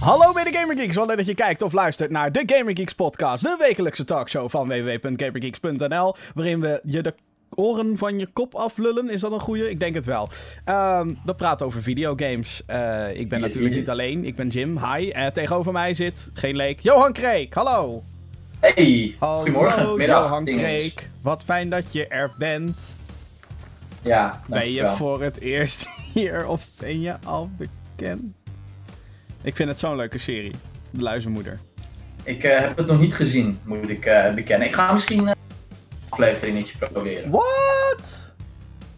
Hallo bij de Gamer Geeks, wel leuk dat je kijkt of luistert naar de Gamer Geeks podcast, de wekelijkse talkshow van www.gamergeeks.nl, waarin we je de oren van je kop aflullen. Is dat een goeie? Ik denk het wel. Ehm, we praten over videogames. Eh, ik ben Yes, natuurlijk yes. niet alleen, ik ben Jim. Hi. Eh, tegenover mij zit, geen leek, Johan Kreek. Hallo. Hey, Hallo, goedemorgen, middag, Johan dinges. Kreek. Wat fijn dat je er bent. Ja, Ben je voor het eerst hier of ben je al bekend? Ik vind het zo'n leuke serie. De Luizenmoeder. Ik eh, heb het nog niet gezien, moet ik eh, bekennen. Ik ga misschien eh, een afleveringetje proberen. What?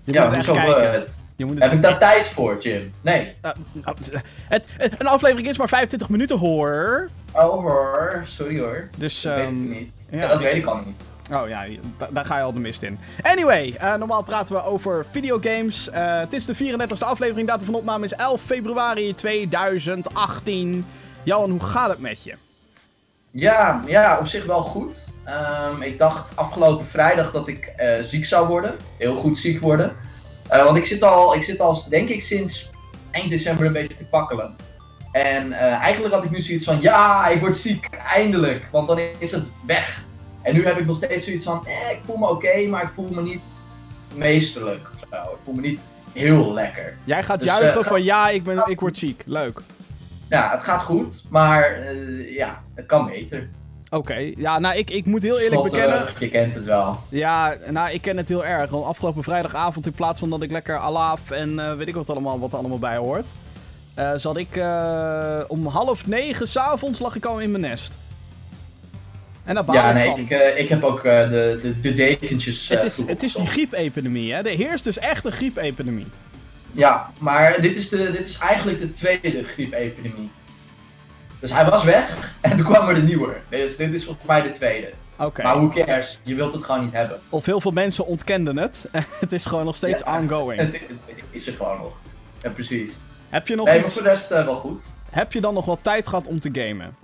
Je ja, hoezo? het- Je moet het heb ik daar tijd voor, Jim? Nee. Uh, het, het- een aflevering is maar 25 minuten hoor. Oh hoor, sorry hoor. Dus, Dat weet ehm, ik niet. ja. Ja, dat weet ik al niet. Oh ja, da- daar ga je al de mist in. Anyway, eh, normaal praten we over videogames. Eh, het is de 34e aflevering. Datum van opname is 11 februari 2018. Johan, hoe gaat het met je? Ja, ja, op zich wel goed. Ehm, ik dacht afgelopen vrijdag dat ik eh, ziek zou worden. Heel goed ziek worden. Want ik zit, al, ik zit al, denk ik, sinds eind december een beetje te pakkelen. En eigenlijk had ik nu zoiets van, ja, ik word ziek, eindelijk. Want dan is het weg. En nu heb ik nog steeds zoiets van, eh, ik voel me oké, maar ik voel me niet meesterlijk. Of zo. Ik voel me niet heel lekker. Jij gaat Dus, juichen eh, van ja, ik, ben, ik word ziek. Leuk. Ja, het gaat goed, maar eh, ja, het kan beter. Oké, ja, nou, ik, ik moet heel eerlijk bekennen. Je kent het wel. Ja, nou, ik ken het heel erg. Want afgelopen vrijdagavond, in plaats van dat ik lekker alaaf en eh, weet ik wat, allemaal, wat er allemaal bij hoort, zat ik om half negen s'avonds lag ik al in mijn nest. En baal Ja, nee, ik, eh, ik heb ook eh, de, de, de dekentjes. eh, het, is, het is die griepepidemie, hè? Er heerst dus echt een griepepidemie. Ja, maar dit is, de, dit is eigenlijk de tweede griepepidemie. Dus hij was weg en toen kwam er de nieuwe. Dus dit is volgens mij de tweede. Oké. Maar who cares? Je wilt het gewoon niet hebben. Of heel veel mensen ontkenden het. het is gewoon nog steeds Ja. ongoing. Het, het, is er gewoon nog. Ja, precies. Heb je nog Nee, maar voor de rest wel goed. heb je dan nog wat tijd gehad om te gamen?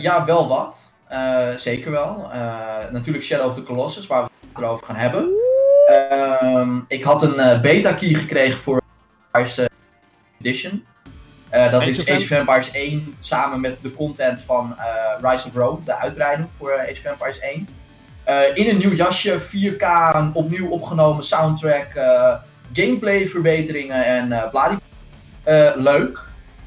Ja, wel wat. Eh, zeker wel. Eh, natuurlijk Shadow of the Colossus, waar we het erover gaan hebben. Ehm, ik had een eh, beta key gekregen voor Empires eh, Edition. Dat Age is of Age of Empires 1 samen met de content van Rise of Rome, de uitbreiding voor Age of Empires 1. Eh, in een nieuw jasje, 4K, een opnieuw opgenomen soundtrack, gameplay verbeteringen en bladie. Leuk.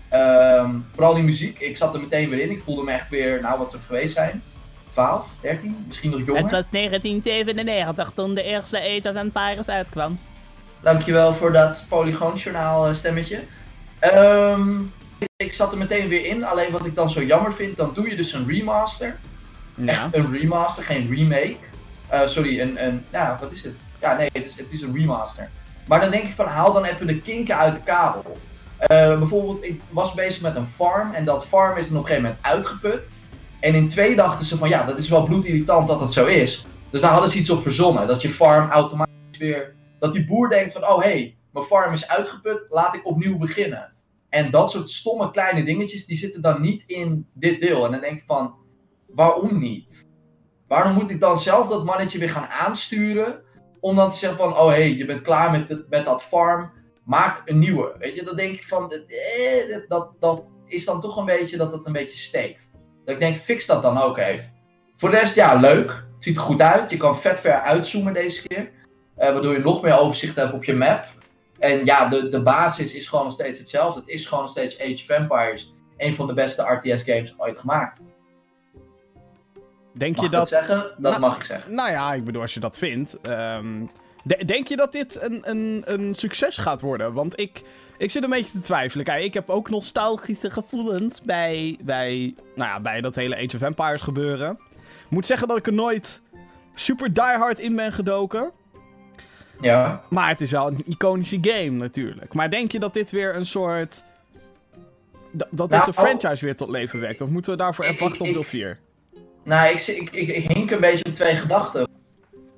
Ehm, vooral die muziek, ik zat er meteen weer in. Ik voelde me echt weer, nou wat zou het geweest zijn? 12, 13, misschien nog jonger. Het was 1997 toen de eerste Age of Empires uitkwam. Dankjewel voor dat Polygoonjournaal eh, stemmetje. Ehm, ik, zat er meteen weer in. Alleen wat ik dan zo jammer vind, dan doe je dus een remaster. Ja. Echt een remaster, geen remake. Eh, sorry, een, een. Ja, wat is het? Ja, nee, het is, het is een remaster. Maar dan denk ik van, haal dan even de kinken uit de kabel. Eh, bijvoorbeeld, ik was bezig met een farm. En dat farm is dan op een gegeven moment uitgeput. En in twee dachten ze van, ja, dat is wel bloedirritant dat het zo is. Dus daar hadden ze iets op verzonnen. Dat je farm automatisch weer. Dat die boer denkt van, oh hé, hey, mijn farm is uitgeput, laat ik opnieuw beginnen. En dat soort stomme kleine dingetjes, die zitten dan niet in dit deel. En dan denk ik van, waarom niet? Waarom moet ik dan zelf dat mannetje weer gaan aansturen? Om dan te zeggen van, oh hé, hey, je bent klaar met, met dat farm, maak een nieuwe. Weet je, dan denk ik van, eh, dat, dat, is dan toch een beetje dat het een beetje steekt. Dat ik denk, fix dat dan ook even. Voor de rest, ja, leuk. Het ziet er goed uit. Je kan vet ver uitzoomen deze keer. eh, waardoor je nog meer overzicht hebt op je map. En ja, de, de basis is gewoon nog steeds hetzelfde. Het is gewoon nog steeds Age of Empires. Een van de beste RTS games ooit gemaakt. Denk Mag je dat zeggen? Dat Nou, mag ik zeggen. Nou ja, ik bedoel, als je dat vindt. ehm, de- denk je dat dit een, een, een succes gaat worden? Want ik, ik zit een beetje te twijfelen. Kijk, ik heb ook nostalgische gevoelens bij, bij, nou ja, bij dat hele Age of Empires gebeuren. Ik moet zeggen dat ik er nooit super diehard in ben gedoken. Ja. Maar het is wel een iconische game natuurlijk. Maar denk je dat dit weer een soort... Dat, dat dit Nou, de franchise weer tot leven wekt? Of moeten we daarvoor ik- even wachten op deel 4? Nou, ik, ik, ik, ik hink een beetje op twee gedachten.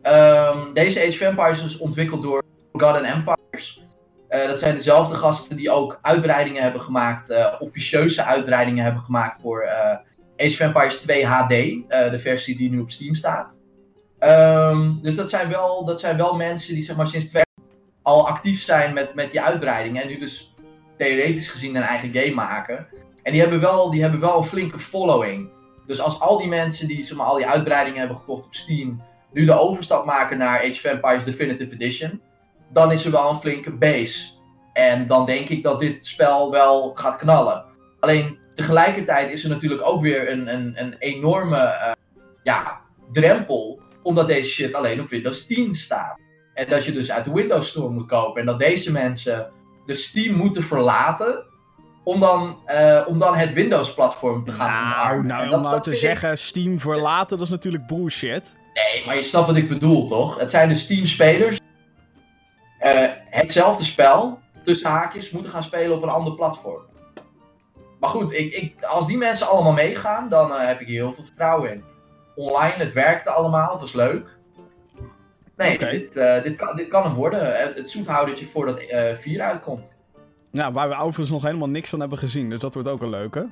Ehm, deze Age of Empires is ontwikkeld door Forgotten Empires. Eh, dat zijn dezelfde gasten die ook uitbreidingen hebben gemaakt, eh, officieuze uitbreidingen hebben gemaakt voor eh, Age of Empires 2 HD, de versie die nu op Steam staat. Ehm, dus dat zijn, wel, dat zijn wel mensen die zeg maar sinds twee al actief zijn met, met die uitbreidingen en nu dus theoretisch gezien een eigen game maken. En die hebben wel, die hebben wel een flinke following. Dus als al die mensen die zeg maar, al die uitbreidingen hebben gekocht op Steam, nu de overstap maken naar Age of Empires Definitive Edition, dan is er wel een flinke base. En dan denk ik dat dit spel wel gaat knallen. Alleen tegelijkertijd is er natuurlijk ook weer een, een, een enorme eh, ja, drempel, omdat deze shit alleen op Windows 10 staat. En dat je dus uit de Windows Store moet kopen. En dat deze mensen de Steam moeten verlaten om dan, eh, om dan het Windows-platform te gaan Nou, omarmen. Nou, om nou te zeggen Steam verlaten, dat is natuurlijk bullshit. Nee, maar je snapt wat ik bedoel, toch? Het zijn de Steam-spelers. eh, hetzelfde spel, tussen haakjes, moeten gaan spelen op een ander platform. Maar goed, ik, ik, als die mensen allemaal meegaan, dan eh, heb ik hier heel veel vertrouwen in. Online, het werkte allemaal, het was leuk. Nee, dit, eh, dit, kan, dit kan hem worden. Het, het zoethoudertje voordat eh 4 uitkomt. Nou, waar we overigens nog helemaal niks van hebben gezien, dus dat wordt ook een leuke.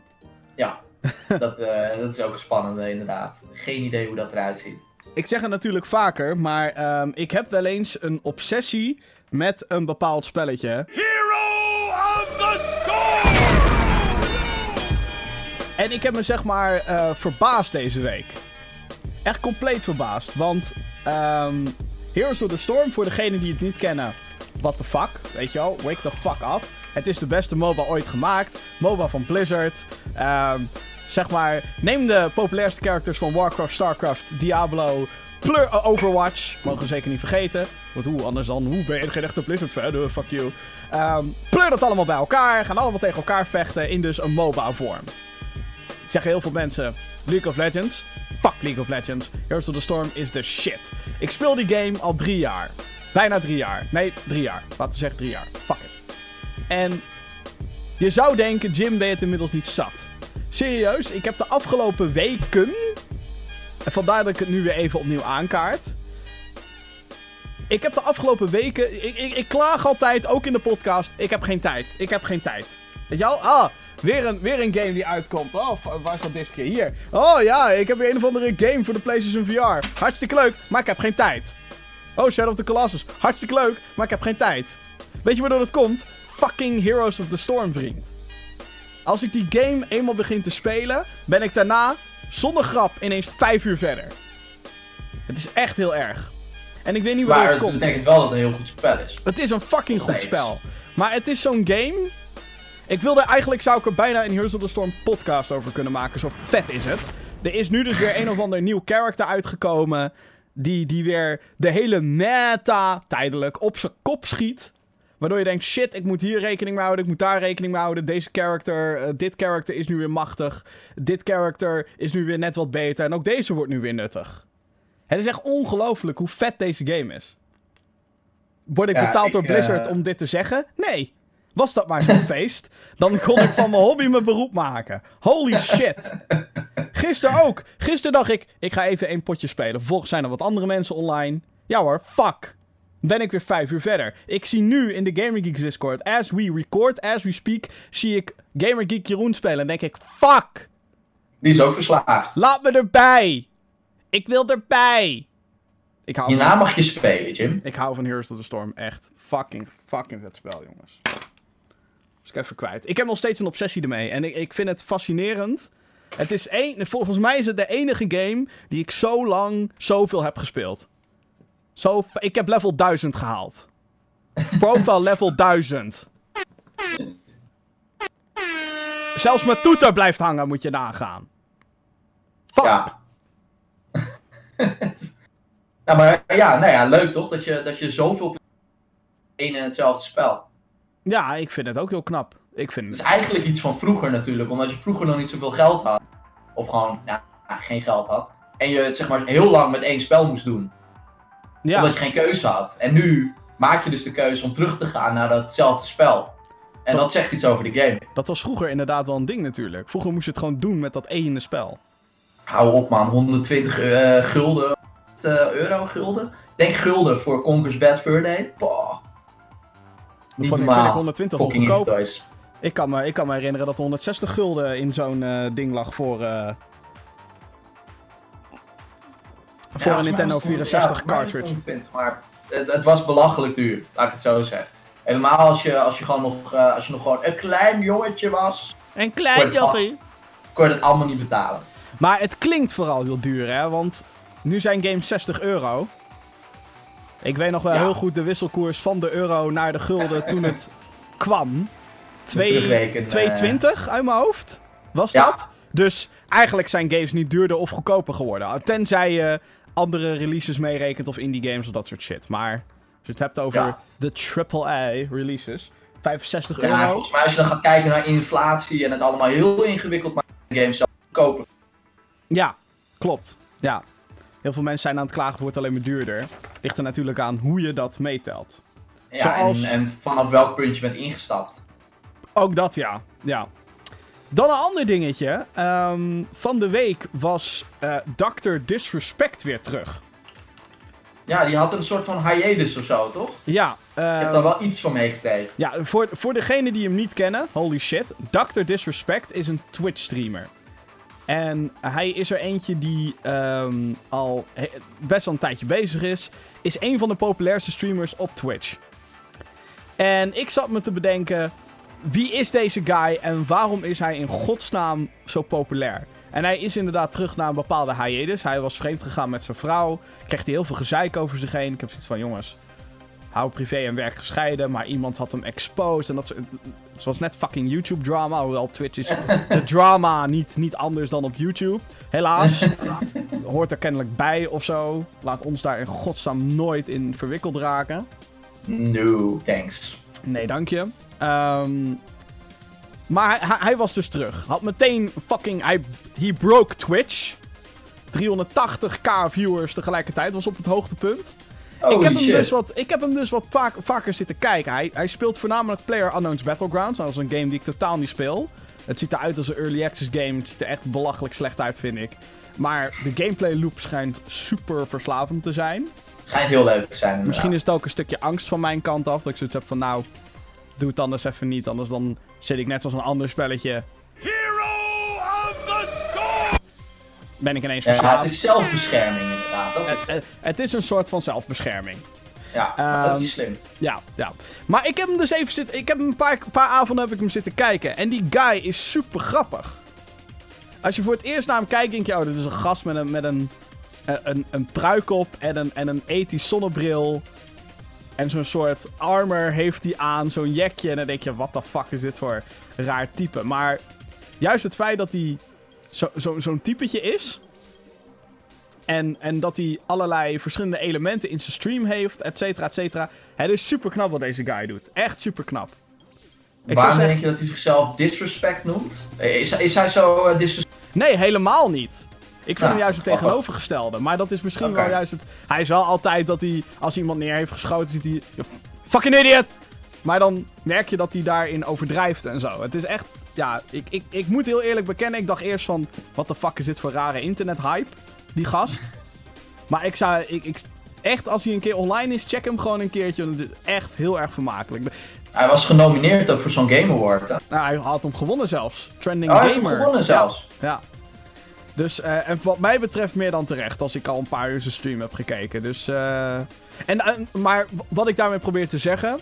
Ja, dat, dat is ook een spannende inderdaad. Geen idee hoe dat eruit ziet. Ik zeg het natuurlijk vaker, maar ehm, ik heb wel eens een obsessie met een bepaald spelletje. En ik heb me zeg maar eh, verbaasd deze week. Echt compleet verbaasd. Want ehm Heroes of the Storm, voor degenen die het niet kennen, what the fuck, weet je wel, wake the fuck up. Het is de beste MOBA ooit gemaakt. MOBA van Blizzard. Ehm, zeg maar, neem de populairste characters van Warcraft, Starcraft, Diablo, pleur eh, Overwatch. Mogen we zeker niet vergeten. Want hoe anders dan, hoe ben je geen echte Blizzard fan? Eh, fuck you. Ehm, pleur dat allemaal bij elkaar. Gaan allemaal tegen elkaar vechten in dus een MOBA vorm. Zeggen heel veel mensen, League of Legends. Fuck League of Legends. Heroes of the Storm is the shit. Ik speel die game al drie jaar. Bijna drie jaar. Nee, drie jaar. Laten we zeggen drie jaar. Fuck it. En je zou denken, Jim, ben je het inmiddels niet zat. Serieus, ik heb de afgelopen weken... En vandaar dat ik het nu weer even opnieuw aankaart. Ik heb de afgelopen weken... Ik, ik, ik klaag altijd, ook in de podcast, ik heb geen tijd. Ik heb geen tijd. Weet je wel? Ah, weer een, weer een game die uitkomt. Oh, waar is dat discje? Hier. Oh ja, ik heb weer een of andere game voor de PlayStation VR. Hartstikke leuk, maar ik heb geen tijd. Oh, Shadow of the Colossus. Hartstikke leuk, maar ik heb geen tijd. Weet je waardoor dat komt? Fucking Heroes of the Storm, vriend. Als ik die game eenmaal begin te spelen, ben ik daarna, zonder grap, ineens vijf uur verder. Het is echt heel erg. En ik weet niet Maar het komt. betekent wel dat het een heel goed spel is. Het is een fucking goed spel. Maar het is zo'n game. Ik wilde eigenlijk zou ik er bijna een Heroes of the Storm podcast over kunnen maken. Zo vet is het. Er is nu dus weer een of ander nieuw character uitgekomen. Die, die weer de hele meta tijdelijk op zijn kop schiet. Waardoor je denkt, shit, ik moet hier rekening mee houden, ik moet daar rekening mee houden. Deze character, eh, dit character is nu weer machtig. Dit character is nu weer net wat beter. En ook deze wordt nu weer nuttig. Het is echt ongelooflijk hoe vet deze game is. Word ik Ja, betaald ik, door Blizzard eh, om dit te zeggen? Nee. Was dat maar zo'n feest, dan kon ik van mijn hobby mijn beroep maken. Holy shit. Gisteren ook. Gisteren dacht ik, ik ga even één potje spelen. Vervolgens zijn er wat andere mensen online. Ja hoor, fuck. Ben ik weer vijf uur verder. Ik zie nu in de Gamer Geeks Discord, as we record, as we speak, zie ik Gamer Geek Jeroen spelen. En denk ik, fuck. Die is ook verslaafd. Laat me erbij. Ik wil erbij. Ik hou, Hierna van, mag je spelen, Jim. ik hou van Heroes of the Storm. Echt fucking, fucking vet spel, jongens. Dus ik even kwijt. Ik heb nog steeds een obsessie ermee. En ik, ik vind het fascinerend. Het is één, volgens mij is het de enige game die ik zo lang zoveel heb gespeeld. Zo, ik heb level 1000 gehaald. Profile level 1000. Zelfs mijn toeter blijft hangen, moet je nagaan. Fuck. Ja. nou, maar ja, nou ja, leuk toch? Dat je, dat je zoveel één en hetzelfde spel. Ja, ik vind het ook heel knap. Ik vind Het is eigenlijk iets van vroeger natuurlijk, omdat je vroeger nog niet zoveel geld had. Of gewoon geen geld had. En je het zeg maar heel lang met één spel moest doen. Ja, Omdat je geen keuze had. En nu maak je dus de keuze om terug te gaan naar datzelfde spel. En Dat- dat zegt iets over de game. dat was vroeger inderdaad wel een ding natuurlijk. Vroeger moest je het gewoon doen met dat ene spel. Hou op man, 120 eh, gulden. eh, euro gulden? Denk gulden voor Conker's Bad Fur Day. Boah, niet vond normaal. vind ik 120 Fucking. Ik kan, me, ik kan me herinneren dat er 160 gulden in zo'n eh, ding lag voor, eh, voor een Nintendo 64 cartridge. maar het, het was belachelijk duur, laat ik het zo zeggen. Helemaal als je, als je gewoon nog, eh, als je nog gewoon een klein jongetje was. Een klein jochie. kon je dat allemaal niet betalen. Maar het klinkt vooral heel duur, hè? Want nu zijn games 60 euro. Ik weet nog wel Ja. heel goed de wisselkoers van de euro naar de gulden toen het kwam. Twee- Terugrekenen, 2,20 uit mijn hoofd was Ja. dat. Dus eigenlijk zijn games niet duurder of goedkoper geworden. Tenzij je andere releases meerekent of indie games of dat soort shit. Maar als je het hebt over Ja. de AAA releases, 65 Ja, euro. volgens mij als je dan gaat kijken naar inflatie en het allemaal heel ingewikkeld maakt, games zelf kopen. Ja, klopt. Ja. Heel veel mensen zijn aan het klagen, het wordt alleen maar duurder. Ligt er natuurlijk aan hoe je dat meetelt. Ja, Zoals- en, en vanaf welk punt je bent ingestapt. Ook dat, ja. ja. Dan een ander dingetje. Ehm, van de week was eh Dr. Disrespect weer terug. Ja, die had een soort van hiatus of zo, toch? Ja, Ik heb daar wel iets van meegekregen. ja voor, voor degenen die hem niet kennen, holy shit. Dr. Disrespect is een Twitch-streamer. En hij is er eentje die ehm, al best wel een tijdje bezig is. Is een van de populairste streamers op Twitch. En ik zat me te bedenken, wie is deze guy en waarom is hij in godsnaam zo populair? En hij is inderdaad terug naar een bepaalde hiatus. Hij was vreemd gegaan met zijn vrouw. Kreeg hij heel veel gezeik over zich heen. Ik heb zoiets van, jongens, hou privé en werk gescheiden. Maar iemand had hem exposed. En dat soort- zoals net fucking YouTube drama. Hoewel op Twitch is de drama niet, niet anders dan op YouTube. Helaas. Het hoort er kennelijk bij of zo. Laat ons daar in godsnaam nooit in verwikkeld raken. No, thanks. Nee, dank je. Ehm, maar hij, was dus terug. Had meteen fucking... Hij he broke Twitch. 380k viewers tegelijkertijd. Was op het hoogtepunt. Holy ik, heb hem shit. dus wat, ik heb hem dus wat vaak, vaker zitten kijken. Hij, hij speelt voornamelijk Player Unknown's Battlegrounds. Nou, Dat is een game die ik totaal niet speel. Het ziet eruit als een early access game. Het ziet er echt belachelijk slecht uit, vind ik. Maar de gameplay loop schijnt super verslavend te zijn. Het schijnt heel leuk te zijn. Misschien is het ook een stukje angst van mijn kant af. Dat ik zoiets heb van, nou, doe het anders even niet. Anders dan zit ik net zoals een ander spelletje. Ben ik ineens Ja, verslaafd. het is zelfbescherming inderdaad. Dat is, Het, het- het is een soort van zelfbescherming. ja, ehm, dat is slim. Ja, ja. Maar ik heb hem dus even zitten... Ik heb hem een paar, paar avonden heb ik hem zitten kijken. En die guy is super grappig. Als je voor het eerst naar hem kijkt, denk je... Oh, dit is een gast met een, met een, een, een pruik op en een, en een ethisch zonnebril. En zo'n soort armor heeft hij aan, zo'n jekje. En dan denk je, wat de fuck is dit voor raar type. Maar juist het feit dat hij zo, zo, zo'n typetje is... En, en dat hij allerlei verschillende elementen in zijn stream heeft, et cetera, et cetera. Het is super knap wat deze guy doet. Echt super knap. Ik Waarom zeggen, denk je dat hij zichzelf disrespect noemt? Is, is hij zo eh, disrespect? nee, helemaal niet. Ik vind hem juist het tegenovergestelde. Maar dat is misschien wel juist het... Hij is wel altijd dat hij, als iemand neer heeft geschoten, ziet hij... "You Fucking idiot! Maar dan merk je dat hij daarin overdrijft en zo. Het is echt... Ja, ik, ik, ik moet heel eerlijk bekennen. Ik dacht eerst van... Wat de fuck is dit voor rare internet-hype? Die gast. maar ik zou... Ik, ik, echt, als hij een keer online is, check hem gewoon een keertje. Want het is echt heel erg vermakelijk. Hij was genomineerd ook voor zo'n Game Award. Hè? Nou, hij had hem gewonnen zelfs. Trending Oh, hij heeft hem Gamer. gewonnen zelfs. Ja. Dus, eh, en wat mij betreft meer dan terecht, als ik al een paar uur zijn stream heb gekeken. Dus, eh en, maar wat ik daarmee probeer te zeggen,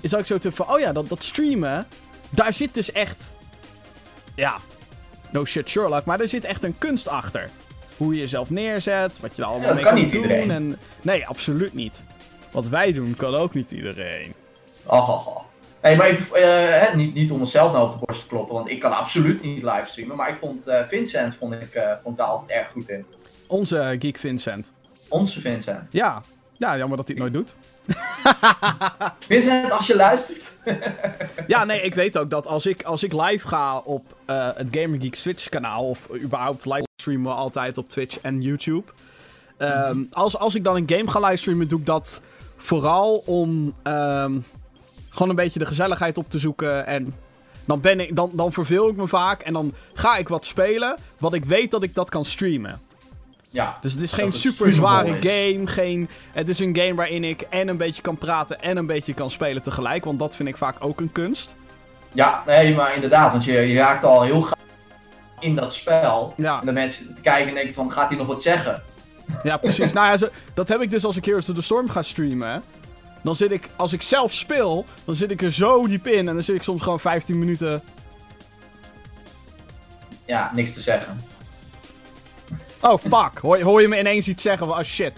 is dat ik zo heb van, oh ja, dat, dat streamen, daar zit dus echt, ja, no shit Sherlock, maar er zit echt een kunst achter. Hoe je jezelf neerzet, wat je er allemaal mee kan doen. iedereen. En, nee, absoluut niet. Wat wij doen, kan ook niet iedereen. Oh. Nee, maar ik, eh, niet, niet om mezelf nou op de borst te kloppen, want ik kan absoluut niet livestreamen. Maar ik vond eh, Vincent vond ik, eh, vond ik daar altijd erg goed in. Onze Geek Vincent. Onze Vincent. Ja, ja jammer dat hij het nooit doet. Vincent, als je luistert. Ja, nee, ik weet ook dat als ik, als ik live ga op eh, het Gamer Geek Switch kanaal, of überhaupt livestreamen we altijd op Twitch en YouTube. Ehm, als, als ik dan een game ga livestreamen, doe ik dat vooral om ehm, gewoon een beetje de gezelligheid op te zoeken. En dan, ben ik, dan, dan verveel ik me vaak en dan ga ik wat spelen, wat ik weet dat ik dat kan streamen. Ja, Dus het is geen super zware game. Geen, het is een game waarin ik en een beetje kan praten en een beetje kan spelen tegelijk. Want dat vind ik vaak ook een kunst. ja nee, maar inderdaad, want je, je raakt al heel graag in dat spel. Ja. En de mensen te kijken en denken van, gaat hij nog wat zeggen? Ja, precies. nou ja, zo, dat heb ik dus als ik Heroes of the Storm ga streamen. Dan zit ik, als ik zelf speel, dan zit ik er zo diep in. En dan zit ik soms gewoon 15 minuten ja, niks te zeggen. Oh, fuck. Hoor, hoor je me ineens iets zeggen van, oh shit.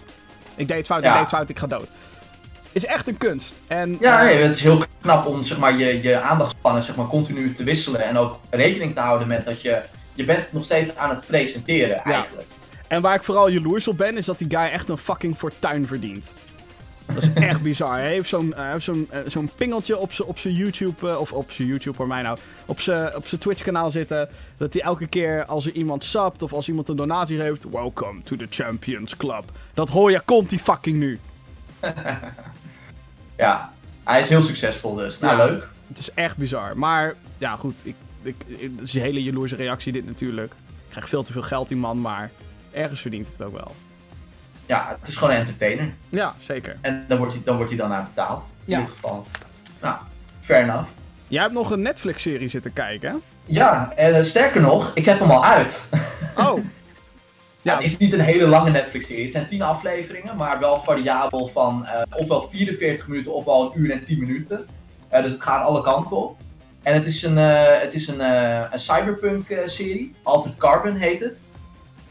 Ik deed het fout, ik Ja. deed het fout, ik ga dood. Is echt een kunst. En, Ja, eh, nee, het is heel knap om zeg maar, je, je aandachtspannen zeg maar, continu te wisselen. En ook rekening te houden met dat je... Je bent nog steeds aan het presenteren, eigenlijk. En waar ik vooral jaloers op ben, is dat die guy echt een fucking fortuin verdient. Dat is echt bizar. Hij heeft zo'n eh, zo'n zo'n pingeltje op zijn op YouTube, eh, of op zijn YouTube voor mij nou, op zijn op Twitch kanaal zitten. Dat hij elke keer als er iemand subt of als iemand een donatie heeft, welcome to the Champions Club. Dat hoor je continu fucking nu. Ja, hij is heel succesvol dus. Nou, Ja. leuk. Het is echt bizar. Maar ja, goed, ik, ik, ik- het is een hele jaloerse reactie dit natuurlijk. Ik krijg veel te veel geld die man, maar ergens verdient het ook wel. Ja, het is gewoon een entertainer. Ja, zeker. En dan wordt hij dan, wordt hij dan aan betaald. Ja. In dit geval. Nou, fair enough. Jij hebt nog een Netflix-serie zitten kijken, hè? Ja, en sterker nog, ik heb hem al uit. Oh. Ja, Ja, het is niet een hele lange Netflix-serie. Het zijn 10 afleveringen, maar wel variabel van eh, ofwel 44 minuten ofwel een uur en 10 minuten. Eh, dus het gaat alle kanten op. En het is een, eh, het is een, eh, een cyberpunk-serie. Altered Carbon heet het.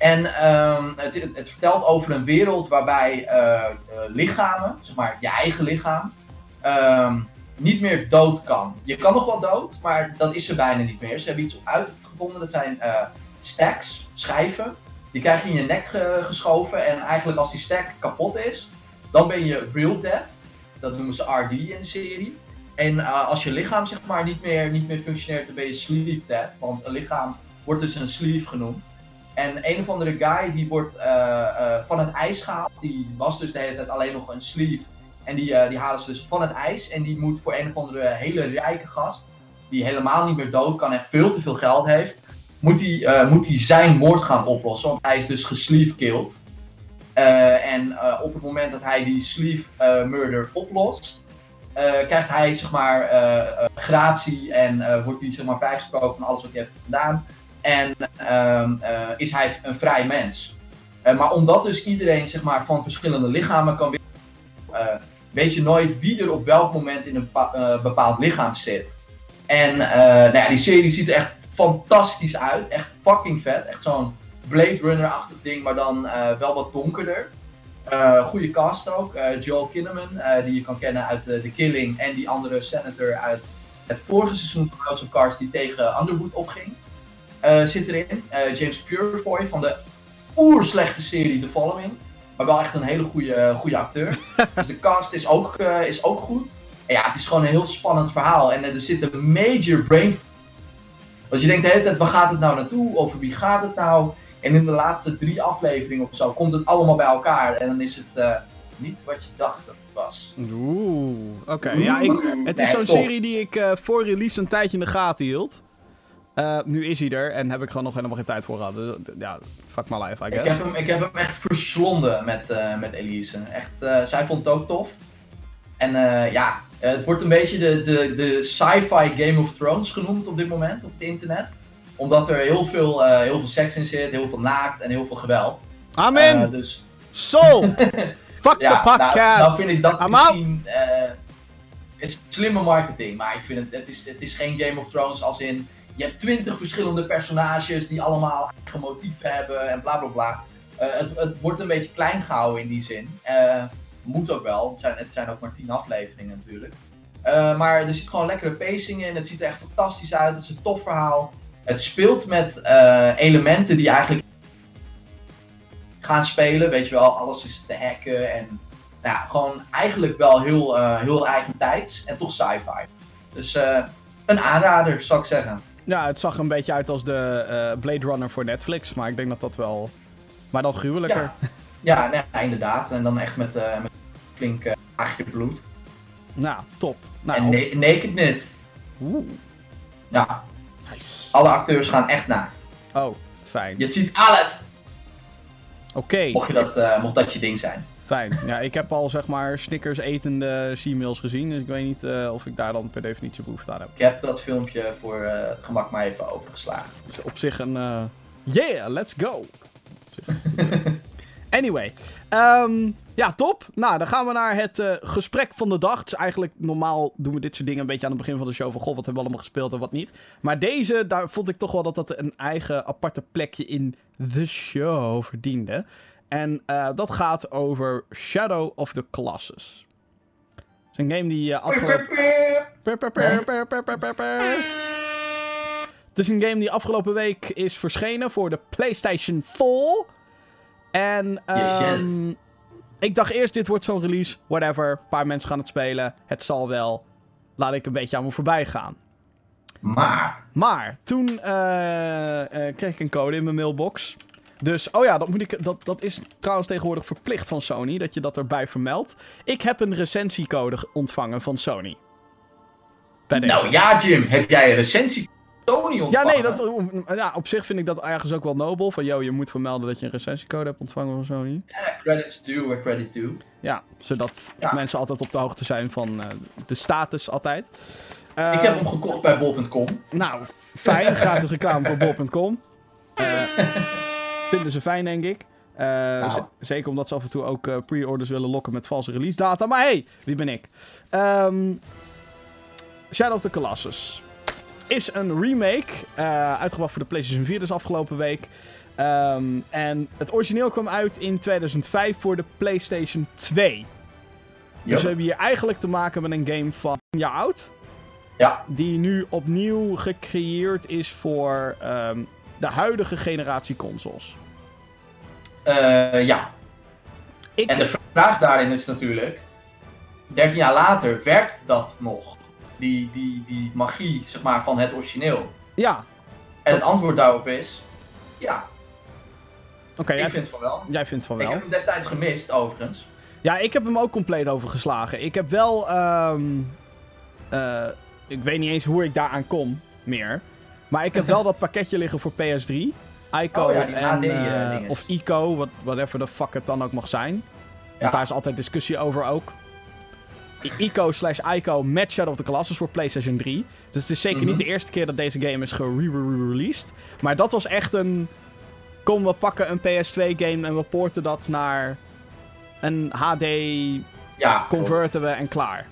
En ehm, het, het, vertelt over een wereld waarbij eh, eh, lichamen, zeg maar je eigen lichaam, ehm, niet meer dood kan. Je kan nog wel dood, maar dat is er bijna niet meer. Ze hebben iets uitgevonden, dat zijn eh, stacks, schijven. Die krijg je in je nek ge- geschoven en eigenlijk als die stack kapot is, dan ben je real death. Dat noemen ze RD in de serie. En als je lichaam zeg maar niet meer, niet meer functioneert, dan ben je sleeve death. Want een lichaam wordt dus een sleeve genoemd. En een of andere guy die wordt eh, eh, van het ijs gehaald. Die was dus de hele tijd alleen nog een sleeve. En die, eh, die halen ze dus van het ijs. En die moet voor een of andere hele rijke gast, die helemaal niet meer dood kan en veel te veel geld heeft, moet hij, moet hij zijn moord gaan oplossen. Want hij is dus gesleeve killed. Eh, en op het moment dat hij die sleeve murder oplost, krijgt hij zeg maar gratie en wordt hij zeg maar vrijgesproken van alles wat hij heeft gedaan. En ehm, eh, is hij een vrij mens. Eh, maar omdat dus iedereen zeg maar, van verschillende lichamen kan eh, weet je nooit wie er op welk moment in een bepa- bepaald lichaam zit. En nou ja, die serie ziet er echt fantastisch uit. Echt fucking vet. Echt zo'n Blade Runner-achtig ding, maar dan wel wat donkerder. Goede cast ook. Joel Kinnaman, die je kan kennen uit The Killing. En die andere senator uit het vorige seizoen van House of Cards die tegen Underwood opging. Eh, zit erin. Eh, James Purefoy van de oerslechte serie The Following. Maar wel echt een hele goede, goede acteur. dus de cast is ook, eh, is ook goed. En ja, het is gewoon een heel spannend verhaal. En eh, er zit een major brain... Want je denkt de hele tijd, waar gaat het nou naartoe? Over wie gaat het nou? En in de laatste drie afleveringen of zo komt het allemaal bij elkaar. En dan is het eh, niet wat je dacht dat het was. Oeh. Oké, ja, ik, het is zo'n serie die ik eh, voor release een tijdje in de gaten hield. Eh, nu is hij er en heb ik gewoon nog helemaal geen tijd voor gehad. Dus, ja, fuck my life, I Ik guess. heb, hem, ik heb hem echt verslonden met, eh, met Elise. Echt, eh, zij vond het ook tof. En ja, het wordt een beetje de, de, de sci-fi Game of Thrones genoemd op dit moment op het internet. Omdat er heel veel, heel veel seks in zit, heel veel naakt en heel veel geweld. Amen! Dus Sold! Fuck ja, the nou, podcast! nou vind ik dat I'm misschien is slimme marketing. Maar ik vind het, het is, het is geen Game of Thrones als in... Je hebt twintig verschillende personages die allemaal eigen motieven hebben en bla bla bla. Eh, het, het wordt een beetje klein gehouden in die zin. Eh, moet ook wel, het zijn, het zijn ook maar tien afleveringen natuurlijk. Eh, maar er zit gewoon lekkere pacing in, het ziet er echt fantastisch uit, het is een tof verhaal. Het speelt met elementen die eigenlijk gaan spelen, weet je wel, alles is te hacken en nou, gewoon eigenlijk wel heel, heel eigen tijds en toch sci-fi. Dus een aanrader, zou ik zeggen. Ja, het zag een beetje uit als de eh, Blade Runner voor Netflix, maar ik denk dat dat wel... Maar dan gruwelijker. Ja, ja, nee, inderdaad. En dan echt met, eh met flink uh, laagje bloed. Nou, top. Nou, en na- nakedness. Oeh, Ja, nice. alle acteurs gaan echt naakt. Oh, fijn. Je ziet alles! Oké, Mocht, je dat, eh, mocht dat je ding zijn. Fijn. Ja, ik heb al zeg maar Snickers etende Gmails gezien, dus ik weet niet eh, of ik daar dan per definitie behoefte aan heb. Ik heb dat filmpje voor eh, het gemak maar even overgeslagen. Is op zich een... eh, Yeah, let's go! Anyway. ehm, Ja, top. Nou, dan gaan we naar het gesprek van de dag. Het is eigenlijk normaal doen we dit soort dingen een beetje aan het begin van de show. Van goh, wat hebben we allemaal gespeeld en wat niet. Maar deze, daar vond ik toch wel dat dat een eigen aparte plekje in de show verdiende. En eh, dat gaat over Shadow of the Colossus. Het is een game die uh, afgelopen... Per, per, per, per, per, per, per, per. Het is een game die afgelopen week is verschenen voor de PlayStation 4. En Yes, ehm, yes. ik dacht eerst, dit wordt zo'n release. Whatever, een paar mensen gaan het spelen. Het zal wel. Laat ik een beetje aan me voorbij gaan. Maar, Maar toen eh, eh, kreeg ik een code in mijn mailbox. Dus, oh ja, dat, moet ik, dat, dat is trouwens tegenwoordig verplicht van Sony, dat je dat erbij vermeldt. Ik heb een recensiecode ge- ontvangen van Sony. Bij deze. nou ja Jim, heb jij een recensie Sony Ja, ontvangen? nee, dat, ja, op zich vind ik dat ergens ook wel nobel. Van, yo, je moet vermelden dat je een recensiecode hebt ontvangen van Sony. Ja, credits due where credits due. Ja, zodat Ja. mensen altijd op de hoogte zijn van eh, de status altijd. Ik Ehm, heb hem gekocht bij bol.com. Nou, fijn. Gratis reclame voor bol.com. Eh, vinden ze fijn, denk ik. Eh, Nou. zeker omdat ze af en toe ook eh, pre-orders willen lokken met valse release data. Maar hey, wie ben ik? Ehm Shadow of the Colossus is een remake. eh, uitgebracht voor de PlayStation 4 dus afgelopen week. Ehm, en het origineel kwam uit in 2005 voor de PlayStation 2. Dus we hebben hier eigenlijk te maken met een game van een jaar oud Ja, die nu opnieuw gecreëerd is voor ehm, de huidige generatie consoles. eh, ja. Ik, En de vraag daarin is natuurlijk, 13 jaar later, werkt dat nog? Die, die, die magie, zeg maar, van het origineel. Ja, En het antwoord daarop is, ja, oké, ik jij, vind van wel. jij vindt van Ik wel. heb hem destijds gemist, overigens. Ja, ik heb hem ook compleet overgeslagen. Ik heb wel, ehm, eh, ik weet niet eens hoe ik daaraan kom meer. Maar ik heb wel dat pakketje liggen voor PS3. ICO Oh ja, en, dinges. of ICO, wat, whatever the fuck het dan ook mag zijn. Ja. Want daar is altijd discussie over ook. ICO slash ICO met Shadow of the Colossus voor PlayStation 3. Dus het is zeker Mhm. niet de eerste keer dat deze game is gere-released. Maar dat was echt een... Kom, we pakken een PS2 game en we poorten dat naar een HD, Ja, converten we en klaar.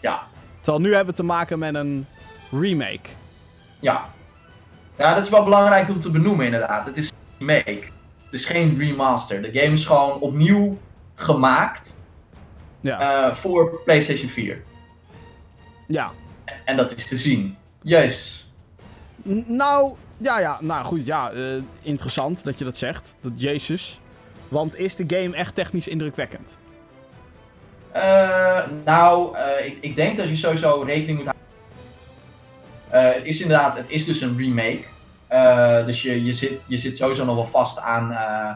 Ja, Terwijl nu hebben we te maken met een remake. ja. Ja, dat is wel belangrijk om te benoemen inderdaad. Het is een remake. Het is geen remaster. De game is gewoon opnieuw gemaakt Ja, eh, voor PlayStation 4. ja. En dat is te zien. Jezus. Nou, ja, ja, nou goed, ja, eh, interessant dat je dat zegt. Dat Jezus. Want is de game echt technisch indrukwekkend? Eh, nou, ik, ik denk dat je sowieso rekening moet houden. Eh, het is inderdaad, het is dus een remake. Eh, dus je, je, zit, je zit sowieso nog wel vast aan, eh,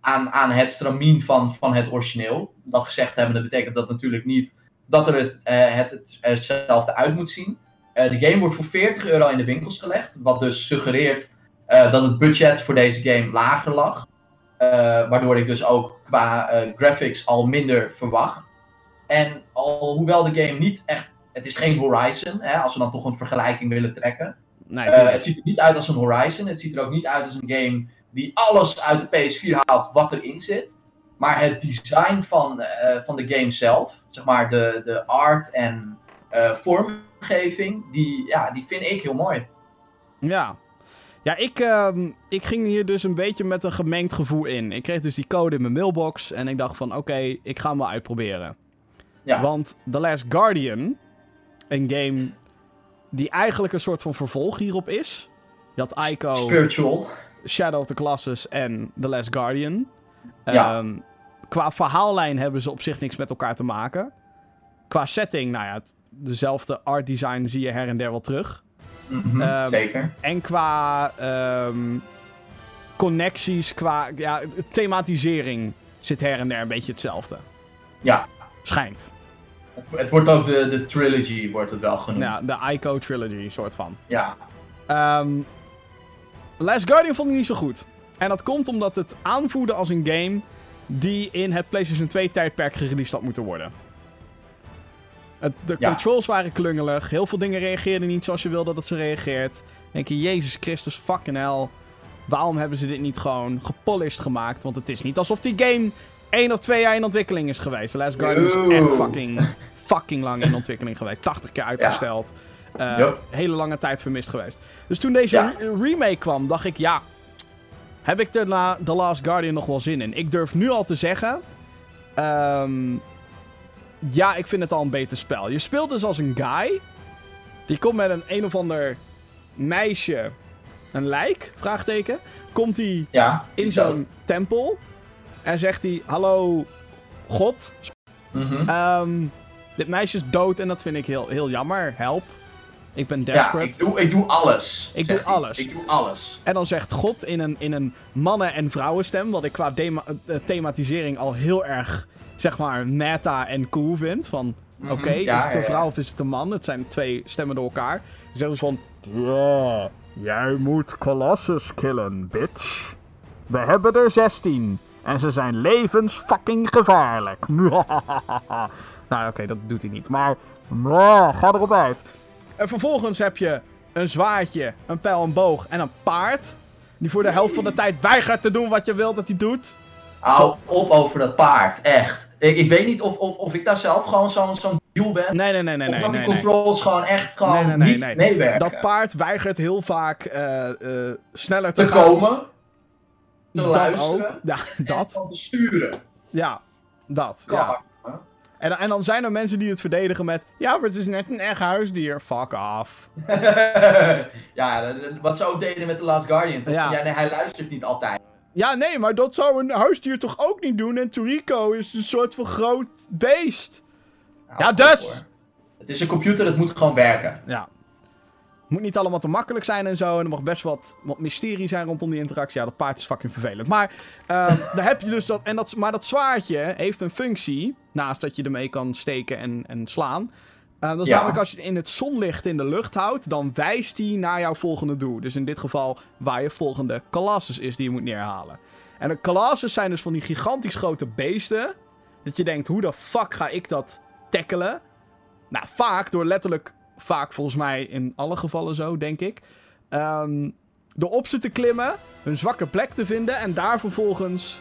aan, aan het stramien van, van het origineel. Dat gezegd hebben, dat betekent dat natuurlijk niet dat er het, het, het hetzelfde uit moet zien. De game wordt voor 40 euro in de winkels gelegd. Wat dus suggereert dat het budget voor deze game lager lag. Waardoor ik dus ook qua graphics al minder verwacht. En al, hoewel de game niet echt. Het is geen Horizon, hè, als we dan toch een vergelijking willen trekken. Nee, Eh, het ziet er niet uit als een Horizon. Het ziet er ook niet uit als een game die alles uit de PS4 haalt wat erin zit. Maar het design van, eh, van de game zelf, zeg maar de, de art en eh, vormgeving, die, ja, die vind ik heel mooi. Ja. Ja, ik, ehm, ik ging hier dus een beetje met een gemengd gevoel in. Ik kreeg dus die code in mijn mailbox en ik dacht van, oké, ik ga hem wel uitproberen. Ja. Want The Last Guardian, een game die eigenlijk een soort van vervolg hierop is. Je had Ico, Spiritual. Shadow of the Colossus en The Last Guardian. Ja. Ehm, qua verhaallijn hebben ze op zich niks met elkaar te maken. Qua setting, nou ja, het- dezelfde art design zie je her en der wel terug. Mhm, Ehm, zeker. En qua ehm, connecties, qua ja, thematisering zit her en der een beetje hetzelfde. Ja. Schijnt. Het, wordt ook de, de trilogy, wordt het wel genoemd. Ja, de Ico Trilogy, soort van. Ja. Ehm Last Guardian vond ik niet zo goed. En dat komt omdat het aanvoelde als een game die in het PlayStation 2 tijdperk gereleased had moeten worden. Het, de Ja. controls waren klungelig. Heel veel dingen reageerden niet zoals je wilde dat ze reageert. Dan denk je, Jezus Christus, fucking hell. Waarom hebben ze dit niet gewoon gepolished gemaakt? Want het is niet alsof die game één of twee jaar in ontwikkeling is geweest. The Last Guardian is echt fucking, fucking lang in ontwikkeling geweest. 80 keer uitgesteld. Eh. Hele lange tijd vermist geweest. Dus toen deze Ja. remake kwam, dacht ik, ja... Heb ik de La The Last Guardian nog wel zin in? Ik durf nu al te zeggen... ehm, ja, ik vind het al een beter spel. Je speelt dus als een guy. Die komt met een een of ander meisje... Een lijk? Vraagteken. Komt hij Ja, in zo'n tempel. En zegt hij: Hallo, God. Mhm. Ehm, dit meisje is dood en dat vind ik heel, heel jammer. Help. Ik ben Ja, desperate. ik doe, ik doe alles. Ik doe hij. alles. Ik doe alles. En dan zegt God in een, in een mannen- en vrouwenstem. Wat ik qua eh, thematisering al heel erg, zeg maar, meta en cool vind. Van, Mhm, oké, ja, is het een ja, ja. vrouw of is het een man? Het zijn twee stemmen door elkaar. Ze zeggen dus van... Ja, jij moet Colossus killen, bitch. We hebben er 16. En ze zijn levens fucking gevaarlijk. nou, oké, dat doet hij niet. Maar, mwah, ga erop uit. En vervolgens heb je een zwaardje, een pijl en boog en een paard. Die voor de helft van de tijd weigert te doen wat je wilt dat hij doet. Hou op over dat paard, echt. Ik, ik weet niet of, of, of ik daar zelf gewoon zo'n zo'n deal ben. Nee, nee, nee, nee, of nee. dat nee, controls gewoon echt gewoon Nee, nee, nee, niet nee. meewerken. Dat paard weigert heel vaak eh, eh, sneller te, te gaan. komen, te dat luisteren, ook. Ja, en dat. te sturen. Ja, dat. Ja. Ja. En, en dan zijn er mensen die het verdedigen met... Ja, maar het is net een echt huisdier. Fuck off. ja, wat ze ook deden met The Last Guardian. toch? Ja. Ja. nee, hij luistert niet altijd. Ja, nee, maar dat zou een huisdier toch ook niet doen? En Toriko is een soort van groot beest. Nou, Ja, dus. hoor. Het is een computer, dat moet gewoon werken. Ja. Moet niet allemaal te makkelijk zijn en zo. En er mag best wat, wat mysterie zijn rondom die interactie. Ja, dat paard is fucking vervelend. Maar ehm, daar heb je dus dat, en dat. Maar dat zwaardje heeft een functie. Naast dat je ermee kan steken en, en slaan. Eh, dat is Ja. namelijk als je het in het zonlicht in de lucht houdt. Dan wijst hij naar jouw volgende doel. Dus in dit geval waar je volgende Colossus is die je moet neerhalen. En de Colossus zijn dus van die gigantisch grote beesten. Dat je denkt, hoe de fuck ga ik dat tackelen? Nou, vaak door letterlijk, vaak volgens mij in alle gevallen zo, denk ik. Ehm, door op ze te klimmen, hun zwakke plek te vinden en daar vervolgens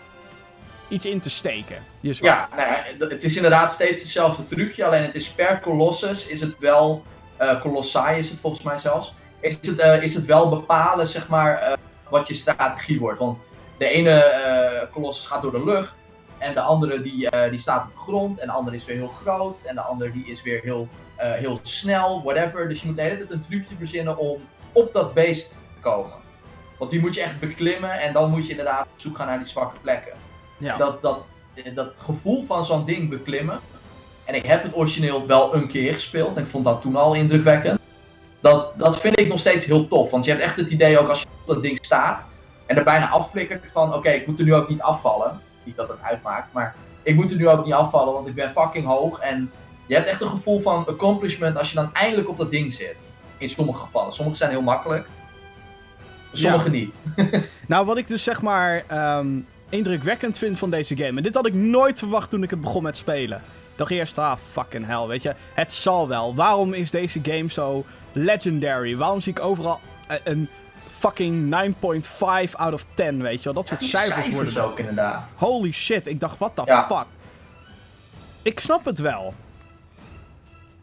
iets in te steken. Ja, nou ja, het is inderdaad steeds hetzelfde trucje. Alleen het is per Colossus is het wel, Colossi is het volgens mij zelfs, is het, eh, is het wel bepalen zeg maar eh, wat je strategie wordt. Want de ene Colossus gaat door de lucht en de andere die, die staat op de grond en de andere is weer heel groot en de andere die is weer heel, eh, heel snel, whatever. Dus je moet de hele tijd een trucje verzinnen om op dat beest te komen. Want die moet je echt beklimmen en dan moet je inderdaad op zoek gaan naar die zwakke plekken Ja. dat, dat, eh, dat gevoel van zo'n ding beklimmen. En ik heb het origineel wel een keer gespeeld en ik vond dat toen al indrukwekkend. Dat, dat vind ik nog steeds heel tof. Want je hebt echt het idee ook als je op dat ding staat en er bijna afflikkert van oké, ik moet er nu ook niet afvallen. Niet dat het uitmaakt, maar ik moet er nu ook niet afvallen, want ik ben fucking hoog. En je hebt echt een gevoel van accomplishment als je dan eindelijk op dat ding zit. In sommige gevallen. Sommige zijn heel makkelijk. Sommige niet. Nou, wat ik dus zeg maar ehm, indrukwekkend vind van deze game. En dit had ik nooit verwacht toen ik het begon met spelen. Dacht eerst, ah, fucking hell, weet je. Het zal wel. Waarom is deze game zo legendary? Waarom zie ik overal eh, een fucking 9.5 out of 10, weet je wel? Dat soort Die cijfers worden er. ook inderdaad. Holy shit, ik dacht, what the Ja. fuck? Ik snap het wel.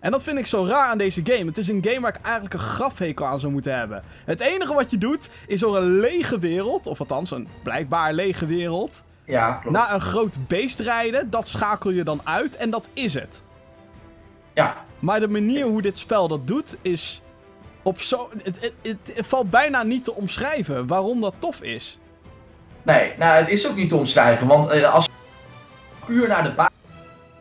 En dat vind ik zo raar aan deze game. Het is een game waar ik eigenlijk een grafhekel aan zou moeten hebben. Het enige wat je doet, is door een lege wereld, of althans een blijkbaar lege wereld, Ja, klopt. naar een groot beest rijden. Dat schakel je dan uit en dat is het. ja, Maar de manier hoe dit spel dat doet, is op zo... Het, het, het, het valt bijna niet te omschrijven waarom dat tof is. Nee, nou het is ook niet te omschrijven, want eh, als je puur naar de basis,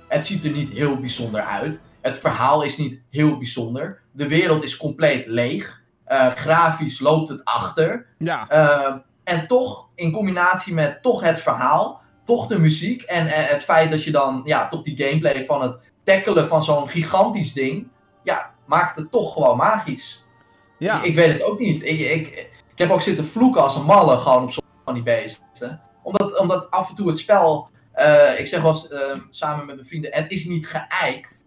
het ziet er niet heel bijzonder uit. Het verhaal is niet heel bijzonder. De wereld is compleet leeg. Eh, grafisch loopt het achter. Ja, Eh, en toch, in combinatie met toch het verhaal, toch de muziek en eh, het feit dat je dan, ja, toch die gameplay van het tackelen van zo'n gigantisch ding, ja, maakt het toch gewoon magisch. ja. Ik, ik weet het ook niet. Ik, ik, ik heb ook zitten vloeken als een malle gewoon op sommige van die beesten. Omdat, omdat af en toe het spel, ik zeg wel eens samen met mijn vrienden, het is niet geëikt.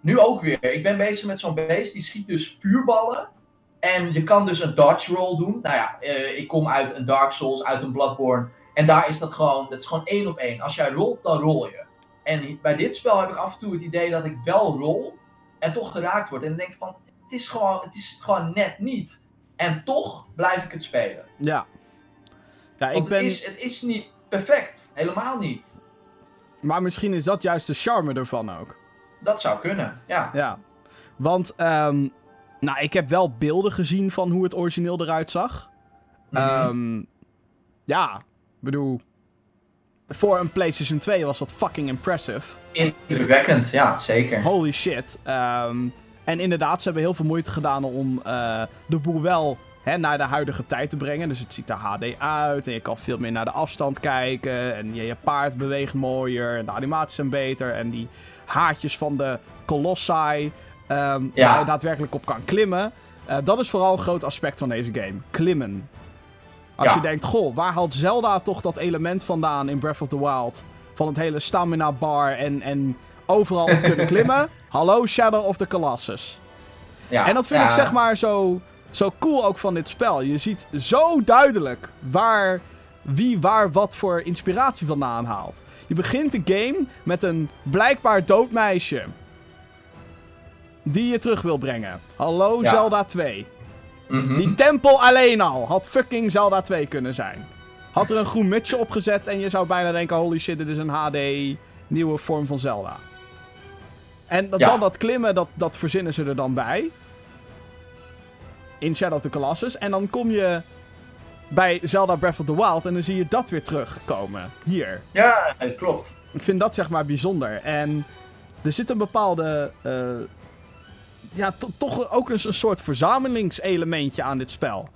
Nu ook weer. Ik ben bezig met zo'n beest, die schiet dus vuurballen. En je kan dus een dodge roll doen. Nou ja, eh, ik kom uit een Dark Souls, uit een Bloodborne. En daar is dat gewoon, dat is gewoon één op één. Als jij rolt, dan rol je. En bij dit spel heb ik af en toe het idee dat ik wel rol en toch geraakt word. En dan denk ik van, het is gewoon, het is gewoon net niet. En toch blijf ik het spelen. Ja. Ja, ik Want ben... het, is, het is niet perfect. Helemaal niet. Maar misschien is dat juist de charme ervan ook. Dat zou kunnen, ja. Ja. Want, ehm, nou, ik heb wel beelden gezien van hoe het origineel eruit zag. Ehm, ja, ik bedoel... Voor een PlayStation 2 was dat fucking impressive. Indrukwekkend, ja, zeker. Holy shit. Ehm, en inderdaad, ze hebben heel veel moeite gedaan om eh, de boel wel hè, naar de huidige tijd te brengen. Dus het ziet er HD uit en je kan veel meer naar de afstand kijken. En je, je paard beweegt mooier en de animaties zijn beter. En die haartjes van de Colossi, ehm Ja. waar je daadwerkelijk op kan klimmen. Eh, dat is vooral een groot aspect van deze game. Klimmen. Als Ja. je denkt, goh, waar haalt Zelda toch dat element vandaan in Breath of the Wild? Van het hele stamina bar en, en overal op kunnen klimmen. Hallo, Shadow of the Colossus. Ja, En dat vind ja, ik zeg maar zo, zo cool ook van dit spel. Je ziet zo duidelijk waar, wie waar wat voor inspiratie vandaan haalt. Je begint de game met een blijkbaar dood meisje. Die je terug wil brengen. Hallo, Ja. Zelda 2. mhm. Die tempel alleen al had fucking Zelda 2 kunnen zijn. Had er een groen mutsje opgezet en je zou bijna denken: holy shit, dit is een HD nieuwe vorm van Zelda. En dat, Ja. dan dat klimmen, dat, dat verzinnen ze er dan bij. In Shadow of the Colossus. En dan kom je bij Zelda Breath of the Wild en dan zie je dat weer terugkomen. Hier. Ja, klopt. Ik vind dat zeg maar bijzonder. En er zit een bepaalde. eh, ja, to- toch ook een, s- een soort verzamelingselementje aan dit spel.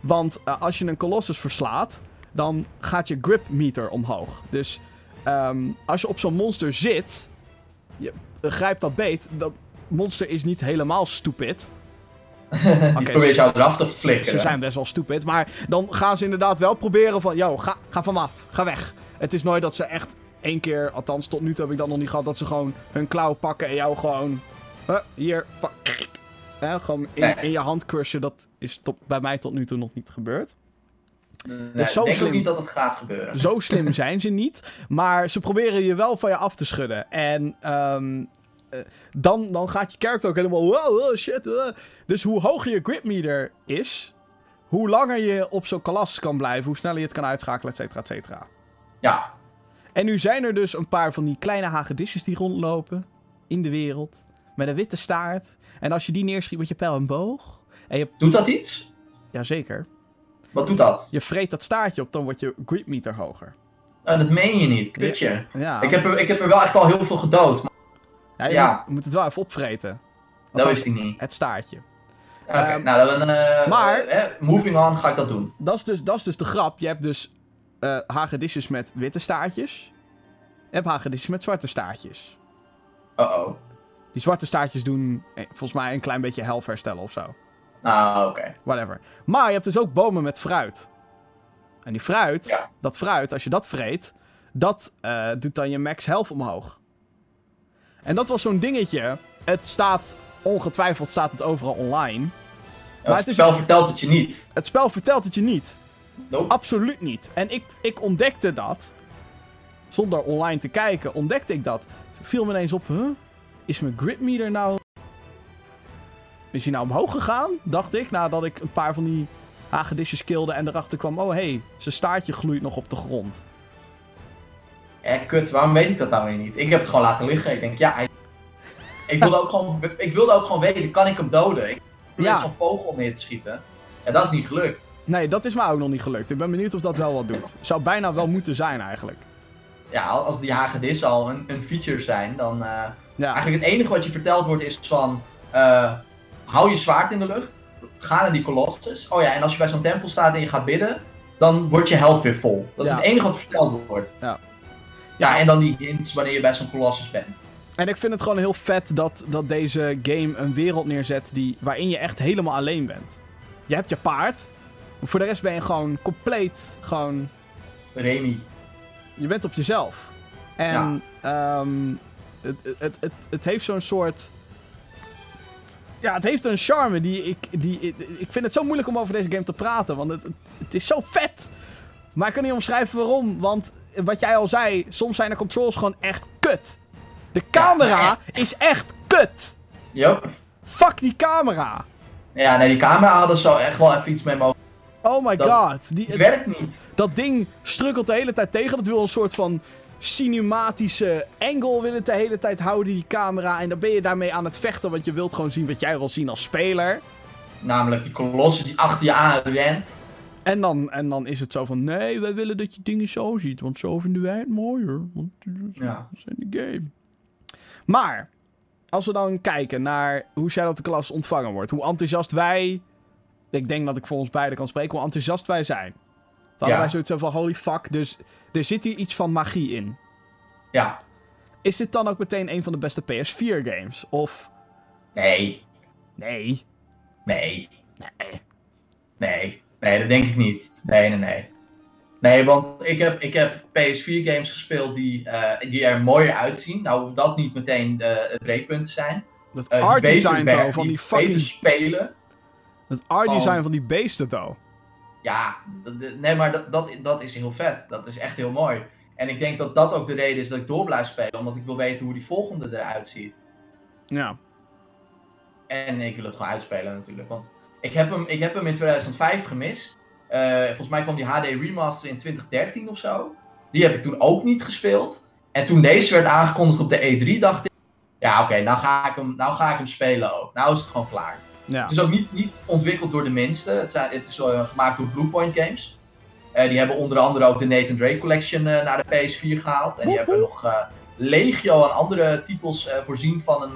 Want eh, als je een Colossus verslaat, dan gaat je grip meter omhoog. Dus ehm, als je op zo'n monster zit, je grijpt dat beet. Dat monster is niet helemaal stupid. Die Oké, probeert jou eraf te Ze flikkeren. zijn best wel stupid. Maar dan gaan ze inderdaad wel proberen van... Yo, ga, ga vanaf. Ga weg. Het is nooit dat ze echt één keer... Althans, tot nu toe heb ik dat nog niet gehad... Dat ze gewoon hun klauw pakken en jou gewoon... Huh, hier, fuck. Hè, gewoon in, Nee. in je hand crushen. Dat is tot, bij mij tot nu toe nog niet gebeurd. Nee, Dus zo ik denk slim. ook niet dat het gaat gebeuren. Zo slim zijn ze niet. Maar ze proberen je wel van je af te schudden. En ehm, eh, dan, dan gaat je character ook helemaal... Wow, wow, shit. uh. Dus hoe hoger je grip meter is... Hoe langer je op zo'n kalas kan blijven. Hoe sneller je het kan uitschakelen, et cetera, et cetera. Ja, En nu zijn er dus een paar van die kleine hagedisjes die rondlopen. In de wereld. Met een witte staart. En als je die neerschiet met je pijl en boog... En je... doet dat iets? Jazeker. Wat doet dat? Je vreet dat staartje op, dan wordt je grip meter hoger. Eh, dat meen je niet, kutje. Ja. Ik, heb er, ik heb er wel echt wel heel veel gedood, maar Ja, je Ja. Moet, het wel even opvreten. dat wist ik niet. Het staartje. Oké, Ehm, nou dan, eh, maar- eh, eh, moving on ga ik dat doen. Dat is dus, dat is dus de grap. Je hebt dus hagedisjes met witte staartjes. Je hebt hagedisjes met zwarte staartjes. Uh-oh. Die zwarte staartjes doen eh, volgens mij een klein beetje health herstellen of zo. Nou, oké. Whatever. Maar je hebt dus ook bomen met fruit. En die fruit, Ja. dat fruit, als je dat vreet, dat doet dan je max health omhoog. En dat was zo'n dingetje. Het staat, ongetwijfeld staat het overal online. Maar het het is- spel vertelt het je niet. Het spel vertelt het je niet. Nope. Absoluut niet. En ik, ik ontdekte dat. Zonder online te kijken, ontdekte ik dat. Viel me ineens op, huh? Is mijn grip meter nou... Is hij nou omhoog gegaan? Dacht ik, nadat ik een paar van die hagedisjes kilde en erachter kwam... Oh, hé, hey, zijn staartje gloeit nog op de grond. Eh, kut, waarom weet ik dat nou weer niet? Ik heb het gewoon laten liggen. Ik denk, ja, hij... ik, wilde ook gewoon, ik wilde ook gewoon weten, kan ik hem doden? Ik wilde Ja. zo'n vogel neer te schieten. Ja, dat is niet gelukt. Nee, dat is me ook nog niet gelukt. Ik ben benieuwd of dat wel wat doet. Zou bijna wel moeten zijn, eigenlijk. Ja, al- als die hagedissen al een, een feature zijn, dan... eh, Ja, Eigenlijk het enige wat je verteld wordt is van... eh, hou je zwaard in de lucht. Ga naar die kolossus. Oh ja, en als je bij zo'n tempel staat en je gaat bidden... Dan wordt je health weer vol. Dat is het enige wat verteld wordt. Ja. Ja, en dan die hints wanneer je bij zo'n kolossus bent. En ik vind het gewoon heel vet dat, dat deze game een wereld neerzet die, waarin je echt helemaal alleen bent. Je hebt je paard, maar voor de rest ben je gewoon compleet gewoon... Remy. Je bent op jezelf. En ehm, het, het, het, het heeft zo'n soort... Ja, het heeft een charme die ik... Die, ik vind het zo moeilijk om over deze game te praten, want het, het is zo vet. maar ik kan niet omschrijven waarom. Want wat jij al zei, soms zijn de controls gewoon echt kut. De camera is echt kut. Yup. Fuck die camera. Ja, nee, die camera hadden zo echt wel even iets mee mogen. Oh my Dat- god. Die, Het werkt niet. dat ding strukkelt de hele tijd tegen. Dat wil een soort van cinematische angle willen de hele tijd houden, die camera. En dan ben je daarmee aan het vechten, want je wilt gewoon zien wat jij wil zien als speler. Namelijk die kolossus die achter je aan rent. En dan, en dan is het zo van, nee, wij willen dat je dingen zo ziet, want zo vinden wij het mooier. Want Ja. dat is in de game. Maar, als we dan kijken naar hoe Shadow of the Colossus ontvangen wordt, hoe enthousiast wij, ik denk dat ik voor ons beiden kan spreken, hoe enthousiast wij zijn. Dan hadden wij zoiets van, holy fuck, dus er zit hier iets van magie in. Ja. Is dit dan ook meteen een van de beste PS4 games? Of, Nee. nee, Nee. nee. Nee. Nee, dat denk ik niet. Nee, nee, nee. Nee, want ik heb, ik heb PS4 games gespeeld die, eh, die er mooier uitzien. Nou, dat niet meteen eh, het breekpunt zijn. Dat Eh, art design, though, van die fucking... spelen. Het art design van die beesten, though. Ja, nee, maar dat, dat, dat is heel vet. Dat is echt heel mooi. En ik denk dat dat ook de reden is dat ik door blijf spelen. Omdat ik wil weten hoe die volgende eruit ziet. Ja. En ik wil het gewoon uitspelen natuurlijk. Want ik heb hem, ik heb hem in 2005 gemist. Eh, volgens mij kwam die HD Remaster in 2013 of zo. Die heb ik toen ook niet gespeeld. En toen deze werd aangekondigd op de E3 dacht ik... Ja oké, nou, ga ik hem, nou ga ik hem spelen ook. Nou is het gewoon klaar. Ja. Het is ook niet, niet ontwikkeld door de minste. Het, zijn, het is eh, gemaakt door Bluepoint Games. Eh, die hebben onder andere ook de Nathan Drake Collection naar de PS4 gehaald. En die hebben nog legio aan andere titels voorzien van een,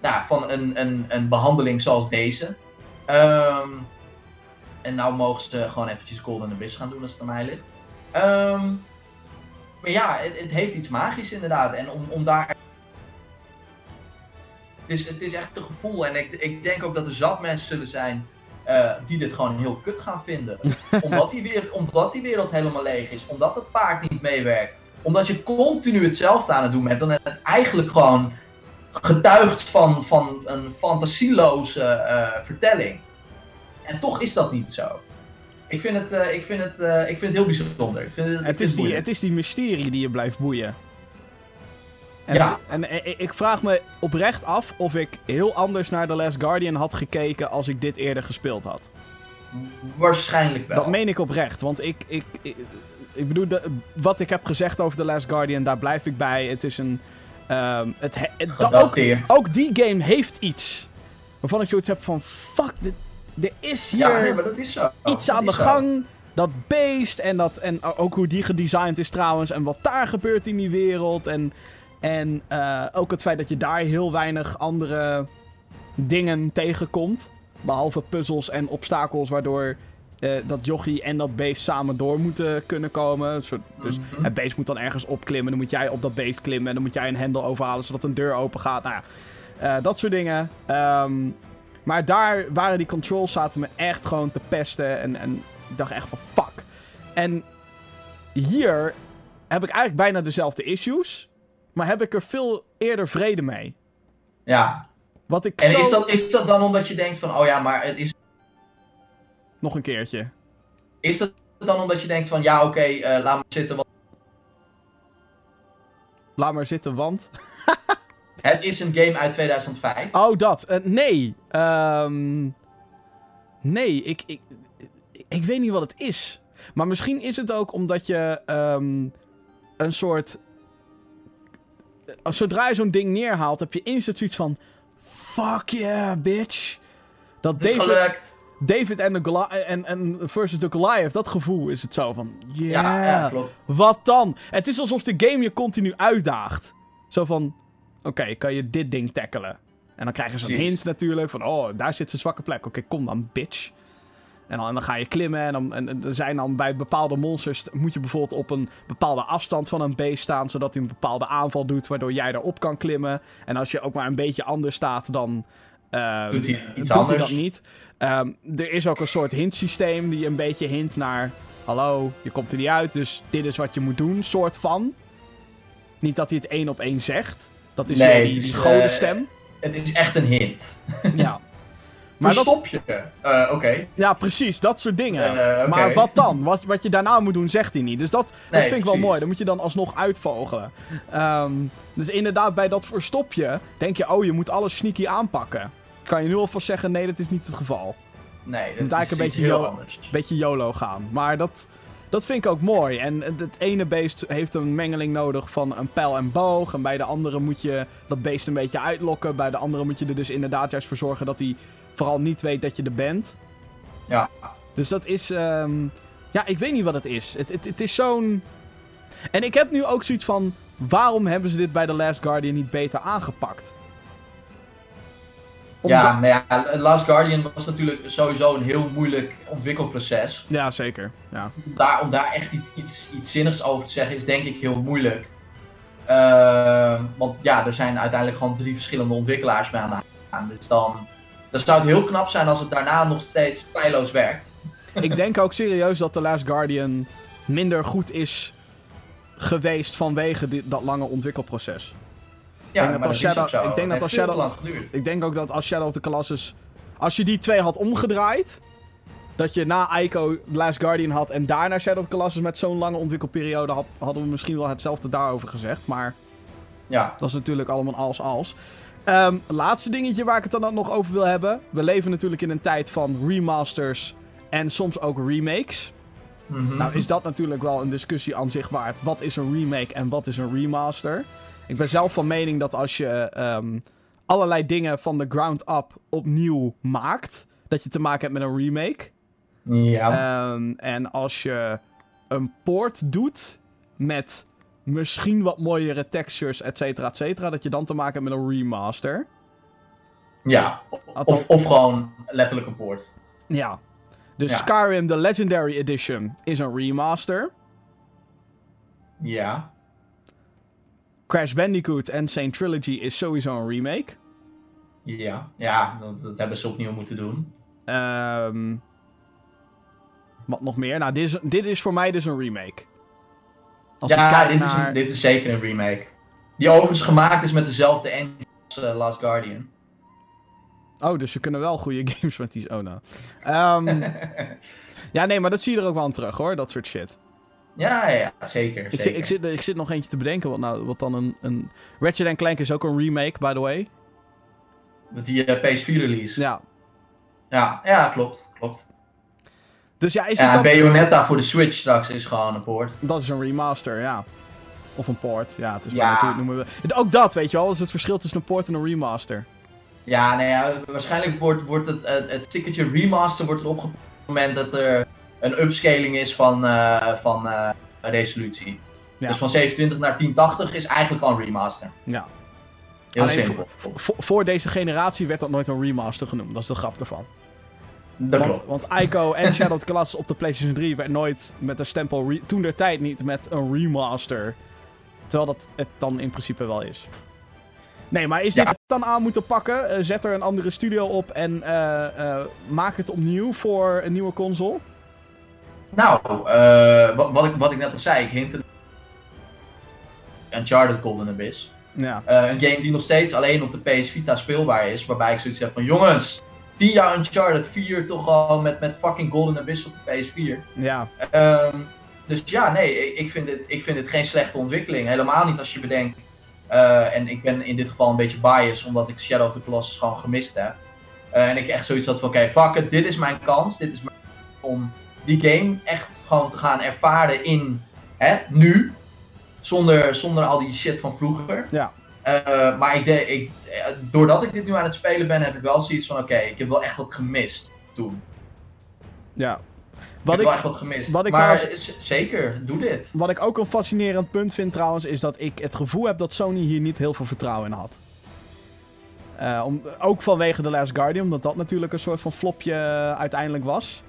nou, van een, een, een behandeling zoals deze. Ehm, en nou mogen ze gewoon eventjes Golden Abyss gaan doen als het aan mij ligt. Ehm, maar ja, het, het heeft iets magisch inderdaad. En om, om daar het is, het is echt een gevoel. En ik, ik denk ook dat er zat mensen zullen zijn eh, die dit gewoon heel kut gaan vinden. omdat, die weer, omdat die wereld helemaal leeg is. Omdat het paard niet meewerkt. Omdat je continu hetzelfde aan het doen bent. En het eigenlijk gewoon getuigt van, van een fantasieloze eh, vertelling. En toch is dat niet zo. Ik vind het, eh, ik vind het, eh, ik vind het heel bijzonder. Ik vind het, Het is, die, het is die mysterie die je blijft boeien. En, Ja. het- en ik- ik vraag me oprecht af of ik heel anders naar The Last Guardian had gekeken als ik dit eerder gespeeld had. Waarschijnlijk wel. Dat meen ik oprecht, want ik, ik, ik, ik bedoel, de- wat ik heb gezegd over The Last Guardian, daar blijf ik bij. Het is een... ehm, het, ook, ook die game heeft iets waarvan ik zoiets heb van, fuck, er is hier... Ja, nee, maar dat is zo. iets Dat aan de zo. gang. Dat beest en, dat, en ook hoe die gedesigned is trouwens. En wat daar gebeurt in die wereld. En, en eh, ook het feit dat je daar heel weinig andere dingen tegenkomt. Behalve puzzels en obstakels waardoor eh, dat jochie en dat beest samen door moeten kunnen komen. Soort- dus Mhm. het beest moet dan ergens opklimmen. Dan moet jij op dat beest klimmen. En dan moet jij een hendel overhalen zodat een deur open gaat. Nou ja, eh, dat soort dingen. Ehm, maar daar waren die controls zaten me echt gewoon te pesten. En, en ik dacht echt van fuck. En hier heb ik eigenlijk bijna dezelfde issues. Maar heb ik er veel eerder vrede mee. Ja. Wat ik En zo... is, dat, is dat dan omdat je denkt van, oh ja, maar het is, Nog een keertje. is dat dan omdat je denkt van, ja oké, eh, laat maar zitten, want Laat maar zitten, want... het is een game uit 2005. Oh, dat. Eh, nee. Ehm, nee, ik, ik, ik weet niet wat het is. Maar misschien is het ook omdat je ehm, een soort... eh, Zodra je zo'n ding neerhaalt, heb je instant zoiets van... Fuck yeah, bitch. Dat Het is David, gelukt. David en, de Goli- en, en versus de Goliath, dat gevoel is het zo van... Yeah, Ja, ja, klopt. wat dan? Het is alsof de game je continu uitdaagt. Zo van, oké, kan je dit ding tackelen? En dan krijg je zo'n Precies. hint natuurlijk van, oh, daar zit zijn zwakke plek. Oké, kom dan, bitch. En dan, en dan ga je klimmen en, dan, en, en er zijn dan bij bepaalde monsters... moet je bijvoorbeeld op een bepaalde afstand van een beest staan... zodat hij een bepaalde aanval doet, waardoor jij erop kan klimmen. En als je ook maar een beetje anders staat, dan... eh, Doet hij iets doet anders? hij dat niet. Ehm, er is ook een soort hintsysteem die een beetje hint naar... Hallo, je komt er niet uit, dus dit is wat je moet doen, soort van. Niet dat hij het één op één zegt. Dat is Nee, die, die eh, godenstem. Het is echt een hint. ja. Maar dat, je. Eh, Oké. ja, precies, dat soort dingen. Eh. Maar wat dan? Wat, wat je daarna moet doen, zegt hij niet. Dus dat, dat vind ik wel mooi. Dat moet je dan alsnog uitvogelen. Ehm, dus inderdaad, bij dat verstopje denk je, oh, je moet alles sneaky aanpakken. Kan je nu alvast zeggen, nee, dat is niet het geval. Nee, dat moet eigenlijk een beetje heel anders. Beetje YOLO gaan. Maar dat, dat vind ik ook mooi. En het ene beest heeft een mengeling nodig van een pijl en boog. En bij de andere moet je dat beest een beetje uitlokken. Bij de andere moet je er dus inderdaad juist voor zorgen dat hij vooral niet weet dat je er bent. Ja. Dus dat is. ehm, ja, ik weet niet wat het is. Het, het, het is zo'n. En ik heb nu ook zoiets van. Waarom hebben ze dit bij The Last Guardian niet beter aangepakt? Ja, nou ja, Last Guardian was natuurlijk sowieso een heel moeilijk ontwikkelproces. Ja, zeker. Ja. Daar, om daar echt iets, iets, iets zinnigs over te zeggen is denk ik heel moeilijk. Ehm, want ja, er zijn uiteindelijk gewoon drie verschillende ontwikkelaars mee aan de hand. Dus dan, dan zou het heel knap zijn als het daarna nog steeds feilloos werkt. ik denk ook serieus dat The Last Guardian minder goed is geweest vanwege dat lange ontwikkelproces. Ja, denk dat maar dat is Shadow- ik denk dat als Shadow-. Ik denk ook dat als Shadow of the Colossus... Als je die twee had omgedraaid... Dat je na Ico The Last Guardian had en daarna Shadow of the Colossus met zo'n lange ontwikkelperiode had, hadden we misschien wel hetzelfde daarover gezegd. Maar Ja, dat is natuurlijk allemaal als als. Ehm, laatste dingetje waar ik het dan nog over wil hebben. We leven natuurlijk in een tijd van remasters en soms ook remakes. Mhm. Nou is dat natuurlijk wel een discussie aan zich waard. Wat is een remake en wat is een remaster? Ik ben zelf van mening dat als je ehm, allerlei dingen van de ground up opnieuw maakt, dat je te maken hebt met een remake. ja. Ehm, en als je een poort doet met misschien wat mooiere textures, et cetera, et cetera, dat je dan te maken hebt met een remaster. ja. Of, of gewoon letterlijk een poort. Ja. Dus Ja. Skyrim, de Legendary Edition, is een remaster. Ja. Crash Bandicoot en Saint Trilogy is sowieso een remake. Ja. Ja, dat, dat hebben ze opnieuw moeten doen. Ehm wat nog meer? Nou, dit is, dit is voor mij dus een remake. Als ja, dit, is een, dit is zeker een remake. Die overigens gemaakt is met dezelfde engine als eh, Last Guardian. Oh, dus ze kunnen wel goede games met die... Oh, nou. Ehm, ja, nee, maar dat zie je er ook wel aan terug, hoor. Dat soort shit. Ja, ja, zeker. Ik zeker. zit, ik, zit, ik zit nog eentje te bedenken. Wat, nou, wat dan een, een... Ratchet Clank is ook een remake, by the way. Met die eh, PS4 release. Ja. Ja. ja, klopt. klopt. Dus ja, is Ja, het dan... Bayonetta voor de Switch straks is gewoon een poort. Dat is een remaster, ja. Of een port. Ja, het is Ja. natuurlijk noemen we. Ook dat, weet je wel, is het verschil tussen een port en een remaster. Ja, nee, ja, waarschijnlijk wordt, wordt het, het, het stickertje remaster wordt erop gepakt op het moment dat er een upscaling is van, eh, van eh, resolutie. Ja. Dus van 27 naar 1080 is eigenlijk al een remaster. Ja. Heel Alleen simpel. Voor, deze generatie werd dat nooit een remaster genoemd. Dat is de grap ervan. Dat Want, klopt. want Ico en Shadow of the Colossus op de PlayStation 3 werd nooit met een stempel... toen der tijd niet met een remaster. Terwijl dat het dan in principe wel is. Nee, maar is Ja. dit dan aan moeten pakken? Eh, zet er een andere studio op en maak het opnieuw voor een nieuwe console? Nou, eh, wat, wat, ik, wat ik net al zei, ik hintte Uncharted Golden Abyss. Ja. Eh, een game die nog steeds alleen op de PS Vita speelbaar is. Waarbij ik zoiets heb van, jongens, 10 jaar Uncharted 4 toch al met, met fucking Golden Abyss op de PS4. Ja. Ehm, dus ja, nee, ik, vind het, ik vind het geen slechte ontwikkeling. Helemaal niet als je bedenkt. eh, en ik ben in dit geval een beetje biased, omdat ik Shadow of the Colossus gewoon gemist heb. En ik echt zoiets had van, oké, fuck it, dit is mijn kans. Dit is mijn om die game echt gewoon te gaan ervaren in, hè, nu. Zonder, zonder al die shit van vroeger. Ja. Eh, maar ik de, ik, eh, doordat ik dit nu aan het spelen ben, heb ik wel zoiets van, oké, ik heb wel echt wat gemist toen. Ja. ik Wat heb ik, wel echt wat gemist. wat ik maar trouwens- zeker, doe dit. wat ik ook een fascinerend punt vind trouwens, is dat ik het gevoel heb dat Sony hier niet heel veel vertrouwen in had. Eh, om, ook vanwege The Last Guardian, omdat dat natuurlijk een soort van flopje uiteindelijk was.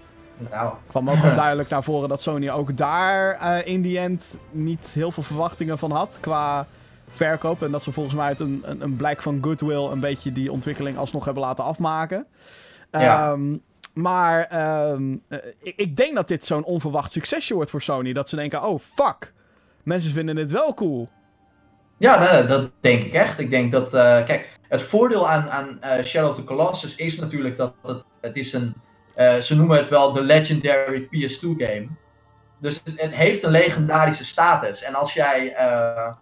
Nou, kwam ook wel duidelijk naar voren dat Sony ook daar eh, in die end niet heel veel verwachtingen van had qua verkoop. En dat ze volgens mij uit een, een, een blijk van goodwill een beetje die ontwikkeling alsnog hebben laten afmaken. Ja. Ehm, maar ehm, eh, ik, ik denk dat dit zo'n onverwacht succesje wordt voor Sony. Dat ze denken, oh fuck, mensen vinden dit wel cool. ja, nou, dat denk ik echt. Ik denk dat, eh, kijk, Het voordeel aan, aan Shadow of the Colossus is natuurlijk dat het, het is een, eh, ze noemen het wel de legendary PS2 game. Dus het, het heeft een legendarische status. En als jij, eh,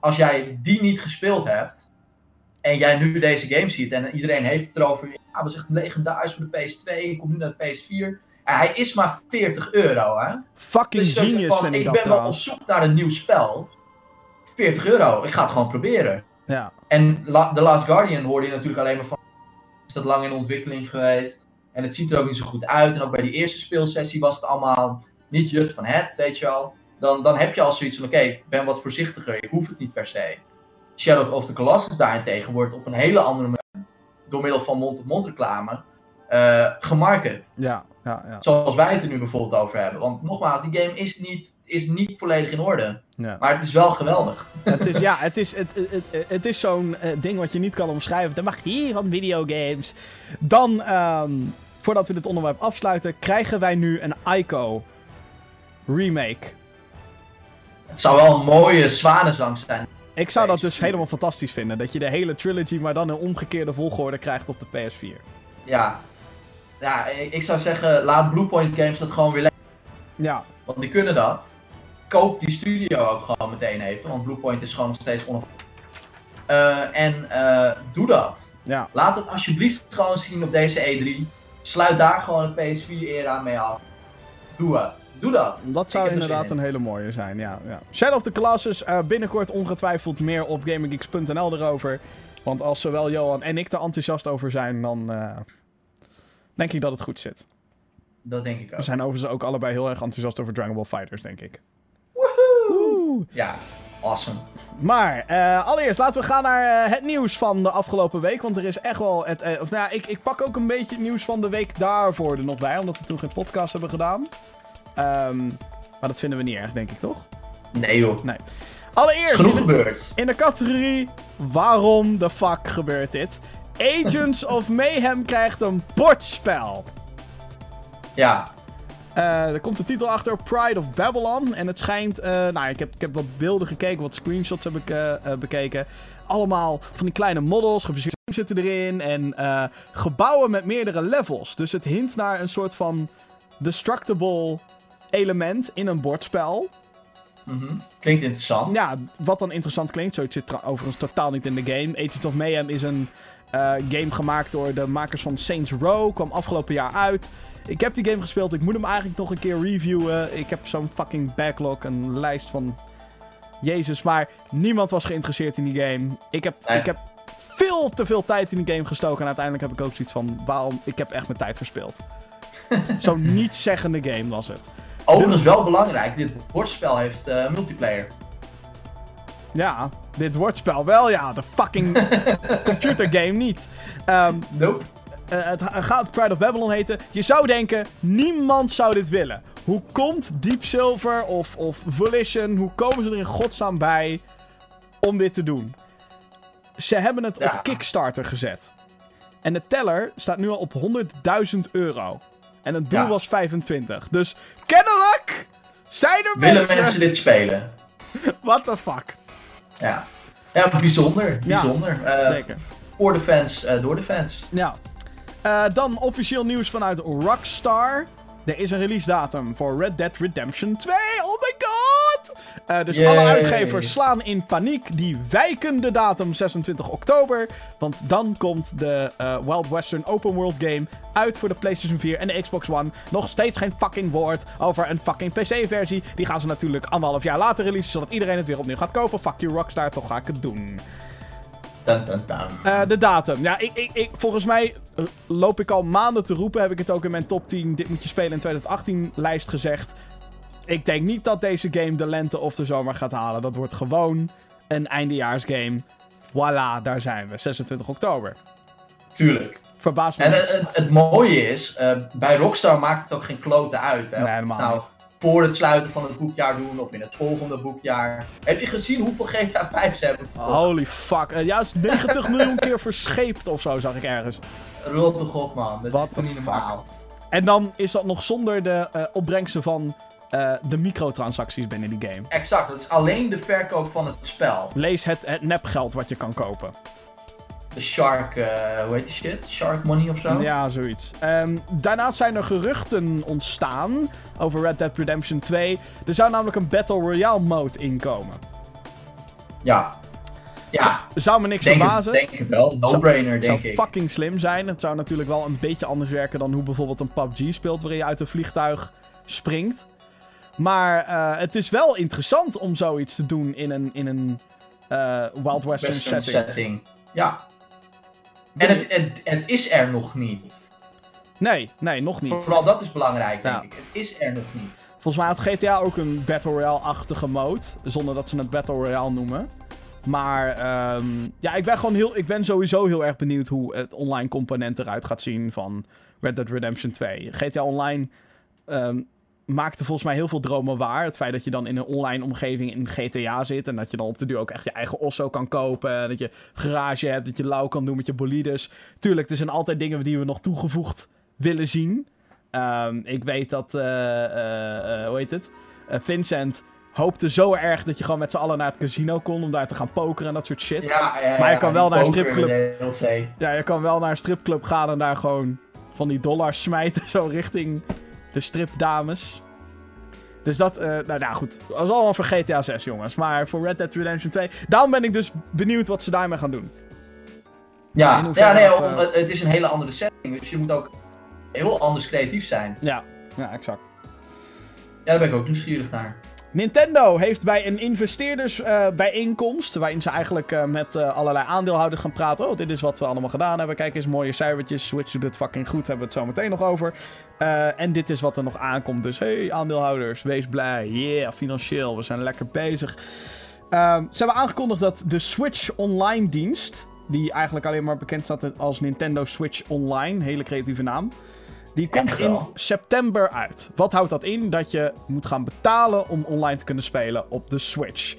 als jij die niet gespeeld hebt, en jij nu deze game ziet en iedereen heeft het erover, ja, dat is echt legendarisch voor de PS2, komt nu naar de PS4. En hij is maar 40 euro, hè? Fucking Dus genius van, vind ik ik dat ben wel op zoek naar een nieuw spel. 40 euro, ik ga het gewoon proberen. Ja. En La The Last Guardian hoorde je natuurlijk alleen maar van. Is dat lang in ontwikkeling geweest? En het ziet er ook niet zo goed uit. En ook bij die eerste speelsessie was het allemaal niet jut van het, weet je wel. Dan, dan heb je al zoiets van: oké, ik ben wat voorzichtiger, ik hoef het niet per se. Shadow of the Colossus daarentegen wordt op een hele andere manier, door middel van mond-tot-mond reclame, eh gemarket. Ja, ja, ja. Zoals wij het er nu bijvoorbeeld over hebben. Want nogmaals, die game is niet, is niet volledig in orde. ja. Maar het is wel geweldig. het is, ja, het is, het, het, het, is zo'n eh, ding wat je niet kan omschrijven. De magie van videogames. Dan, ehm, voordat we dit onderwerp afsluiten, krijgen wij nu een Ico remake. Het zou wel een mooie zwanenzang zijn. Ik zou dat PS4. dus helemaal fantastisch vinden. Dat je de hele trilogy, maar dan in omgekeerde volgorde krijgt op de PS4. Ja. Ja, ik zou zeggen, laat Bluepoint Games dat gewoon weer lekker. Ja, Want die kunnen dat. Koop die studio ook gewoon meteen even. Want Bluepoint is gewoon nog steeds onafhankelijk. Eh, en eh, doe dat. ja. Laat het alsjeblieft gewoon zien op deze E3. Sluit daar gewoon het PS4-era mee af. Doe het. Doe dat. Dat zou er inderdaad een hele mooie zijn, ja. ja. Shadow of the Colossus, eh, binnenkort ongetwijfeld meer op GamingGeeks.nl erover. Want als zowel Johan en ik er enthousiast over zijn, dan eh, denk ik dat het goed zit. Dat denk ik We ook. zijn overigens ook allebei heel erg enthousiast over Dragon Ball Fighters, denk ik. Woehoe! Oeh. Ja, awesome. Maar eh, allereerst laten we gaan naar eh, het nieuws van de afgelopen week. Want er is echt wel. Het, eh, of, nou ja, ik, ik pak ook een beetje het nieuws van de week daarvoor er nog bij. Omdat we toen geen podcast hebben gedaan. Ehm, maar dat vinden we niet erg, denk ik toch? Nee joh. Allereerst. Genoeg in de- gebeurd. In de categorie waarom de fuck gebeurt dit? Agents of Mayhem krijgt een bordspel. Ja, Eh, er komt de titel achter Pride of Babylon. En het schijnt. eh, nou, ik heb, ik heb wat beelden gekeken, wat screenshots heb ik eh, bekeken. Allemaal van die kleine models, zitten erin. En gebouwen met meerdere levels. Dus het hint naar een soort van destructible element in een bordspel. mhm. klinkt interessant. Ja, wat dan interessant klinkt. Zoiets zit overigens totaal niet in de game. Agents of Mayhem is een game gemaakt door de makers van Saints Row. Kwam afgelopen jaar uit. Ik heb die game gespeeld. Ik moet hem eigenlijk nog een keer reviewen. Ik heb zo'n fucking backlog. Een lijst van... Jezus, maar niemand was geïnteresseerd in die game. Ik heb, Nee. ik heb veel te veel tijd in die game gestoken. En uiteindelijk heb ik ook zoiets van... Waarom? Ik heb echt mijn tijd verspild. Zo'n nietszeggende game was het. Overigens wel belangrijk, dit bordspel heeft eh, multiplayer. Ja, dit woordspel wel, ja. De fucking computer game niet. Ehm, Nope. Eh, het gaat Pride of Babylon heten. Je zou denken, niemand zou dit willen. Hoe komt Deep Silver of, of Volition, hoe komen ze er in godsnaam bij om dit te doen? Ze hebben het Ja. op Kickstarter gezet. En de teller staat nu al op 100.000 euro. En het doel Ja. was 25. Dus kennelijk zijn er Willen mensen... mensen dit spelen? What the fuck? Ja. Ja, bijzonder. Ja, Bijzonder. Eh, Zeker. Voor de fans, eh, door de fans. Ja. Eh, dan officieel nieuws vanuit Rockstar. Er is een release datum voor Red Dead Redemption 2. Oh my god! Eh, dus alle uitgevers slaan in paniek. Die wijken de datum 26 oktober. Want dan komt de eh, Wild Western Open World game uit voor de PlayStation 4 en de Xbox One. Nog steeds geen fucking woord over een fucking PC-versie. Die gaan ze natuurlijk anderhalf jaar later releasen, zodat iedereen het weer opnieuw gaat kopen. Fuck you Rockstar, toch ga ik het doen. Dun, dun, dun. Eh, de datum. Ja, ik, ik, ik, volgens mij loop ik al maanden te roepen. Heb ik het ook in mijn top 10 Dit moet je spelen in 2018 lijst gezegd. Ik denk niet dat deze game de lente of de zomer gaat halen. Dat wordt gewoon een eindejaarsgame. Voilà, daar zijn we. 26 oktober. Tuurlijk. Verbaas me En het, het mooie is, eh, bij Rockstar maakt het ook geen klote uit. Hè? Nee, helemaal nou, niet. Voor het sluiten van het boekjaar doen of in het volgende boekjaar. Heb je gezien hoeveel GTA 5 ze hebben verkocht? Holy fuck. Eh, ja, het is 90 miljoen keer verscheept of zo, zag ik ergens. Rot toch op, man. Dat What is toch niet fuck? normaal. En dan is dat nog zonder de eh, opbrengsten van eh, de microtransacties binnen die game. Exact, dat is alleen de verkoop van het spel. Lees het, het nepgeld wat je kan kopen. De Shark, eh, hoe heet die shit? Shark Money of zo? Ja, zoiets. Ehm, daarnaast zijn er geruchten ontstaan over Red Dead Redemption 2. Er zou namelijk een Battle Royale mode inkomen. Ja. Ja, Zou me niks denk het, verbazen. denk het wel. No-brainer, Het denk zou ik. fucking slim zijn. Het zou natuurlijk wel een beetje anders werken dan hoe bijvoorbeeld een PUBG speelt, waarin je uit een vliegtuig springt. Maar eh, het is wel interessant om zoiets te doen in een, in een eh, Wild Western, Western setting. setting. Ja. En het, het, het is er nog niet. Nee, nee, nog niet. Vooral dat is belangrijk, denk Ja. ik. Het is er nog niet. Volgens mij had GTA ook een Battle Royale-achtige mode. Zonder dat ze het Battle Royale noemen. Maar ehm, ja, ik ben gewoon heel. Ik ben sowieso heel erg benieuwd hoe het online component eruit gaat zien van Red Dead Redemption 2. GTA Online ehm, maakte volgens mij heel veel dromen waar. Het feit dat je dan in een online omgeving in GTA zit. En dat je dan op de duur ook echt je eigen osso kan kopen. En dat je garage hebt, dat je lauw kan doen met je bolides. Tuurlijk, er zijn altijd dingen die we nog toegevoegd willen zien. Ehm, ik weet dat, eh, eh, eh, hoe heet het? Vincent hoopte zo erg dat je gewoon met z'n allen naar het casino kon om daar te gaan pokeren en dat soort shit. Ja, ja, Maar je kan wel naar een stripclub. Ja, je kan wel naar een stripclub gaan en daar gewoon van die dollars smijten zo richting de stripdames. Dus dat, eh, nou, nou goed, dat is allemaal voor GTA 6 jongens. Maar voor Red Dead Redemption 2, daarom ben ik dus benieuwd wat ze daarmee gaan doen. Ja, ja nee, dat, eh, het is een hele andere setting. Dus je moet ook heel anders creatief zijn. Ja, ja exact. Ja, daar ben ik ook nieuwsgierig naar. Nintendo heeft bij een investeerdersbijeenkomst, waarin ze eigenlijk eh, met eh, allerlei aandeelhouders gaan praten. Oh, dit is wat we allemaal gedaan hebben. Kijk eens, mooie cijfertjes. Switch doet het fucking goed, hebben we het zo meteen nog over. Eh, en dit is wat er nog aankomt. Dus hey, aandeelhouders, wees blij. Yeah, financieel, we zijn lekker bezig. Ehm, ze hebben aangekondigd dat de Switch Online dienst, die eigenlijk alleen maar bekend staat als Nintendo Switch Online, hele creatieve naam. Die komt in september uit. Wat houdt dat in? Dat je moet gaan betalen om online te kunnen spelen op de Switch.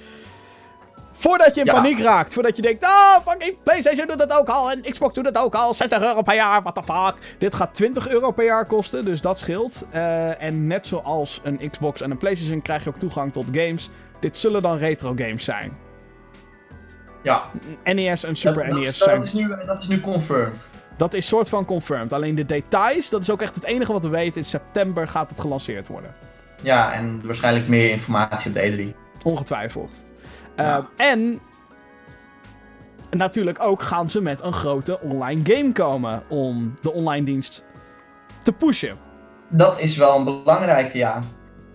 Voordat je in Ja. paniek raakt, voordat je denkt, ah, fucking PlayStation doet het ook al en Xbox doet het ook al, 60 euro per jaar, what the fuck. Dit gaat 20 euro per jaar kosten, dus dat scheelt. Eh, en net zoals een Xbox en een PlayStation krijg je ook toegang tot games. Dit zullen dan retro games zijn. Ja, NES en Super dat, dat NES is, zijn dat, is nu, dat is nu confirmed. Dat is soort van confirmed. Alleen de details, dat is ook echt het enige wat we weten. In september gaat het gelanceerd worden. Ja, en waarschijnlijk meer informatie op de E E3. Ongetwijfeld. Ja. Eh, en natuurlijk ook gaan ze met een grote online game komen om de online dienst te pushen. Dat is wel een belangrijke, ja.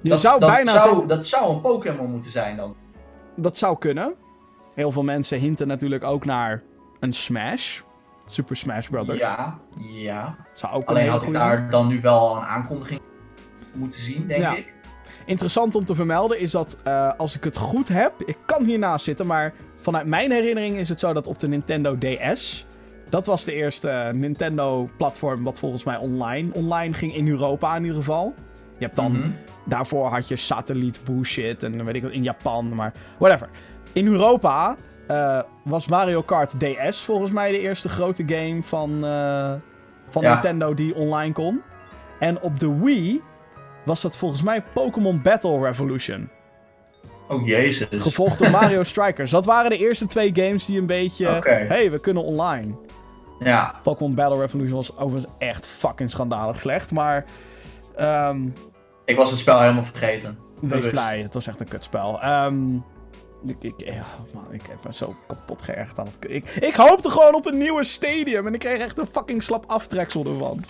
Je dat, zou dat bijna zou, dat zou een Pokémon moeten zijn dan. dat zou kunnen. Heel veel mensen hinten natuurlijk ook naar een Smash. Super Smash Brothers. Ja, ja. Zou ook een Alleen had ik daar dan nu wel een aankondiging moeten zien, denk Ja. ik. Interessant om te vermelden is dat, eh, als ik het goed heb, ik kan hiernaast zitten, maar vanuit mijn herinnering is het zo dat op de Nintendo DS, dat was de eerste Nintendo-platform wat volgens mij online, online ging in Europa in ieder geval. Je hebt dan, Mhm. daarvoor had je satelliet bullshit en weet ik wat, in Japan, maar whatever. In Europa eh, was Mario Kart DS volgens mij de eerste grote game van, eh, van Ja. Nintendo die online kon. En op de Wii was dat volgens mij Pokémon Battle Revolution. Oh jezus. Gevolgd door Mario Strikers. Dat waren de eerste twee games die een beetje... Hey, we kunnen online. Ja, Pokémon Battle Revolution was overigens echt fucking schandalig slecht. Maar ehm ik was het spel helemaal vergeten. wees blij, het was echt een kutspel. Ehm ik, ik, ja, man, ik heb me zo kapot geërgerd aan het... Ik, ik hoopte gewoon op een nieuwe stadium en ik kreeg echt een fucking slap aftreksel ervan.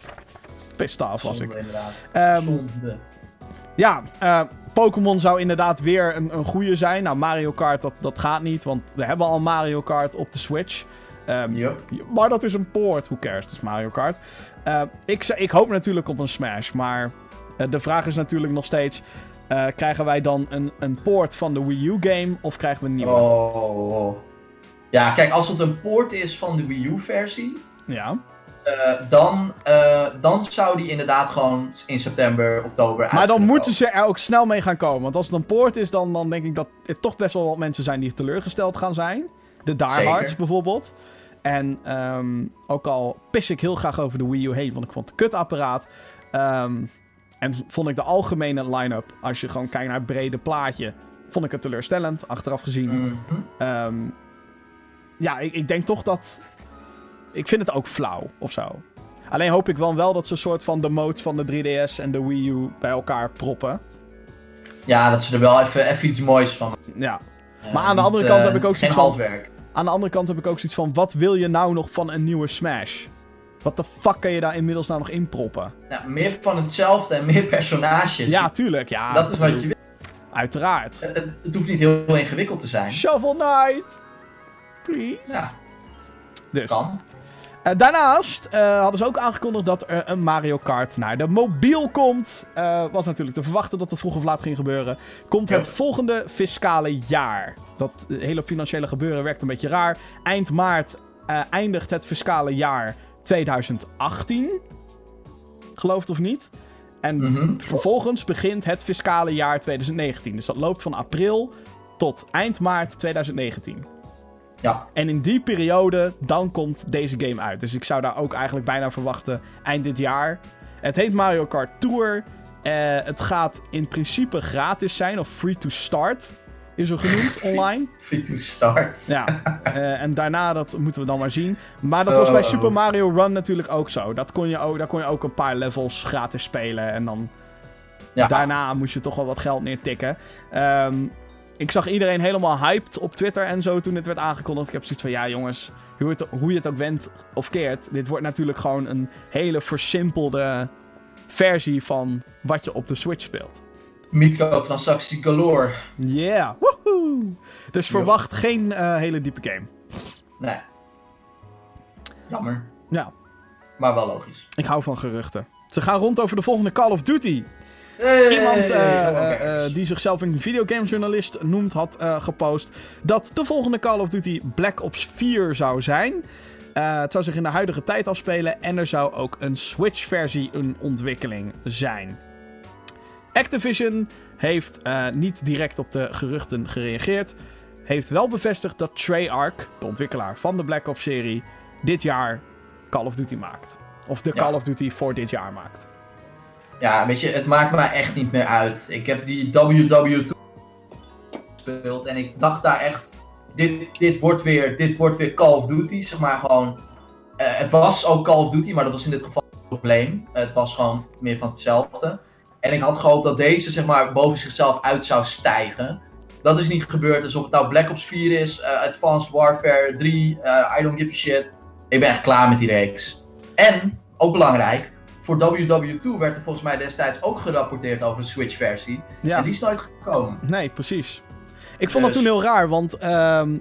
Pissed af was ik. Inderdaad. Ehm, Zonde. Ja, eh, Pokémon zou inderdaad weer een, een goede zijn. Nou, Mario Kart, dat, dat gaat niet, want we hebben al Mario Kart op de Switch. Ehm. Maar dat is een poort, who cares, het is Mario Kart. Eh, ik, ik hoop natuurlijk op een Smash, maar eh, de vraag is natuurlijk nog steeds... eh, krijgen wij dan een, een poort van de Wii U-game of krijgen we een nieuwe? Oh. Ja, kijk, als het een poort is van de Wii U-versie, Ja. eh, dan, eh, dan zou die inderdaad gewoon in september, oktober uit Maar dan moeten ze er ook snel mee gaan komen. Want als het een poort is, dan, dan denk ik dat er toch best wel wat mensen zijn die teleurgesteld gaan zijn. De diehards bijvoorbeeld. En ehm, ook al pis ik heel graag over de Wii U heen, want ik vond het een kutapparaat. Ehm, en vond ik de algemene line-up, als je gewoon kijkt naar het brede plaatje, vond ik het teleurstellend, achteraf gezien. Mhm. Ehm, ja, ik, ik denk toch dat Ik vind het ook flauw, of zo. Alleen hoop ik wel, wel dat ze een soort van de modes van de 3DS en de Wii U bij elkaar proppen. Ja, dat ze er wel even, even iets moois van Ja. Eh, Maar aan de andere kant eh, heb ik ook Geen zoiets van-. Aan de andere kant heb ik ook zoiets van, wat wil je nou nog van een nieuwe Smash? Wat de fuck kan je daar inmiddels nou nog in proppen? Ja, meer van hetzelfde en meer personages. Ja, tuurlijk, ja. dat is wat je wil. Uiteraard. Het, hoeft niet heel, heel ingewikkeld te zijn. Shovel Knight! Please. Ja, Dus. kan. Eh, daarnaast eh, hadden ze ook aangekondigd dat er een Mario Kart naar de mobiel komt. Eh, was natuurlijk te verwachten dat het vroeg of laat ging gebeuren. Komt het volgende fiscale jaar. Dat hele financiële gebeuren werkt een beetje raar. Eind maart eindigt het fiscale jaar 2018. Geloof het of niet. En Mhm. vervolgens begint het fiscale jaar 2019. Dus dat loopt van april tot eind maart 2019. Ja, En in die periode, dan komt deze game uit. Dus ik zou daar ook eigenlijk bijna verwachten eind dit jaar. Het heet Mario Kart Tour. Eh, het gaat in principe gratis zijn, of free to start, is er genoemd online. free to start. Ja, eh, en daarna, dat moeten we dan maar zien. Maar dat was bij Oh. Super Mario Run natuurlijk ook zo. Dat kon je ook, daar kon je ook een paar levels gratis spelen. En dan Ja. daarna moest je toch wel wat geld neertikken. Ehm, ik zag iedereen helemaal hyped op Twitter en zo toen het werd aangekondigd. Ik heb zoiets van, ja jongens, hoe, het, hoe je het ook wendt of keert. Dit wordt natuurlijk gewoon een hele versimpelde versie van wat je op de Switch speelt. Microtransactie galore. Yeah, woehoe! Dus verwacht geen eh, hele diepe game. Nee. Jammer. Ja, Maar wel logisch. ik hou van geruchten. Ze gaan rond over de volgende Call of Duty. Hey, Iemand eh, eh, die zichzelf een videogamejournalist noemt, had gepost dat de volgende Call of Duty Black Ops 4 zou zijn. Het zou zich in de huidige tijd afspelen en er zou ook een Switch-versie een ontwikkeling zijn. Activision heeft eh, niet direct op de geruchten gereageerd. Heeft wel bevestigd dat Treyarch, de ontwikkelaar van de Black Ops-serie, dit jaar Call of Duty maakt. Of de Ja. Call of Duty voor dit jaar maakt. Ja, weet je, het maakt mij echt niet meer uit. Ik heb die WW2 gespeeld en ik dacht daar echt, dit, dit, wordt, weer, dit wordt weer Call of Duty, zeg maar gewoon. eh, het was ook Call of Duty, maar dat was in dit geval het probleem. het was gewoon meer van hetzelfde. En ik had gehoopt dat deze, zeg maar, boven zichzelf uit zou stijgen. Dat is niet gebeurd, dus of het nou Black Ops 4 is, eh, Advanced Warfare 3, eh, I don't give a shit. Ik ben echt klaar met die reeks. En, ook belangrijk, voor WW2 werd er volgens mij destijds ook gerapporteerd over de Switch-versie. Ja. En die is nooit gekomen. Nee, precies. Ik vond dat Dus- toen heel raar, want ehm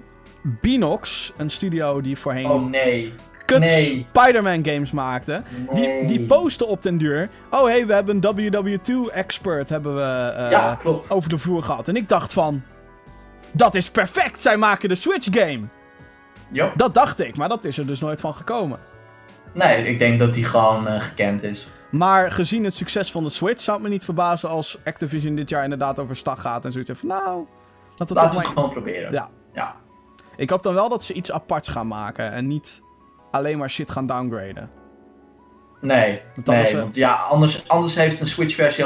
Binox, een studio die voorheen Oh nee. Kut nee. Spider-Man games maakte, die, Nee. die postte op den duur... Oh, hé, hey, we hebben een WW2-expert hebben we eh, Ja, klopt. over de vloer gehad. En ik dacht van... Dat is perfect, zij maken de Switch-game. Yup. Dat dacht ik, maar dat is er dus nooit van gekomen. Nee, ik denk dat die gewoon eh, gekend is. Maar gezien het succes van de Switch zou het me niet verbazen als Activision dit jaar inderdaad over stag gaat en zoiets van... Nou, laten we maar het gewoon proberen. Ja. Ja. Ik hoop dan wel dat ze iets aparts gaan maken en niet alleen maar shit gaan downgraden. Nee, Want nee het- want ja, anders, anders heeft een Switch-versie.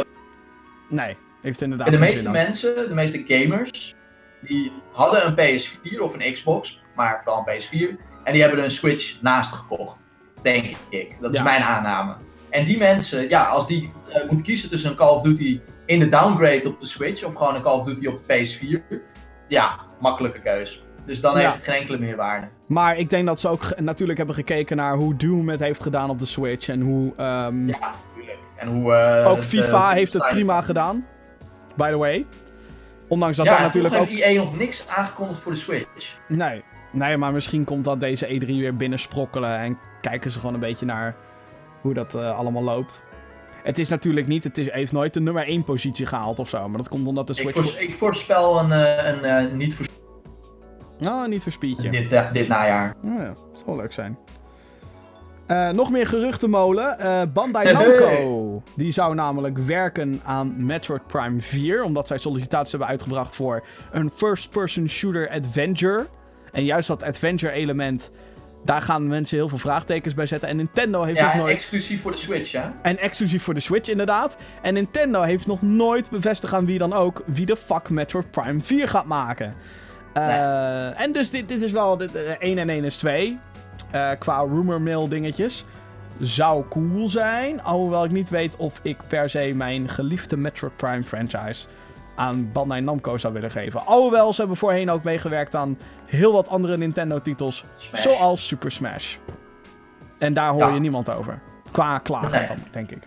Nee, heeft inderdaad En de meeste mensen, de meeste gamers, die hadden een PS4 of een Xbox, maar vooral een PS4. En die hebben er een Switch naast gekocht. Denk ik. Dat is Ja. mijn aanname. En die mensen, ja, als die eh, moeten kiezen tussen een Call of Duty in de downgrade op de Switch of gewoon een Call of Duty op de PS4. Ja, makkelijke keus. Dus dan Ja. heeft het geen enkele meerwaarde. Maar ik denk dat ze ook natuurlijk hebben gekeken naar hoe Doom het heeft gedaan op de Switch. En hoe... ehm, Ja, natuurlijk. En hoe... eh, ook FIFA heeft het prima gedaan. By the way. Ondanks dat ja, en natuurlijk ook... heeft EA nog niks aangekondigd voor de Switch. Nee. nee, maar misschien komt dat deze E3 weer binnensprokkelen. En kijken ze gewoon een beetje naar hoe dat eh, allemaal loopt. Het is natuurlijk niet... Het is, heeft nooit de nummer 1 positie gehaald of zo. Maar dat komt omdat de Switch... ik voorspel een, eh, een niet voor Ah, niet voor Spietje. dit, eh, dit najaar. Oh ja, dat zou leuk zijn. Eh, nog meer geruchtenmolen. Eh Bandai Hey. Namco. Die zou namelijk werken aan Metroid Prime 4. Omdat zij sollicitaties hebben uitgebracht voor een first-person shooter adventure. En juist dat adventure element... Daar gaan mensen heel veel vraagtekens bij zetten. En Nintendo heeft nog Ja, nooit... exclusief voor de Switch, hè? En exclusief voor de Switch, inderdaad. En Nintendo heeft nog nooit bevestigd aan wie dan ook... wie de fuck Metroid Prime 4 gaat maken. Eh, En dus dit, dit is wel... dit, eh, 1 en 1 is 2. eh, qua rumor mill dingetjes. Zou cool zijn. Alhoewel ik niet weet of ik per se mijn geliefde Metroid Prime franchise aan Bandai Namco zou willen geven. Alhoewel ze hebben voorheen ook meegewerkt aan heel wat andere Nintendo-titels. Zoals Super Smash. En daar hoor Ja. je niemand over. Qua klagen Nee. dan, denk ik.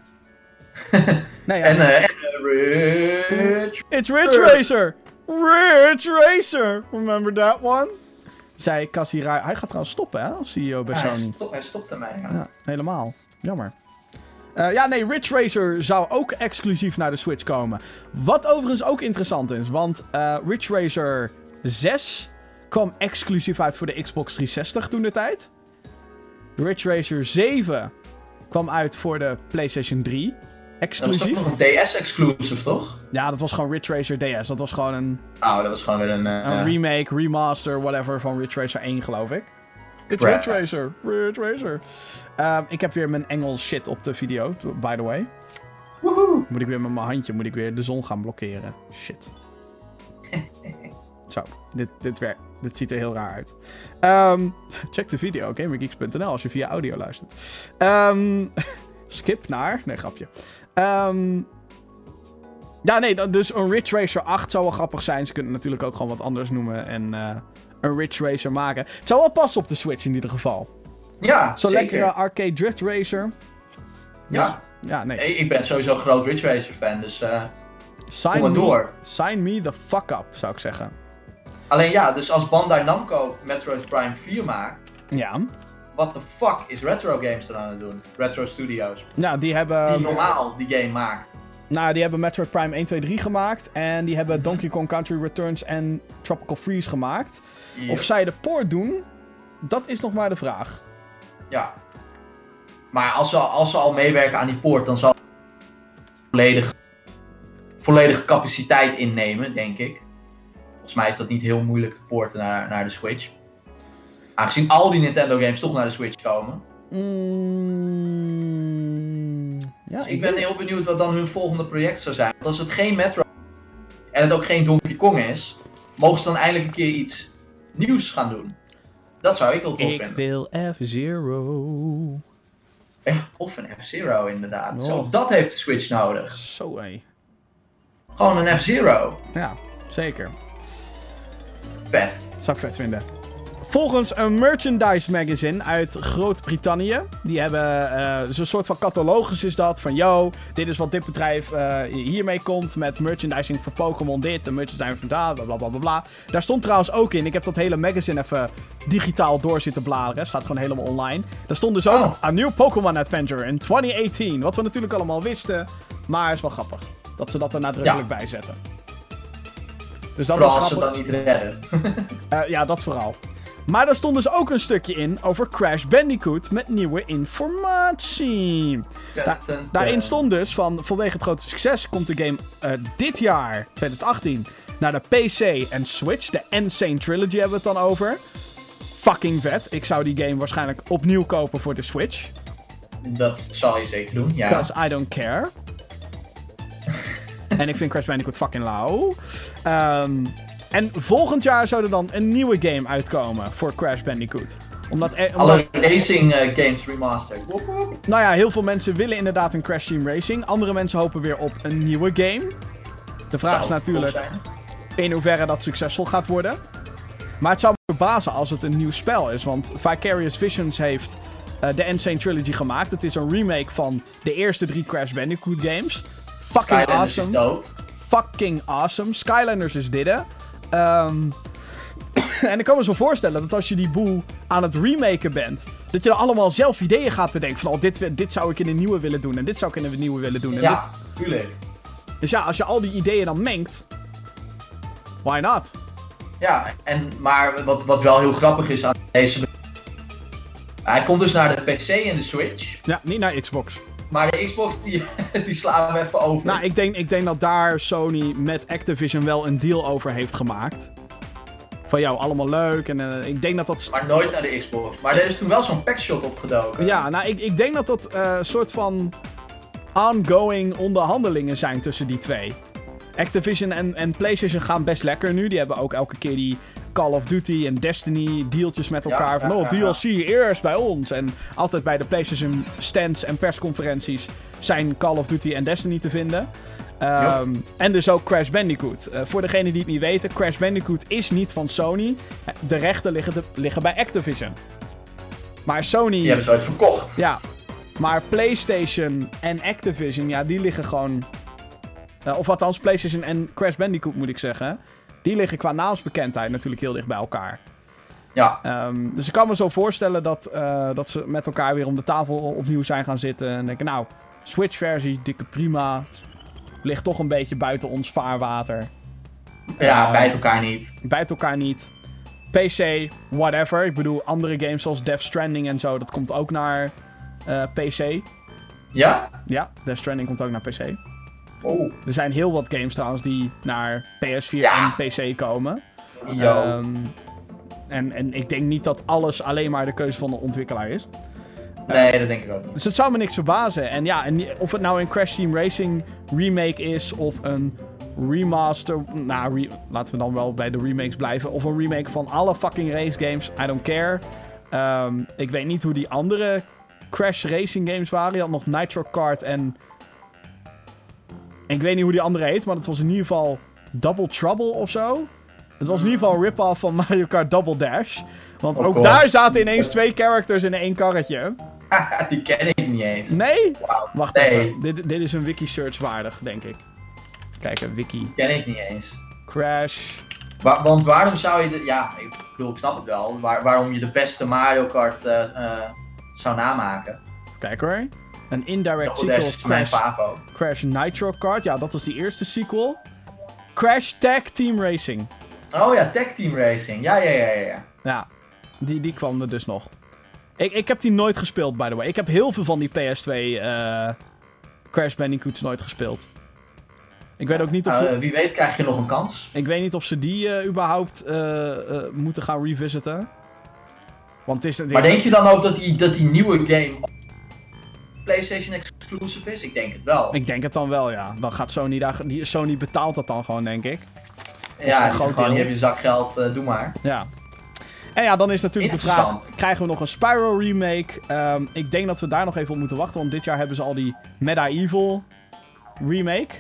nee, ja, En, eh, eh, Rich. It's Ridge Racer! Ridge Racer! Remember that one? Zei Cassie Rai. Hij gaat trouwens stoppen, hè? Als CEO bij Ja, hij, Sony. stop, hij stopt ermee. Ja. Ja, helemaal. Jammer. Eh, ja, nee, Ridge Racer zou ook exclusief naar de Switch komen. Wat overigens ook interessant is, want Ridge Racer 6 kwam exclusief uit voor de Xbox 360 toen de tijd. Ridge Racer 7 kwam uit voor de PlayStation 3. Dat was Exclusief. nog een DS-exclusive, toch? Ja, dat was gewoon Ridge Racer DS. Dat was gewoon een, Nou, dat was gewoon weer een... eh, een remake, remaster, whatever van Ridge Racer 1, geloof ik. It's. Ridge Racer, Ridge Racer. Ehm, ik heb weer mijn Engels shit op de video, by the way. woehoe. Moet ik weer met mijn handje moet ik weer de zon gaan blokkeren. Shit. Zo, dit, dit, werkt. dit ziet er heel raar uit. Ehm, check de video, gamergeeks.nl, als je via audio luistert. Ehm, skip naar... Nee, grapje. Ehm, ja, nee, dus een Ridge Racer 8 zou wel grappig zijn. Ze kunnen het natuurlijk ook gewoon wat anders noemen en eh, een Ridge Racer maken. Het zou wel passen op de Switch in ieder geval. Ja, Zo'n lekkere arcade drift racer. Ja, Ja, nee. Ik ben sowieso een groot Ridge Racer fan, dus eh, sign, me, door. sign me the fuck up, zou ik zeggen. Alleen ja, dus als Bandai Namco Metroid Prime 4 maakt, Ja. What the fuck is Retro Games dan aan het doen? Retro Studios. Ja, die hebben... Die normaal die game maakt. Nou, die hebben Metroid Prime 1, 2, 3 gemaakt. En die hebben Donkey Kong Country Returns en Tropical Freeze gemaakt. Of zij de poort doen, dat is nog maar de vraag. Ja. Maar als ze, als ze al meewerken aan die poort, dan zal volledig, volledige capaciteit innemen, denk ik. Volgens mij is dat niet heel moeilijk te porten naar, naar de Switch. Aangezien al die Nintendo games toch naar de Switch komen. Mm, ja, dus ik ben heel benieuwd wat dan hun volgende project zou zijn. Want als het geen Metro en het ook geen Donkey Kong is, mogen ze dan eindelijk een keer iets nieuws gaan doen. Dat zou ik wel tof Ik vinden. wil F-Zero. Ja, of een F-Zero inderdaad. Oh. Zo, dat heeft de Switch nodig. Zo hé. Gewoon een F-Zero. Ja, zeker. Vet. Zou ik vet vinden. Volgens een merchandise magazine uit Groot-Brittannië. Die hebben dus een soort van catalogus is dat. Van yo, dit is wat dit bedrijf eh, hiermee komt. Met merchandising voor Pokémon dit en merchandising voor dat. Bla bla bla bla. Daar stond trouwens ook in. Ik heb dat hele magazine even digitaal door zitten bladeren. Staat gewoon helemaal online. Daar stond dus ook Oh. een nieuw Pokémon Adventure in 2018. Wat we natuurlijk allemaal wisten. Maar is wel grappig. Dat ze dat er nadrukkelijk bij zetten. Dus dat Vooral was als ze dan niet redden. Eh, ja, dat vooral. Maar daar stond dus ook een stukje in over Crash Bandicoot met nieuwe informatie. Da- Daarin stond dus van vanwege het grote succes komt de game eh, dit jaar, 2018, naar de PC en Switch. De Insane Trilogy hebben we het dan over. Fucking vet. Ik zou die game waarschijnlijk opnieuw kopen voor de Switch. Dat zal je zeker doen, ja. Because I don't care. en ik vind Crash Bandicoot fucking lauw. Ehm, en volgend jaar zou er dan een nieuwe game uitkomen voor Crash Bandicoot. Omdat, eh, Alle racing eh, games remastered. Nou ja, heel veel mensen willen inderdaad een Crash Team Racing. Andere mensen hopen weer op een nieuwe game. De vraag is natuurlijk in hoeverre dat succesvol gaat worden. Maar het zou me verbazen als het een nieuw spel is. Want Vicarious Visions heeft eh, de Insane Trilogy gemaakt. Het is een remake van de eerste drie Crash Bandicoot games. Fucking Skylanders awesome. dood. Fucking awesome. Skylanders is dit, Ehm, en ik kan me zo voorstellen dat als je die boel aan het remaken bent, dat je dan allemaal zelf ideeën gaat bedenken. Van, oh, dit, dit zou ik in een nieuwe willen doen en dit zou ik in een nieuwe willen doen. En Ja, tuurlijk. dit- dus ja, als je al die ideeën dan mengt, why not? Ja, en, maar wat, wat wel heel grappig is aan deze... Hij komt dus naar de PC en de Switch. Ja, niet naar Xbox. Maar de Xbox, die, die slaan we even over. Nou, ik denk, ik denk dat daar Sony met Activision wel een deal over heeft gemaakt. Van jou, allemaal leuk. En eh, ik denk dat dat Maar nooit naar de Xbox. Maar er is toen wel zo'n packshot opgedoken. Ja, nou, ik, ik denk dat dat eh, een soort van ongoing onderhandelingen zijn tussen die twee. Activision en, en PlayStation gaan best lekker nu. Die hebben ook elke keer die Call of Duty en Destiny deeltjes met Ja, elkaar. van oh, ja, ja. DLC eerst bij ons. En altijd bij de PlayStation stands en persconferenties zijn Call of Duty en Destiny te vinden. Ehm, En dus ook Crash Bandicoot. Eh, voor degenen die het niet weten, Crash Bandicoot is niet van Sony. De rechten liggen, te- liggen bij Activision. Maar Sony... Die hebben ze ooit verkocht. Ja, maar PlayStation en Activision, ja, die liggen gewoon. Eh, of althans, PlayStation en Crash Bandicoot moet ik zeggen. Die liggen qua naamsbekendheid natuurlijk heel dicht bij elkaar. Ja. Ehm, dus ik kan me zo voorstellen dat, eh, dat ze met elkaar weer om de tafel opnieuw zijn gaan zitten. En denken, nou, Switch-versie, dikke prima. Ligt toch een beetje buiten ons vaarwater. Ja, Eh, bijt elkaar niet. Bijt elkaar niet. PC, whatever. Ik bedoel, andere games zoals Death Stranding en zo, dat komt ook naar PC. Ja? Ja, Death Stranding komt ook naar PC. Oh. Er zijn heel wat games trouwens die naar PS4 Ja. en PC komen. Ehm, en, en ik denk niet dat alles alleen maar de keuze van de ontwikkelaar is. nee, dat denk ik ook niet. Dus het zou me niks verbazen. En ja, en of het nou een Crash Team Racing remake is of een remaster. Nou, re- laten we dan wel bij de remakes blijven. Of een remake van alle fucking race games. I don't care. Ehm, ik weet niet hoe die andere Crash Racing games waren. Je had nog Nitro Kart en. Ik weet niet hoe die andere heet, maar het was in ieder geval Double Trouble of zo. Het was in ieder geval een rip-off van Mario Kart Double Dash. Want Oh ook God. daar zaten ineens twee characters in één karretje. Die ken ik niet eens. Nee? Wacht Nee. even. Dit, dit is een wiki-search waardig, denk ik. Kijk, een wiki. Ken ik niet eens. Crash. Wa- want waarom zou je de... Ja, ik bedoel, ik snap het wel. Waar- waarom je de beste Mario Kart eh, eh, zou namaken. Kijk hoor. Een indirect sequel is Crash. Crash Nitro Kart. Ja, dat was die eerste sequel. Crash Tag Team Racing. Oh ja, Tech Team Racing. Ja, ja, ja, ja. ja. Die, die kwam er dus nog. Ik, ik heb die nooit gespeeld, by the way. Ik heb heel veel van die PS2 eh, Crash Bandicoots nooit gespeeld. Ik weet ook niet of... Eh, wie weet krijg je nog een kans. Ik weet niet of ze die eh, überhaupt moeten gaan revisiten. Want het is... het Maar denk je dan ook dat die, dat die nieuwe game PlayStation exclusive is? Ik denk het wel. Ik denk het dan wel, ja. Dan gaat Sony daar... Die, Sony betaalt dat dan gewoon, denk ik. ja, gewoon, deel. hier heb je zakgeld, eh, doe maar. Ja. En ja, dan is natuurlijk de vraag... Krijgen we nog een Spyro remake? Ehm, ik denk dat we daar nog even op moeten wachten. Want dit jaar hebben ze al die Medieval remake.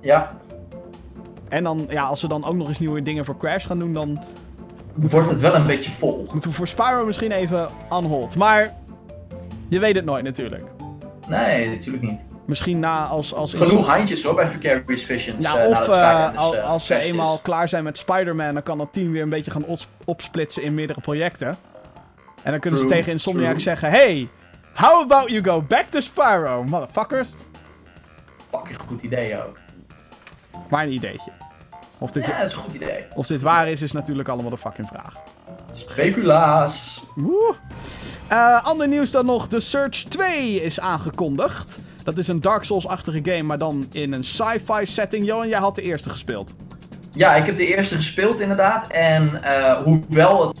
Ja, En dan, ja, als ze dan ook nog eens nieuwe dingen voor Crash gaan doen, dan wordt het wel een beetje vol. moeten we voor Spyro misschien even on hold. Maar je weet het nooit natuurlijk. Nee, natuurlijk niet. Misschien na als... als Genoeg handjes hoor bij Vicarious Visions. Nou, eh, of Skylanders, al- eh, als ze is. eenmaal klaar zijn met Spider-Man, dan kan dat team weer een beetje gaan ops- opsplitsen in meerdere projecten. En dan kunnen ze tegen Insomniac true. zeggen: Hey, how about you go back to Spyro, motherfuckers? Fucking goed idee ook. Maar een ideetje. Of dit, Ja, dat is een goed idee. of dit waar is, is natuurlijk allemaal de fucking vraag. Speculaas. Woe. Eh, ander nieuws dan nog: The Search 2 is aangekondigd. Dat is een Dark Souls-achtige game, maar dan in een sci-fi setting. Johan, jij had de eerste gespeeld. Ja, ik heb de eerste gespeeld inderdaad. En eh, hoewel het.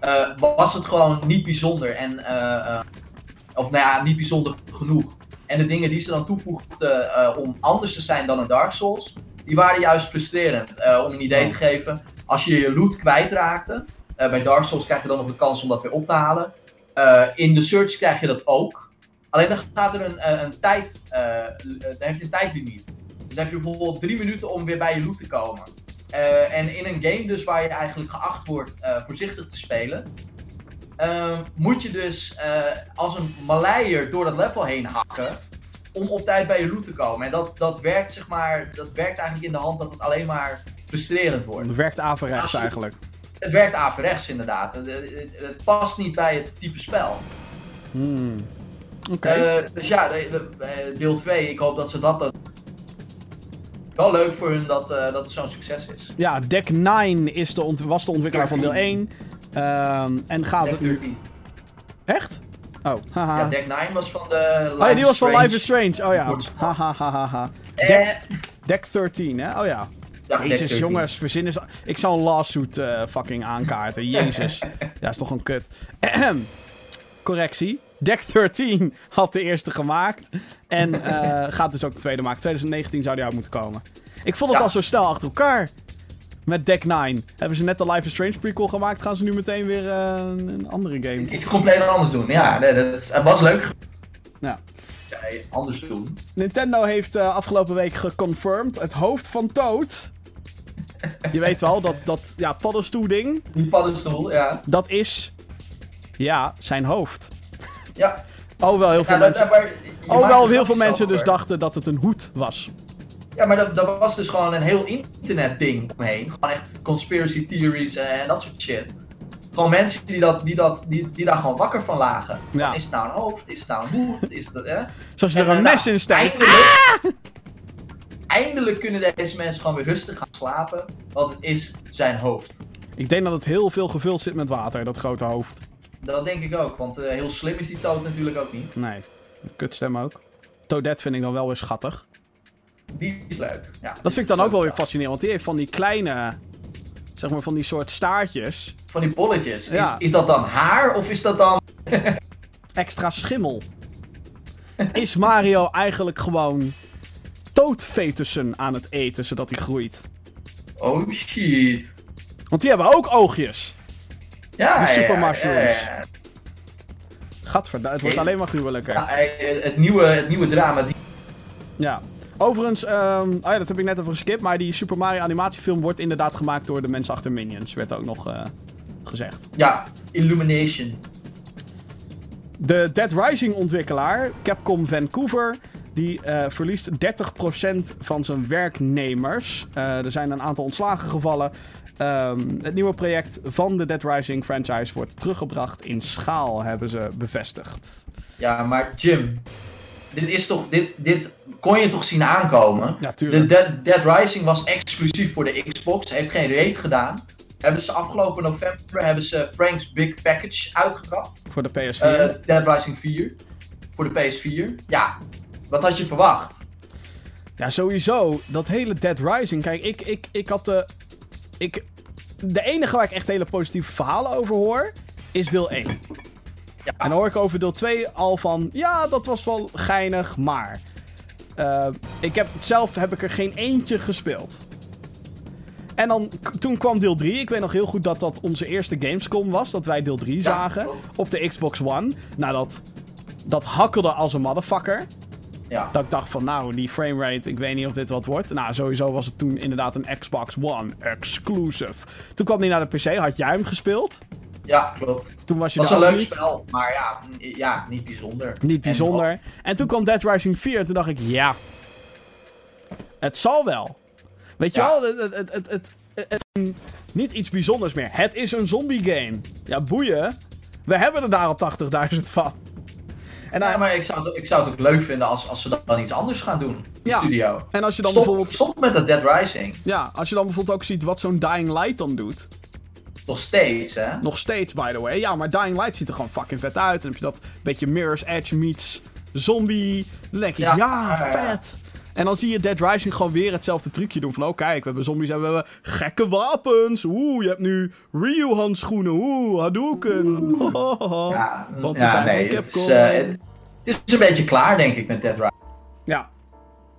eh, was het gewoon niet bijzonder. En, of nou ja, niet bijzonder genoeg. En de dingen die ze dan toevoegden om anders te zijn dan een Dark Souls. Die waren juist frustrerend. Om een idee te geven. Als je je loot kwijtraakte. eh bij Dark Souls krijg je dan nog de kans om dat weer op te halen. Eh, in de Search krijg je dat ook. Alleen dan gaat er een, een, een tijd. eh, eh, dan heb je een tijdlimiet. Dus dan heb je bijvoorbeeld drie minuten om weer bij je loot te komen. Eh, en in een game dus waar je eigenlijk geacht wordt eh, voorzichtig te spelen, eh, moet je dus eh, als een Maleier door dat level heen hakken om op tijd bij je loot te komen. En dat, dat werkt zeg maar, dat werkt eigenlijk in de hand dat het alleen maar frustrerend wordt. Het werkt averechts je- eigenlijk. Het werkt averechts inderdaad. Het, het- het past niet bij het type spel. Hmm. Oké. Eh, dus ja, eh, deel 2, ik hoop dat ze dat... dat wel leuk voor hun dat, eh, dat het zo'n succes is. Ja, Deck 9 is de was de ontwikkelaar van deel 1. Ehm, en gaat Deck het nu... 13. Echt? Oh, haha. Ja, Deck 9 was van de Life oh ja, die was van. Life is Strange. Oh ja. Wordt- Haha, haha, ha. Eh, Deck 13, hè? Oh ja. Ja, Jezus, 13. jongens, verzin is... Ik zou een lawsuit eh, fucking aankaarten. Jezus. ja, is toch een kut. Correctie. Deck 13 had de eerste gemaakt. En eh, gaat dus ook de tweede maken. 2019 zou die uit moeten komen. Ik vond het Ja. al zo snel achter elkaar. Met Deck 9. Hebben ze net de Life is Strange prequel gemaakt, gaan ze nu meteen weer eh, een, andere game. Iets compleet anders doen. Ja, dat, was leuk. Ja. Ja, anders doen. Nintendo heeft afgelopen week geconfirmed het hoofd van Toad. Je weet wel, dat, dat ja, paddenstoel-ding, Die paddenstoel, ja. dat is, ja, zijn hoofd. Ja, Oh, wel heel veel ja dat, mensen, oh, wel heel veel mensen dus dachten dat het een hoed was. Ja, maar dat, dat was dus gewoon een heel internet ding omheen. Gewoon echt conspiracy theories en dat soort shit. Gewoon mensen die, dat, die, dat, die, die daar gewoon wakker van lagen. Ja. Is het nou een hoofd? Is het nou een hoed? Is het, hè? Zoals je er En, een eh, mes nou, in steekt. Eindelijk, eindelijk kunnen deze mensen gewoon weer rustig gaan slapen. Want het is zijn hoofd. Ik denk dat het heel veel gevuld zit met water, dat grote hoofd. Dat denk ik ook. Want eh, heel slim is die toad natuurlijk ook niet. Nee, kutstem ook. Toadette vind ik dan wel weer schattig. Die is leuk. Ja, Dat vind ik dan ook wel weer fascinerend, want die heeft van die kleine, zeg maar van die soort staartjes, Van die bolletjes. Ja. Is, is dat dan haar of is dat dan... extra schimmel. Is Mario eigenlijk gewoon toadfetussen aan het eten, zodat hij groeit? Oh shit. Want die hebben ook oogjes. Ja, De super ja, mushrooms. ja, ja. Gadverdamme, het wordt alleen maar gruwelijker. Ja, eh, het, nieuwe, het nieuwe drama. Die... Ja. Overigens, oh ja, dat heb ik net even geskipt, maar die Super Mario animatiefilm wordt inderdaad gemaakt door de mensen achter Minions, werd ook nog eh, gezegd. Ja, Illumination. De Dead Rising ontwikkelaar, Capcom Vancouver, die eh, verliest 30% van zijn werknemers. Eh, er zijn een aantal ontslagen gevallen. Ehm, het nieuwe project van de Dead Rising franchise wordt teruggebracht in schaal, hebben ze bevestigd. Ja, maar Jim. Dit is toch. Dit, dit kon je toch zien aankomen? Ja, De Dead Rising was exclusief voor de Xbox. Heeft geen reet gedaan. Hebben ze afgelopen november hebben ze Frank's Big Package uitgebracht. Voor de PS4. Eh, Dead Rising 4. Voor de PS4. Ja, wat had je verwacht? Ja, sowieso. Dat hele Dead Rising. Kijk, ik, ik, ik had de. Ik, de enige waar ik echt hele positieve verhalen over hoor. is deel 1. Ja, En dan hoor ik over deel 2 al van. Ja, dat was wel geinig, maar. eh, ik heb zelf heb ik er geen eentje gespeeld. En dan, toen kwam deel 3. Ik weet nog heel goed dat dat onze eerste Gamescom was. Dat wij deel 3 zagen. klopt. Op de Xbox One. Nou, dat, dat hakkelde als een motherfucker. Ja. Dat ik dacht van, nou, die framerate, ik weet niet of dit wat wordt. Nou, sowieso was het toen inderdaad een Xbox One exclusive. Toen kwam die naar de PC, had jij hem gespeeld? ja klopt. Toen was je was een leuk niet. spel, maar ja, ja, niet bijzonder. Niet bijzonder. En, toen kwam Dead Rising 4 en toen dacht ik, ja, het zal wel. Weet je Ja. wel, het, het, het, het, het, het is niet iets bijzonders meer. Het is een zombie game. Ja, boeien. We hebben er daar al 80.000 van. En, Ja, maar ik zou, het, ik zou het ook leuk vinden als, als ze dan, iets anders gaan doen. De Ja. studio. en als je dan Stop, bijvoorbeeld... stop met dat Dead Rising. Ja, als je dan bijvoorbeeld ook ziet wat zo'n Dying Light dan doet. Nog steeds, hè? Nog steeds, by the way. Ja, maar Dying Light ziet er gewoon fucking vet uit. Dan heb je dat beetje Mirror's Edge meets zombie. Dan denk ik, ja, Ja, ja, ja. vet. En dan zie je Dead Rising gewoon weer hetzelfde trucje doen. Van, oh kijk, we hebben zombies en we hebben gekke wapens. Oeh, je hebt nu Ryu-handschoenen. Oeh, Hadouken. Ja, Want we ja, zijn nee, van het is, eh, het is een beetje klaar, denk ik, met Dead Rising. Ja.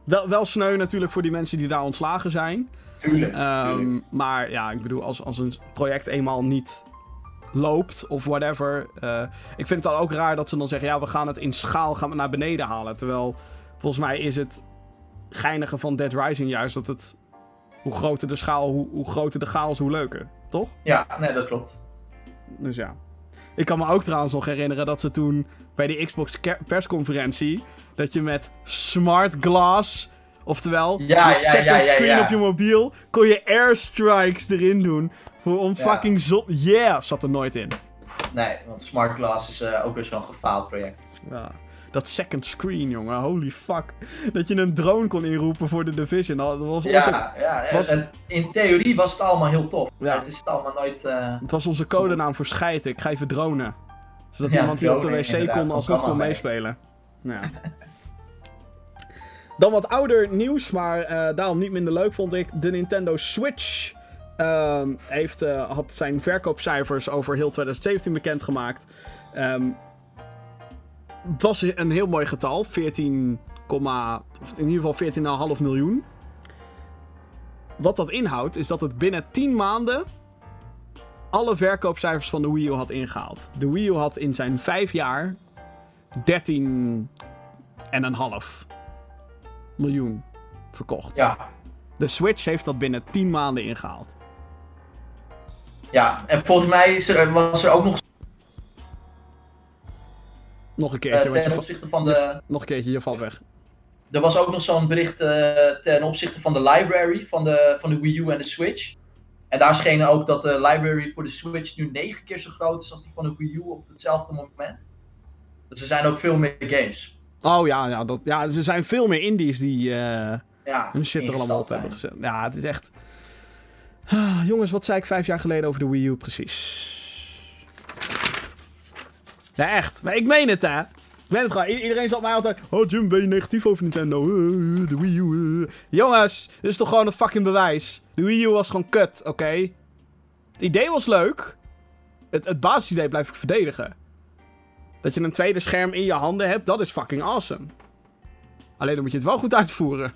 Wel, wel sneu natuurlijk voor die mensen die daar ontslagen zijn. Tuurlijk, Ehm, maar ja, ik bedoel, als, als een project eenmaal niet loopt of whatever. eh, ik vind het dan ook raar dat ze dan zeggen: ja, we gaan het in schaal gaan we naar beneden halen. Terwijl volgens mij is het geinige van Dead Rising juist dat het. Hoe groter de schaal, hoe, hoe groter de chaos, hoe leuker. Toch? Ja, nee, dat klopt. Dus ja. Ik kan me ook trouwens nog herinneren dat ze toen bij die Xbox persconferentie. dat je met Smart Glass. Oftewel, Ja, je ja, second ja, screen op je mobiel. kon je airstrikes erin doen. Voor om fucking zon. Yeah, zat er nooit in. Nee, want Smart Glass is eh, ook weer zo'n gefaald project. Ja. Dat second screen, jongen. Holy fuck. Dat je een drone kon inroepen voor de Division. Dat was onze, Ja, ja was- het, in theorie was het allemaal heel tof. Ja. Het is het allemaal nooit... eh, het was onze codenaam voor scheiden. Ik ga even dronen. Zodat Ja, iemand die op de wc kon alsnog kon meespelen. Ja. Dan wat ouder nieuws, maar eh, daarom niet minder leuk vond ik. De Nintendo Switch ehm, heeft, eh, had zijn verkoopcijfers over heel 2017 bekendgemaakt. Ehm het was een heel mooi getal. 14, of in ieder geval 14,5 miljoen. wat dat inhoudt, is dat het binnen 10 maanden alle verkoopcijfers van de Wii U had ingehaald. De Wii U had in zijn 5 jaar 13 en een half miljoen verkocht. Ja. De Switch heeft dat binnen 10 maanden ingehaald. Ja, en volgens mij was er ook nog Nog een eh, keertje, ten opzichte van de. nog een keertje, je valt weg. Er was ook nog zo'n bericht eh, ten opzichte van de library van de, van de Wii U en de Switch. En daar scheen ook dat de library voor de Switch nu negen keer zo groot is als die van de Wii U op hetzelfde moment. Dus er zijn ook veel meer games. Oh ja, ja, dat, ja, er zijn veel meer indies die eh, Ja, hun shit er allemaal op hebben gezet. Ja, het is echt... Ah, jongens, wat zei ik vijf jaar geleden over de Wii U precies? Ja, echt. Maar ik meen het, hè. Ik meen het gewoon. I- iedereen zat mij altijd... Oh, Jim, ben je negatief over Nintendo? Eh, eh, de Wii U. eh." Jongens, dit is toch gewoon een fucking bewijs. De Wii U was gewoon kut, oké? Het idee was leuk. Het, het basisidee blijf ik verdedigen. Dat je een tweede scherm in je handen hebt, dat is fucking awesome. Alleen dan moet je het wel goed uitvoeren.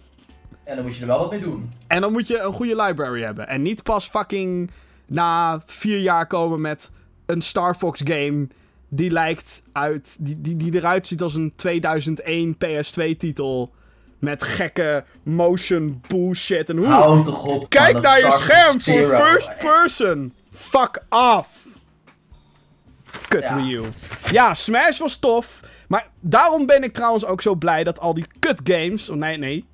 En dan moet je er wel wat mee doen. En dan moet je een goede library hebben. En niet pas fucking na vier jaar komen met een Star Fox game. Die lijkt uit. Die, die, die eruit ziet als een 2001 PS2 titel. Met gekke motion bullshit. En hoe? Kijk man, naar je scherm voor first person. Fuck off. Kut Ja. Wii U. Ja, Smash was tof. Maar daarom ben ik trouwens ook zo blij dat al die kut games. Oh nee, nee.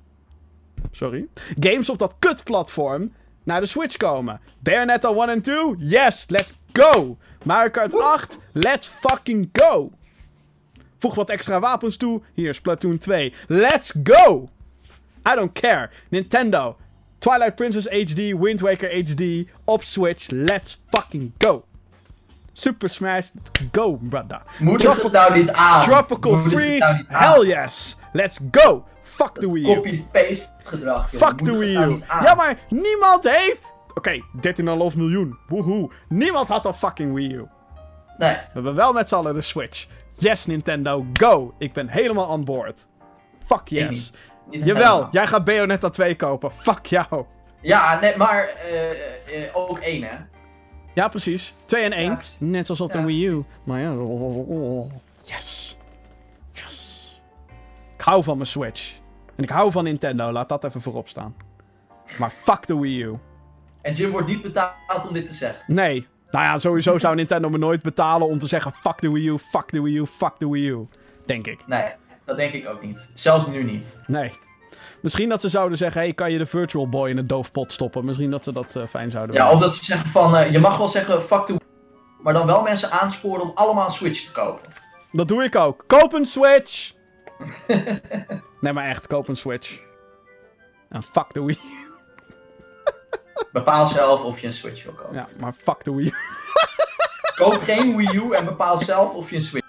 Sorry. Games op dat kut platform naar de Switch komen. Bayonetta 1 en 2? Yes, let's go. Mario Kart 8? Let's fucking go. Voeg wat extra wapens toe. Hier, Splatoon 2. Let's go. I don't care. Nintendo. Twilight Princess HD, Wind Waker HD op Switch. Let's fucking go. Super Smash, go, brother. Moedig het nou niet aan. Tropical Freeze, nou aan. hell yes. Let's go. Fuck the Wii U. Copy-paste gedrag. joh. Fuck the Wii nou U. Ja, maar niemand heeft... Oké, 13,5 miljoen. Woehoe. Niemand had een fucking Wii U. Nee. We hebben wel met z'n allen de Switch. Yes, Nintendo, go. Ik ben helemaal on board. Fuck yes. Jawel, helemaal. jij gaat Bayonetta 2 kopen. Fuck jou. Ja, nee, maar eh, eh, ook één, hè. Ja, precies. 2 en 1. Ja. Net zoals op de. Wii U. Maar ja. oh, Yes. Yes. Ik hou van mijn Switch. En ik hou van Nintendo. Laat dat even voorop staan. Maar fuck de Wii U. En Jim wordt niet betaald om dit te zeggen. Nee. Nou ja, sowieso zou Nintendo me nooit betalen om te zeggen fuck de Wii U, fuck de Wii U, fuck de Wii U. Denk ik. Nee, dat denk ik ook niet. Zelfs nu niet. Nee. Misschien dat ze zouden zeggen, hey, kan je de Virtual Boy in een doofpot stoppen? Misschien dat ze dat eh, fijn zouden Ja, of dat ze zeggen van, eh, je mag wel zeggen fuck the maar dan wel mensen aansporen om allemaal een Switch te kopen. Dat doe ik ook. Koop een Switch! nee, maar echt, koop een Switch. En fuck de Wii. Bepaal zelf of je een Switch wil kopen. Ja, maar fuck de Wii. Koop geen Wii U en bepaal zelf of je een Switch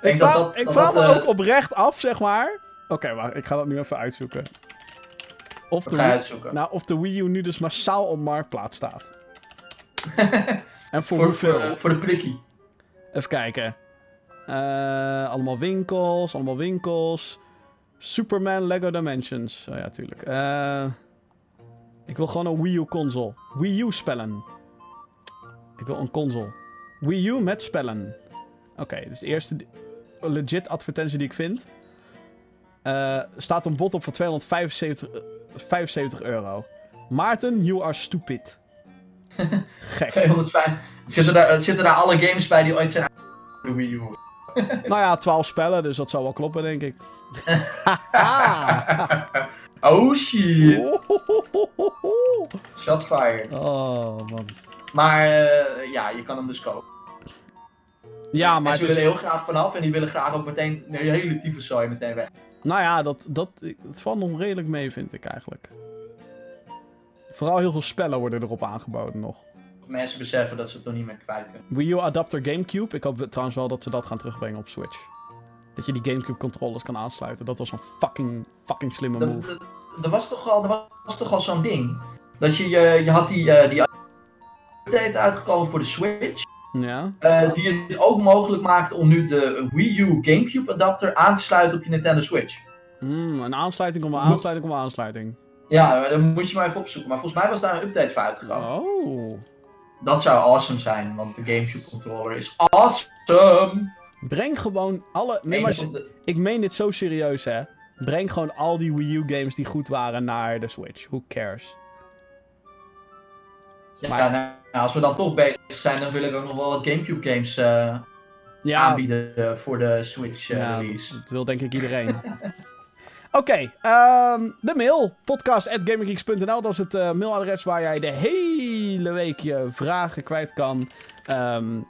Ik vraag, dat- ik dat vraag dat, me eh, ook oprecht af, zeg maar. Oké, wacht, ik ga dat nu even uitzoeken. Of de, Wii- uitzoeken. nou, of de Wii U nu dus massaal op marktplaats staat. en voor, voor, hoeveel? voor, voor de prikkie. Even kijken. Eh, allemaal winkels, allemaal winkels. Superman Lego Dimensions. Oh ja, tuurlijk. Eh, ik wil gewoon een Wii U console. Wii U spellen. Ik wil een console. Wii U met spellen. Oké, dus de eerste legit advertentie die ik vind. Eh, staat een bot op voor 275 eh, 75 euro. Maarten, you are stupid. Gek. 205. Zitten daar, zitten daar alle games bij die ooit zijn de Wii U? Nou ja, 12 spellen, dus dat zou wel kloppen, denk ik. oh shit. Shots fired. Oh, man. Maar eh, ja, je kan hem dus kopen. Ja, maar is, willen heel graag vanaf en die willen graag ook meteen de hele tyfuszooi meteen weg. nou ja, dat, dat, het valt nog redelijk mee, vind ik eigenlijk. Vooral heel veel spellen worden erop aangeboden nog. Mensen beseffen dat ze het nog niet meer kwijt kunnen. Wii U adapter Gamecube. Ik hoop trouwens wel dat ze dat gaan terugbrengen op Switch. Dat je die Gamecube controllers kan aansluiten. Dat was een fucking, fucking slimme move. er- was toch al, er was toch al zo'n ding. Dat je, je, je had die, eh, die update uitgekomen voor de Switch. Ja. eh, die het ook mogelijk maakt om nu de Wii U Gamecube adapter aan te sluiten op je Nintendo Switch. Mm, een aansluiting om een aansluiting om een aansluiting. Ja, dan moet je maar even opzoeken. Maar volgens mij was daar een update voor uitgekomen. Oh. Dat zou awesome zijn, want de GameCube controller is awesome! Breng gewoon alle... Nee, Eén maar van de- ik meen dit zo serieus, hè. Breng gewoon al die Wii U games die goed waren naar de Switch. Who cares? Ja, Maar- nou, als we dan toch bezig zijn, dan wil ik ook nog wel wat GameCube games eh, Ja, aanbieden eh, voor de Switch eh, ja release. dat wil denk ik iedereen. Oké, ehm, de mail. Podcast.gamergeeks.nl. Dat is het eh, mailadres waar jij de hele week je vragen kwijt kan. Ehm,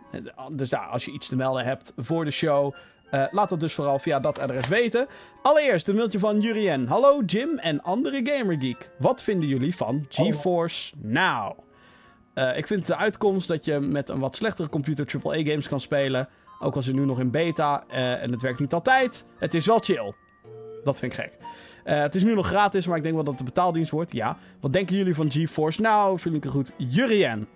dus als je iets te melden hebt voor de show... eh, laat dat dus vooral via dat adres weten. Allereerst een mailtje van Jurien. Hallo Jim en andere Gamergeek. Wat vinden jullie van GeForce Now? Eh, ik vind de uitkomst dat je met een wat slechtere computer AAA-games kan spelen. Ook al het nu nog in beta en het werkt niet altijd. Het is wel chill. Dat vind ik gek. Eh, het is nu nog gratis, maar ik denk wel dat het een betaaldienst wordt. Ja. Wat denken jullie van GeForce Now? Vind ik het goed. Jurien.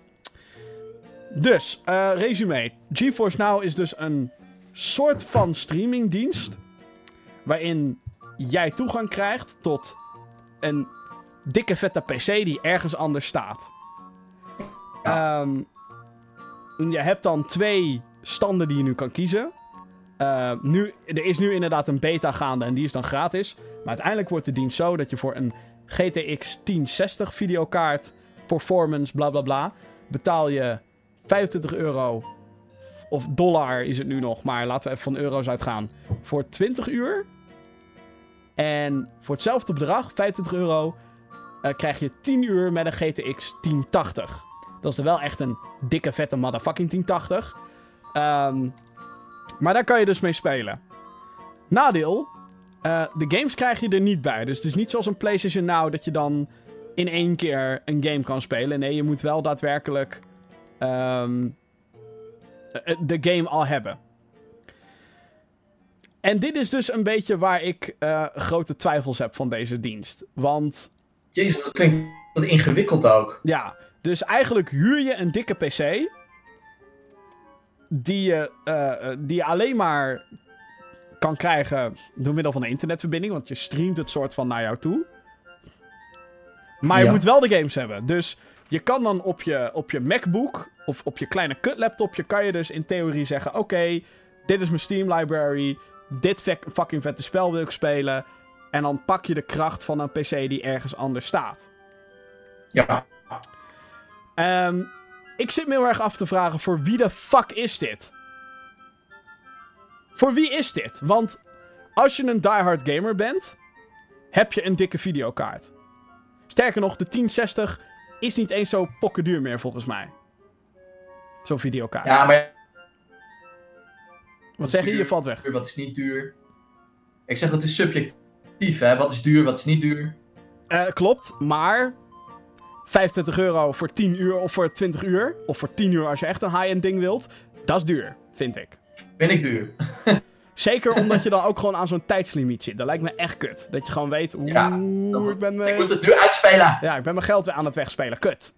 Dus, eh resume. GeForce Now is dus een soort van streamingdienst. Waarin jij toegang krijgt tot een dikke vette PC die ergens anders staat. Ehm, je hebt dan twee standen die je nu kan kiezen. Eh, nu, er is nu inderdaad een beta gaande en die is dan gratis. Maar uiteindelijk wordt de dienst zo dat je voor een GTX 1060 videokaart, performance, bla bla bla, betaal je 25 euro. Of dollar is het nu nog, maar laten we even van euro's uitgaan. Voor 20 uur. En voor hetzelfde bedrag, 25 euro, eh, krijg je 10 uur met een GTX 1080. Dat is er wel echt een dikke vette motherfucking 1080. Ehm, maar daar kan je dus mee spelen. Nadeel, eh, de games krijg je er niet bij. Dus het is niet zoals een PlayStation Now dat je dan in één keer een game kan spelen. Nee, je moet wel daadwerkelijk ehm, eh, de game al hebben. En dit is dus een beetje waar ik eh, grote twijfels heb van deze dienst. Want Jezus, dat klinkt wat ingewikkeld ook. ja, dus eigenlijk huur je een dikke PC. Die je, eh, eh, die je alleen maar kan krijgen door middel van een internetverbinding. Want je streamt het soort van naar jou toe. Maar je Ja. moet wel de games hebben. Dus je kan dan op je, op je MacBook of op je kleine kutlaptopje... kan je dus in theorie zeggen... Oké, dit is mijn Steam library. Dit fucking vette spel wil ik spelen. En dan pak je de kracht van een PC die ergens anders staat. Ja. Ehm, ik zit me heel erg af te vragen, voor wie de fuck is dit? Voor wie is dit? Want als je een diehard gamer bent, heb je een dikke videokaart. Sterker nog, de 1060 is niet eens zo pokkenduur meer volgens mij. Zo'n videokaart. Ja, maar Wat zeg je? Je valt weg. wat is niet duur? Ik zeg dat is subjectief, hè? Wat is duur, wat is niet duur? Eh, klopt, maar 25 euro voor 10 uur of voor 20 uur, of voor 10 uur als je echt een high-end ding wilt, dat is duur, vind ik. Vind ik duur. Zeker omdat je dan ook gewoon aan zo'n tijdslimiet zit. Dat lijkt me echt kut. Dat je gewoon weet, oeh, Ja, ik, ben Ik me, moet het nu uitspelen. ja, ik ben mijn geld weer aan het wegspelen. Kut.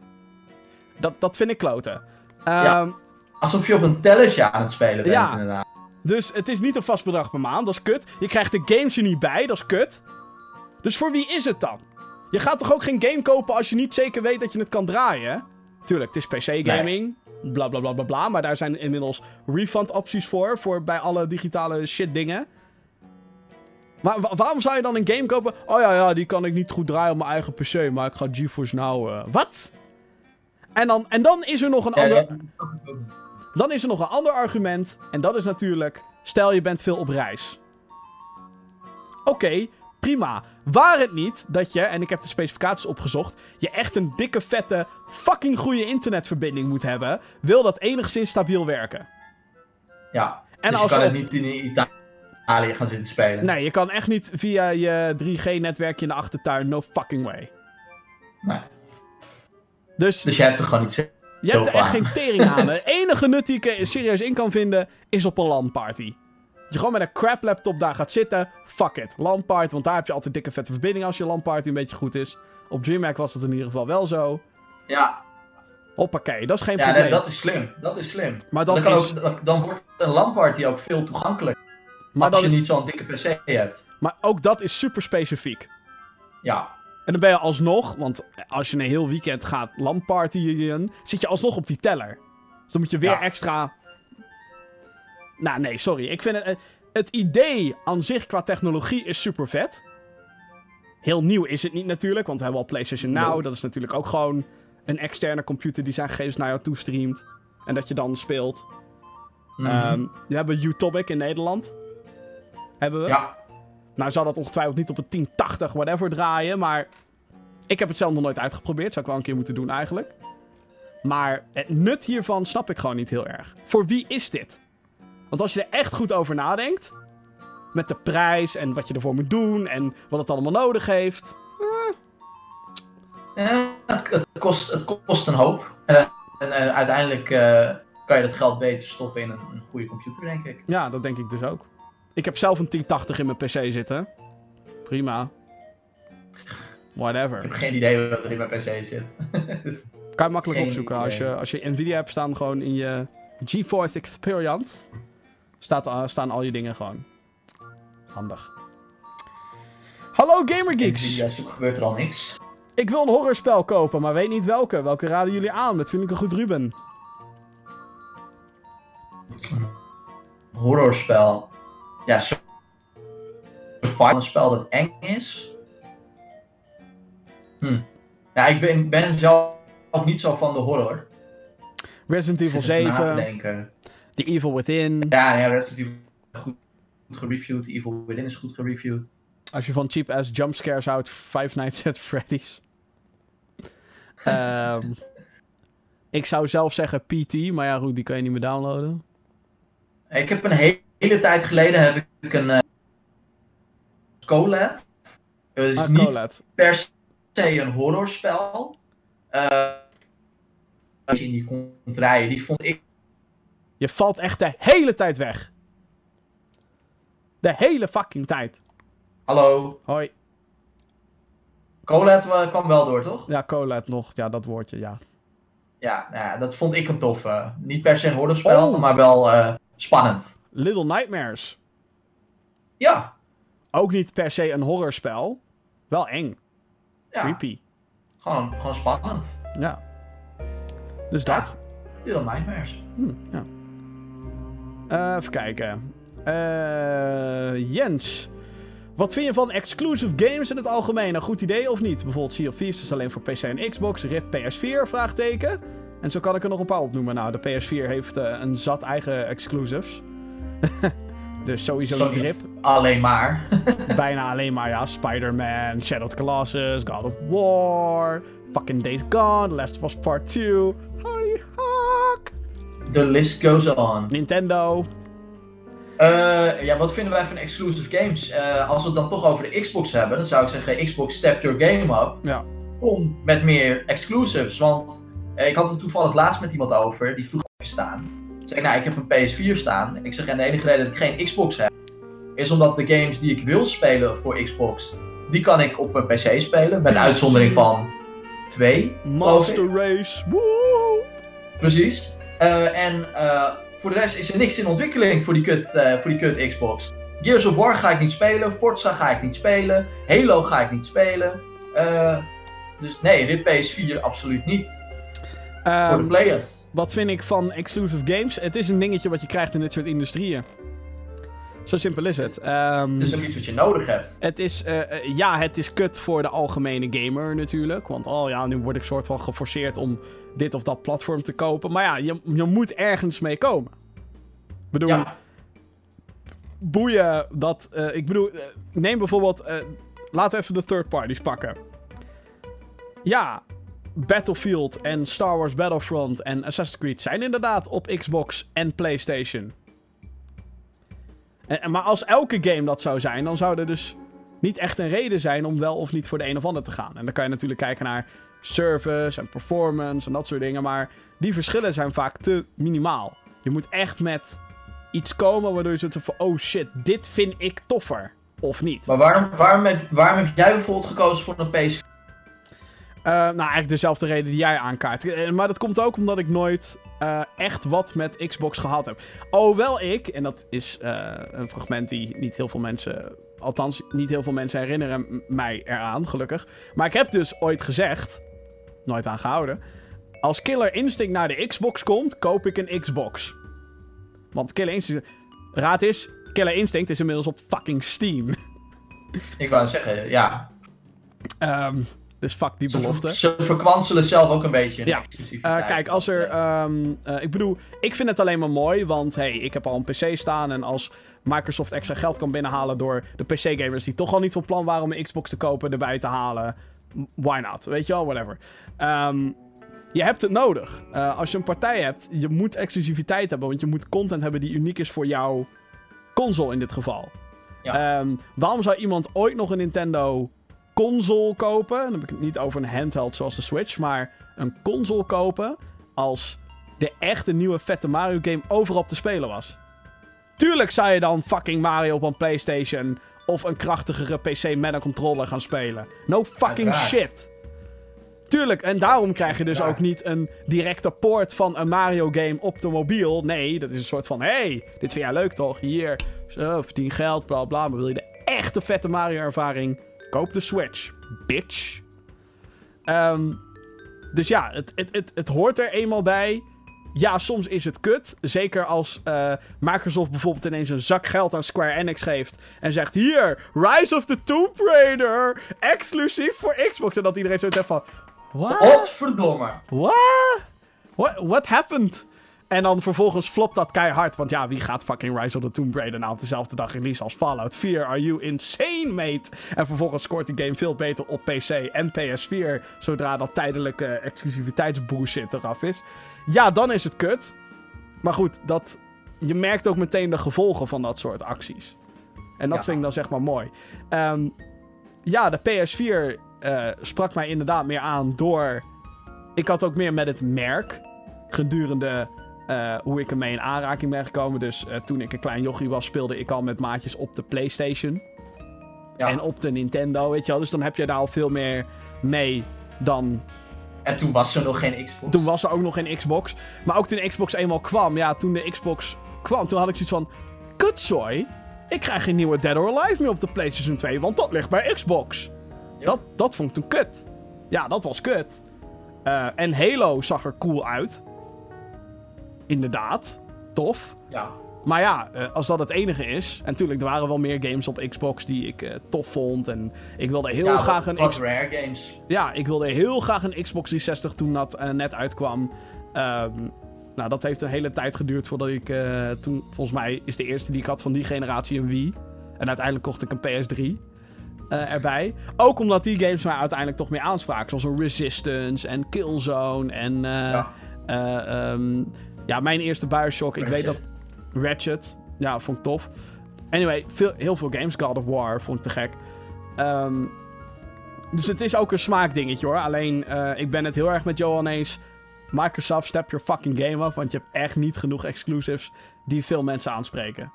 Dat, dat vind ik kloten. Ja. Ehm, Alsof je op een tellertje aan het spelen bent, Ja. inderdaad. Dus het is niet een vast bedrag per maand, dat is kut. Je krijgt de games er niet bij, dat is kut. Dus voor wie is het dan? Je gaat toch ook geen game kopen als je niet zeker weet dat je het kan draaien? Tuurlijk, het is PC-gaming, bla bla bla bla bla. Maar daar zijn inmiddels refund-opties voor, voor bij alle digitale shit-dingen. Maar wa- waarom zou je dan een game kopen? Oh ja, ja, die kan ik niet goed draaien op mijn eigen PC, maar ik ga GeForce Now... eh, Wat? En dan, en dan is er nog een Ja, ander... ja. Dan is er nog een ander argument. En dat is natuurlijk. Stel je bent veel op reis. Oké, prima. Waar het niet dat je, en ik heb de specificaties opgezocht. Je echt een dikke, vette, fucking goede internetverbinding moet hebben. Wil dat enigszins stabiel werken. Ja. En dus als je kan het niet in Italië gaan zitten spelen. Nee, je kan echt niet via je 3G-netwerkje in de achtertuin. No fucking way. Nee. Dus Dus je hebt er gewoon niet je hebt er echt geen tering aan. De enige nut die ik er serieus in kan vinden is op een LAN-party. Dat je gewoon met een crap laptop daar gaat zitten. Fuck it. LAN-party, want daar heb je altijd dikke vette verbinding als je LAN-party een beetje goed is. Op DreamHack was het in ieder geval wel zo. Ja, Hoppakee, dat is geen ja probleem. nee, dat is slim. Dat is slim. Maar dan, Dan, is, ook, dan, wordt een LAN-party ook veel toegankelijker. maar, als je niet zo'n dikke PC hebt. maar ook dat is super specifiek. Ja. En dan ben je alsnog, want als je een heel weekend gaat landpartyen, zit je alsnog op die teller. Dus dan moet je weer Ja. extra... Nou, nee, sorry. Ik vind het... eh, Het idee aan zich qua technologie is super vet. Heel nieuw is het niet natuurlijk, want we hebben al PlayStation Now. Dat is natuurlijk ook gewoon een externe computer die zijn gegevens naar jou toestreamt. En dat je dan speelt. Mhm. Ehm, we hebben Utopic in Nederland. Hebben we. ja, Nou zal dat ongetwijfeld niet op een 1080 whatever draaien, maar ik heb het zelf nog nooit uitgeprobeerd. Zou ik wel een keer moeten doen eigenlijk. Maar het nut hiervan snap ik gewoon niet heel erg. Voor wie is dit? Want als je er echt goed over nadenkt, met de prijs en wat je ervoor moet doen en wat het allemaal nodig heeft. Eh, het, het kost, het kost een hoop. En, eh, en eh, uiteindelijk kan je dat geld beter stoppen in een, een goede computer, denk ik. Ja, dat denk ik dus ook. Ik heb zelf een 1080 in mijn PC zitten. Prima. Whatever. Ik heb geen idee wat er in mijn PC zit. Dus- Kan je makkelijk opzoeken. Als je, als je Nvidia hebt staan, gewoon in je GeForce Experience. Staat, staan al je dingen gewoon. Handig. Hallo Gamergeeks. Nvidia zoek gebeurt er al niks. Ik wil een horrorspel kopen, maar weet niet welke. Welke raden jullie aan? Dat vind ik een goed Ruben. Horrorspel. Ja, zo. Een spel dat eng is. Hm. Ja, ik ben, ben zelf niet zo van de horror. Resident Evil zit even na te 7. The Evil Within. Ja, ja, Resident Evil is goed, goed gereviewd. Evil Within is goed gereviewd. Als je van cheap ass jumpscares houdt, Five Nights at Freddy's. Ehm, ik zou zelf zeggen PT, maar ja goed, die kan je niet meer downloaden. Ik heb een he- hele tijd geleden heb ik een uh, Colette. Het is Ah, niet Colette. per se een horrorspel. In die komt rijden, die vond ik Je valt echt de hele tijd weg. De hele fucking tijd. Hallo, Hoi. Eh, kwam wel door, toch? Ja, Colette nog. Ja, dat woordje, ja. Ja, nou ja, dat vond ik een tof. eh, niet per se een horrorspel, Oh. maar wel eh, spannend. Little Nightmares. Ja, Ook niet per se een horrorspel. Wel eng. ja Creepy. gewoon, gewoon spannend. Ja. Dus Ja. dat. Little Nightmares. Hm, ja. Eh, even kijken. Eh, Jens. Wat vind je van exclusive games in het algemeen? Een goed idee of niet? Bijvoorbeeld Sea of Thieves is alleen voor PC en Xbox. RIP PS4? Vraagteken. En zo kan ik er nog een paar opnoemen. Nou, de PS4 heeft eh, een zat eigen exclusives. dus sowieso niet RIP. alleen maar. Bijna alleen maar, ja. Spider-Man, Shadow of the Colossus, God of War, fucking Days Gone, Last of Us Part 2, Holy The list goes on. Nintendo. Eh, ja, wat vinden wij van exclusive games? Eh, als we het dan toch over de Xbox hebben, dan zou ik zeggen: Xbox step your game up. Ja. Kom met meer exclusives. Want eh, ik had het toevallig laatst met iemand over, die vroeg staan. Ik zeg, nou, ik heb een PS4 staan. Ik zeg, en de enige reden dat ik geen Xbox heb, is omdat de games die ik wil spelen voor Xbox, die kan ik op mijn PC spelen. Met uitzondering van twee. Master Race. Precies. Eh, en eh, voor de rest is er niks in ontwikkeling voor die, kut, eh, voor die kut Xbox. Gears of War ga ik niet spelen. Forza ga ik niet spelen. Halo ga ik niet spelen. Dus nee, dit PS4 absoluut niet. voor Ehm, de players. wat vind ik van exclusive games? Het is een dingetje wat je krijgt in dit soort industrieën. Zo simpel is het. Ehm, Het is ook iets wat je nodig hebt. Het is, ja, het is kut voor de algemene gamer natuurlijk. Want, oh ja, nu word ik soort van geforceerd om dit of dat platform te kopen. Maar ja, je, je moet ergens mee komen. Ik bedoel, Ja, boeien dat... eh, ik bedoel, eh, neem bijvoorbeeld... eh, laten we even de third parties pakken. Ja, Battlefield en Star Wars Battlefront en Assassin's Creed zijn inderdaad op Xbox en PlayStation. En, en- maar als elke game dat zou zijn, dan zou er dus niet echt een reden zijn om wel of niet voor de een of ander te gaan. En dan kan je natuurlijk kijken naar service en performance en dat soort dingen. Maar die verschillen zijn vaak te minimaal. Je moet echt met iets komen waardoor je zit van... Oh shit, dit vind ik toffer. Of niet. maar waarom, waarom, heb, waarom heb jij bijvoorbeeld gekozen voor een PS4? Eh, nou, eigenlijk dezelfde reden die jij aankaart. Eh, Maar dat komt ook omdat ik nooit eh, echt wat met Xbox gehad heb. Hoewel ik, en dat is een fragment die niet heel veel mensen. Althans, niet heel veel mensen herinneren mij eraan, gelukkig. Maar ik heb dus ooit gezegd. Nooit aangehouden. Als Killer Instinct naar de Xbox komt, koop ik een Xbox. Want Killer Instinct. Raad is, Killer Instinct is inmiddels op fucking Steam. Ik wou zeggen, ja. Ehm, dus fuck die Ze, belofte. ver- ze verkwanselen zelf ook een beetje. Ja. Eh, kijk, als er. ehm, eh, ik bedoel, ik vind het alleen maar mooi. Want hey, ik heb al een PC staan. En als Microsoft extra geld kan binnenhalen. door de PC-gamers die toch al niet van plan waren om een Xbox te kopen. erbij te halen. Why not? Weet je wel, whatever. Ehm, je hebt het nodig. Eh, als je een partij hebt, je moet exclusiviteit hebben. Want je moet content hebben die uniek is voor jouw console in dit geval. Ja. Ehm, waarom zou iemand ooit nog een Nintendo console kopen? Dan heb ik het niet over een handheld zoals de Switch, maar een console kopen als de echte nieuwe vette Mario game overal te spelen was. Tuurlijk zou je dan fucking Mario op een PlayStation of een krachtigere PC met een controller gaan spelen. No fucking Uiteraard. shit. Tuurlijk, en daarom krijg je dus Uiteraard. ook niet een directe poort van een Mario game op de mobiel. Nee, dat is een soort van, hey, dit vind jij leuk toch? Hier, zo, verdien geld, bla bla. Maar wil je de echte vette Mario ervaring? Koop de Switch, bitch. Ehm, dus ja, het, het, het, het hoort er eenmaal bij. Ja, soms is het kut. Zeker als eh, Microsoft bijvoorbeeld ineens een zak geld aan Square Enix geeft. En zegt: Hier, Rise of the Tomb Raider. Exclusief voor Xbox. En dat iedereen zoiets heeft van: What? Godverdomme. What? What? What happened? En dan vervolgens flopt dat keihard. Want ja, wie gaat fucking Rise of the Tomb Raider nou op dezelfde dag release als Fallout 4? Are you insane, mate? En vervolgens scoort die game veel beter op PC en PS4. Zodra dat tijdelijke exclusiviteitsbullshit eraf is. Ja, dan is het kut. Maar goed, dat, je merkt ook meteen de gevolgen van dat soort acties. En dat Ja. vind ik dan zeg maar mooi. Ehm, ja, de PS4 eh, sprak mij inderdaad meer aan door... Ik had ook meer met het merk gedurende eh, hoe ik ermee in aanraking ben gekomen. Dus eh, toen ik een klein jochie was, speelde ik al met maatjes op de PlayStation. Ja. En op de Nintendo, weet je wel. Dus dan heb je daar al veel meer mee dan En toen was er nog geen Xbox. toen was er ook nog geen Xbox. Maar ook toen Xbox eenmaal kwam. Ja, toen de Xbox kwam, toen had ik zoiets van... Kutzooi, ik krijg geen nieuwe Dead or Alive meer op de PlayStation 2. Want dat ligt bij Xbox. Dat, dat vond ik toen kut. Ja, dat was kut. Eh, en Halo zag er cool uit. Inderdaad. Tof. Ja. Maar ja, eh, als dat het enige is... En natuurlijk, er waren wel meer games op Xbox die ik eh, tof vond. En ik wilde heel ja, graag een Xbox... rare games. Ja, ik wilde heel graag een Xbox 360 toen dat eh, net uitkwam. Ehm, nou, dat heeft een hele tijd geduurd voordat ik toen... Volgens mij is de eerste die ik had van die generatie een Wii. En uiteindelijk kocht ik een PS3 eh, erbij. Ook omdat die games mij uiteindelijk toch meer aanspraken. Zoals een Resistance en Killzone en... Ja. eh, ehm, ja, mijn eerste Bioshock. Ik weet dat... Ratchet. Ja, vond ik tof. Anyway, veel, heel veel games. God of War vond ik te gek. Ehm, dus het is ook een smaakdingetje hoor. Alleen, eh, ik ben het heel erg met Johan eens. Microsoft, step your fucking game af. Want je hebt echt niet genoeg exclusives die veel mensen aanspreken.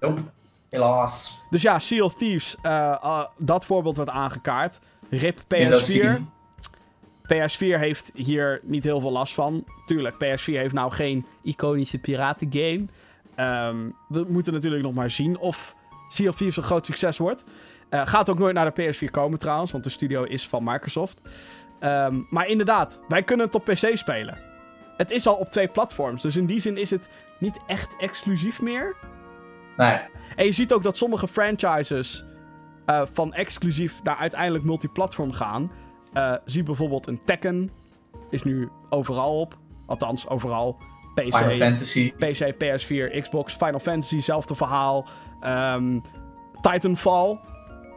Nope. Helaas. Dus ja, Sea of Thieves. eh, eh, dat voorbeeld wordt aangekaart. RIP Windows PS4. 10. PS4 heeft hier niet heel veel last van. Tuurlijk, PS4 heeft nou geen iconische piratengame. Ehm we moeten natuurlijk nog maar zien of Sea of Thieves een groot succes wordt. Eh, gaat ook nooit naar de PS4 komen trouwens, want de studio is van Microsoft. Ehm, maar inderdaad, wij kunnen het op PC spelen. Het is al op twee platforms, dus in die zin is het niet echt exclusief meer. Nee. En je ziet ook dat sommige franchises eh, van exclusief naar uiteindelijk multiplatform gaan. Eh, zie bijvoorbeeld een Tekken. Is nu overal op. Althans, overal. Final PC, Fantasy. PC, PS4, Xbox, Final Fantasy, zelfde verhaal. Ehm, Titanfall.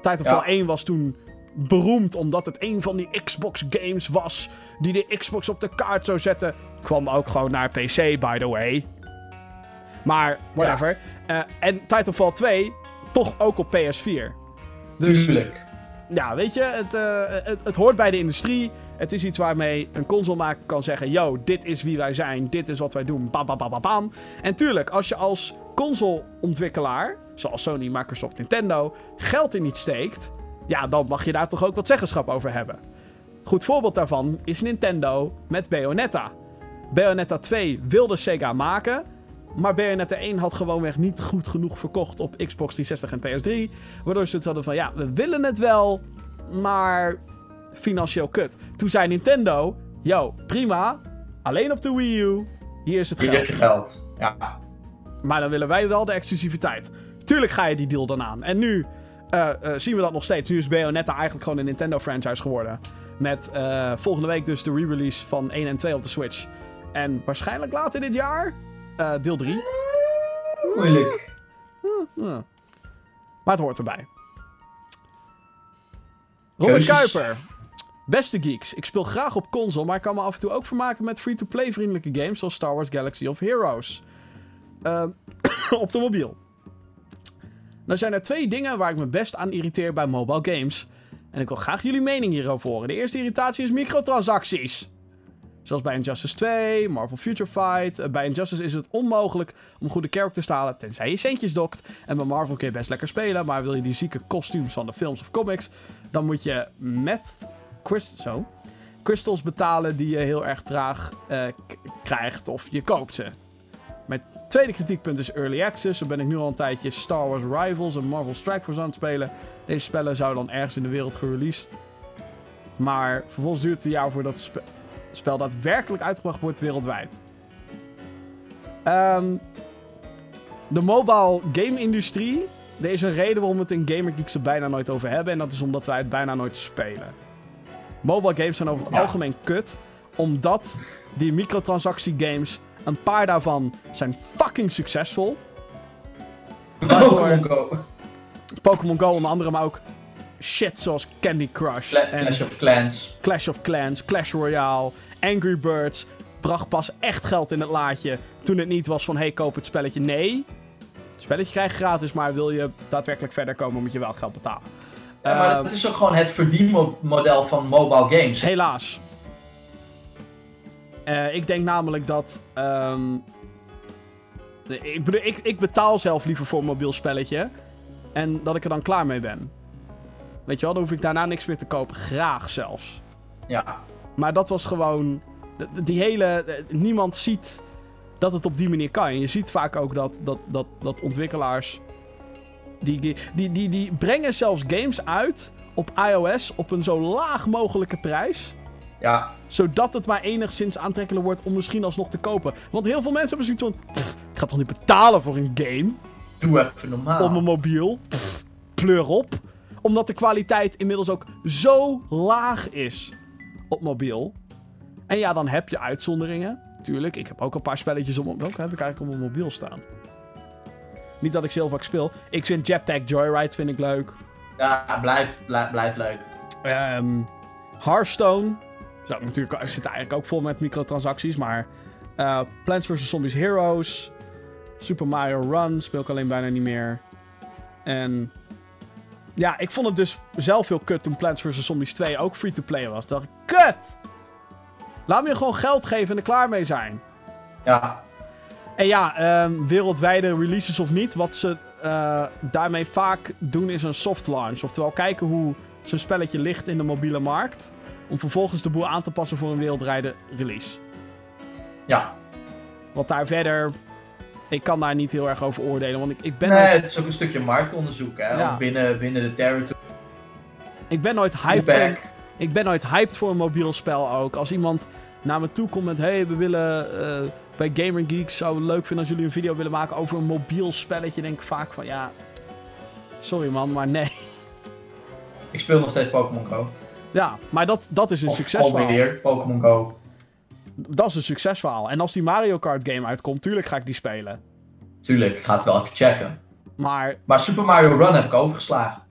Titanfall Ja. 1 was toen beroemd omdat het een van die Xbox games was. Die de Xbox op de kaart zou zetten. Kwam ook gewoon naar PC, by the way. Maar, whatever. Eh, en Titanfall 2 toch ook op PS4. Dus Tuurlijk. Ja, weet je, het, eh, het, het hoort bij de industrie. Het is iets waarmee een consolemaker kan zeggen: Yo, dit is wie wij zijn, dit is wat wij doen. Bam, bam, bam, bam. En tuurlijk, als je als consoleontwikkelaar, zoals Sony, Microsoft, Nintendo, geld in niet steekt, ja, dan mag je daar toch ook wat zeggenschap over hebben. Goed voorbeeld daarvan is Nintendo met Bayonetta. Bayonetta 2 wilde Sega maken. Maar Bayonetta 1 had gewoonweg niet goed genoeg verkocht op Xbox 360 en PS3. Waardoor ze het hadden van, ja, we willen het wel, maar financieel kut. Toen zei Nintendo, yo, prima, alleen op de Wii U, hier is het Hier heb geld. je geld. Ja. Maar dan willen wij wel de exclusiviteit. Tuurlijk ga je die deal dan aan. En nu eh, eh, zien we dat nog steeds. Nu is Bayonetta eigenlijk gewoon een Nintendo-franchise geworden. Met eh, volgende week dus de re-release van 1 en 2 op de Switch. En waarschijnlijk later dit jaar eh, deel 3. Moeilijk. Ja. Maar het hoort erbij. Keuzes. Kuiper. Beste geeks, ik speel graag op console, maar ik kan me af en toe ook vermaken met free-to-play vriendelijke games zoals Star Wars Galaxy of Heroes. Op de mobiel. Nou zijn er twee dingen waar ik me best aan irriteer bij mobile games. En ik wil graag jullie mening hierover horen. De eerste irritatie is microtransacties. Zoals bij Injustice 2, Marvel Future Fight. Eh, bij Injustice is het onmogelijk om goede characters te halen, tenzij je centjes dokt. En bij Marvel kun je best lekker spelen, maar wil je die zieke kostuums van de films of comics, dan moet je meth zo, crystals betalen die je heel erg traag eh, krijgt of je koopt ze. Mijn tweede kritiekpunt is Early Access. Zo ben ik nu al een tijdje Star Wars Rivals en Marvel Strike Force aan het spelen. Deze spellen zouden dan ergens in de wereld gereleased. Maar vervolgens duurt het een jaar voordat spel daadwerkelijk uitgebracht wordt wereldwijd. Ehm, de mobile game-industrie. Er is een reden waarom we het in Gamer Geeks er bijna nooit over hebben. En dat is omdat wij het bijna nooit spelen. Mobile games zijn over het Ja. algemeen kut. Omdat die microtransactie games, een paar daarvan zijn fucking succesvol. Pokémon Go. Pokémon Go onder andere, maar ook shit zoals Candy Crush. Cla- en Clash of Clans. Clash of Clans, Clash Royale, Angry Birds. Bracht pas echt geld in het laadje toen het niet was van hey, koop het spelletje. Nee, het spelletje krijg je gratis, maar wil je daadwerkelijk verder komen moet je wel geld betalen. Ja, maar Ehm, dat is ook gewoon het verdienmodel van mobile games. Helaas. Eh, ik denk namelijk dat. ehm, ik, bedoel, ik, ik betaal zelf liever voor een mobiel spelletje. En dat ik er dan klaar mee ben. Weet je wel, dan hoef ik daarna niks meer te kopen. Graag zelfs. Ja. Maar dat was gewoon. Die hele. Niemand ziet dat het op die manier kan. En je ziet vaak ook dat, dat, dat, dat ontwikkelaars. Die, die, die, die, die brengen zelfs games uit op iOS op een zo laag mogelijke prijs Ja. zodat het maar enigszins aantrekkelijk wordt om misschien alsnog te kopen. Want heel veel mensen hebben zoiets van... "Pff, ik ga toch niet betalen voor een game Doe even normaal. op mijn mobiel? Pff, pleur op. Omdat de kwaliteit inmiddels ook zo laag is op mobiel. En ja, dan heb je uitzonderingen. Tuurlijk, ik heb ook een paar spelletjes op... Welke heb ik eigenlijk op mijn mobiel staan? Niet dat ik vaak speel. Ik vind Jetpack Joyride vind ik leuk. Ja, blijf, blijf, blijf leuk. Ehm Hearthstone. Zo, natuurlijk zit eigenlijk ook vol met microtransacties, maar eh, Plants vs. Zombies Heroes. Super Mario Run speel ik alleen bijna niet meer. En ja, ik vond het dus zelf heel kut toen Plants vs. Zombies 2 ook free-to-play was. Dacht ik, kut! Laat me je gewoon geld geven en er klaar mee zijn. Ja. En ja, ehm, wereldwijde releases of niet, wat ze eh, daarmee vaak doen is een soft launch. Oftewel kijken hoe zo'n spelletje ligt in de mobiele markt. Om vervolgens de boel aan te passen voor een wereldwijde release. Ja. Want daar verder, ik kan daar niet heel erg over oordelen. Want ik, ik, ben, nee, nooit, het is ook een stukje marktonderzoek, hè. Ja. Binnen, binnen de territory. ik ben nooit hyped voor, ik ben nooit hyped voor een mobiel spel ook. Als iemand naar me toe komt met, hey, we willen eh, bij Gamer Geeks, zou het leuk vinden als jullie een video willen maken over een mobiel spelletje. Denk ik vaak van, ja, sorry man, maar nee. Ik speel nog steeds Pokémon Go. Ja, maar dat, dat is een Of succesverhaal. alweer Pokémon Go. Dat is een succesverhaal. En als die Mario Kart game uitkomt, tuurlijk ga ik die spelen. Tuurlijk, ik ga het wel even checken. Maar Maar Super Mario Run heb ik overgeslagen.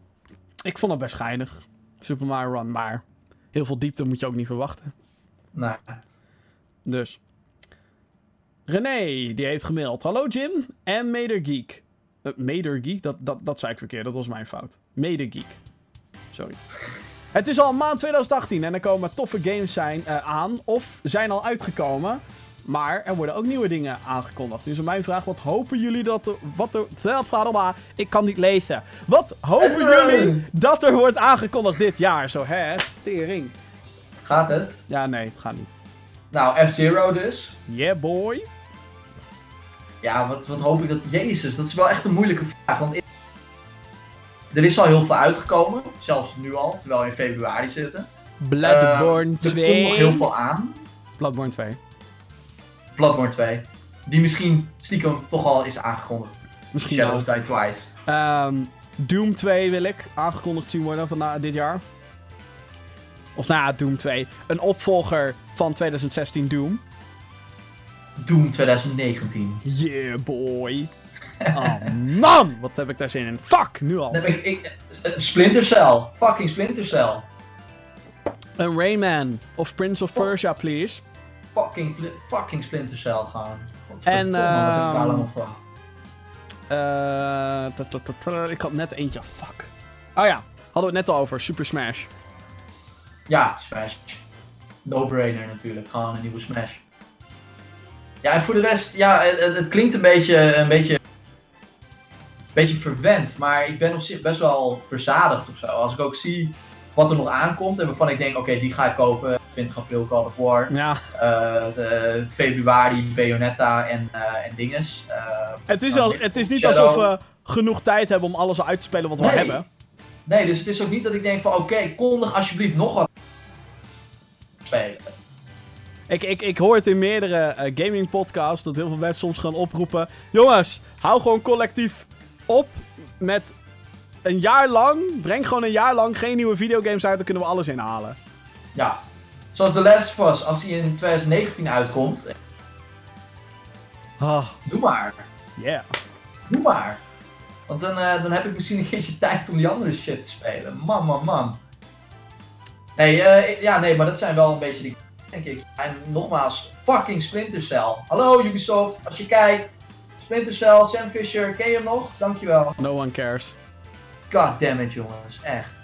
ik vond het best geinig. Super Mario Run, maar heel veel diepte moet je ook niet verwachten. Nou, Dus. René, die heeft gemaild. Hallo Jim en Meder Geek. Eh, Meder Geek? Dat, dat, dat zei ik verkeerd, dat was mijn fout. Meder Geek. Sorry. Het is al maand 2018 en er komen toffe games zijn, eh, aan of zijn al uitgekomen. Maar er worden ook nieuwe dingen aangekondigd. Nu is mijn vraag, wat hopen jullie dat er... Wat er ik kan niet lezen. Wat hopen jullie dat er wordt aangekondigd dit jaar? Zo, hè? Tering. gaat het? Ja, nee, het gaat niet. Nou, F-Zero dus. Yeah, boy. Ja, wat, wat hoop ik dat... Jezus, dat is wel echt een moeilijke vraag. Want er is al heel veel uitgekomen. Zelfs nu al, terwijl we in februari zitten. Bloodborne Eh, Er 2. komt nog heel veel aan. Bloodborne 2. Bloodborne 2. Die misschien stiekem toch al is aangekondigd. Misschien wel. Shadows Die Twice. Ehm, Doom 2 wil ik aangekondigd zien worden van na, dit jaar. Of nou ja, Doom 2. Een opvolger van 2016 Doom. Doom 2019. Yeah, boy. Oh man, wat heb ik daar zin in. Fuck, nu al. Heb ik, ik, Splinter Cell. Fucking Splinter Cell. Een Rayman of Prince of Persia, please. Fucking, fucking Splinter Cell gewoon. En, En, wat heb ik daar ehm, lang op. Eh, ik had net eentje, fuck. Oh ja, hadden we het net al over, Super Smash. Ja, Smash. No-brainer natuurlijk. Gewoon een nieuwe Smash. Ja, en voor de rest, ja, het, het- klinkt een beetje, een beetje, beetje verwend, maar ik ben op zich best wel verzadigd of zo. Als ik ook zie wat er nog aankomt en waarvan ik denk, oké, die ga ik kopen. 20 april Call of War, Ja, eh, de februari Bayonetta en, eh en dinges. Eh, het is, al, het is niet Shadow. alsof we genoeg tijd hebben om alles uit te spelen wat we Nee. hebben. Nee, dus het is ook niet dat ik denk van, oké, kondig alsjeblieft nog wat spelen. Ik, ik, ik hoor het in meerdere gaming podcasts dat heel veel mensen soms gaan oproepen. Jongens, hou gewoon collectief op met een jaar lang. Breng gewoon een jaar lang geen nieuwe videogames uit, dan kunnen we alles inhalen. Ja, zoals The Last of Us, als die in 2019 uitkomt, Ah, doe maar. yeah. Doe maar. Want dan, eh, dan heb ik misschien een keertje tijd om die andere shit te spelen. Man, man, man. Nee, eh, ja, nee, maar dat zijn wel een beetje die denk ik. En nogmaals, fucking Splinter Cell. Hallo Ubisoft, als je kijkt. Splinter Cell, Sam Fisher, ken je hem nog? Dankjewel. No one cares. God damn it, jongens, echt.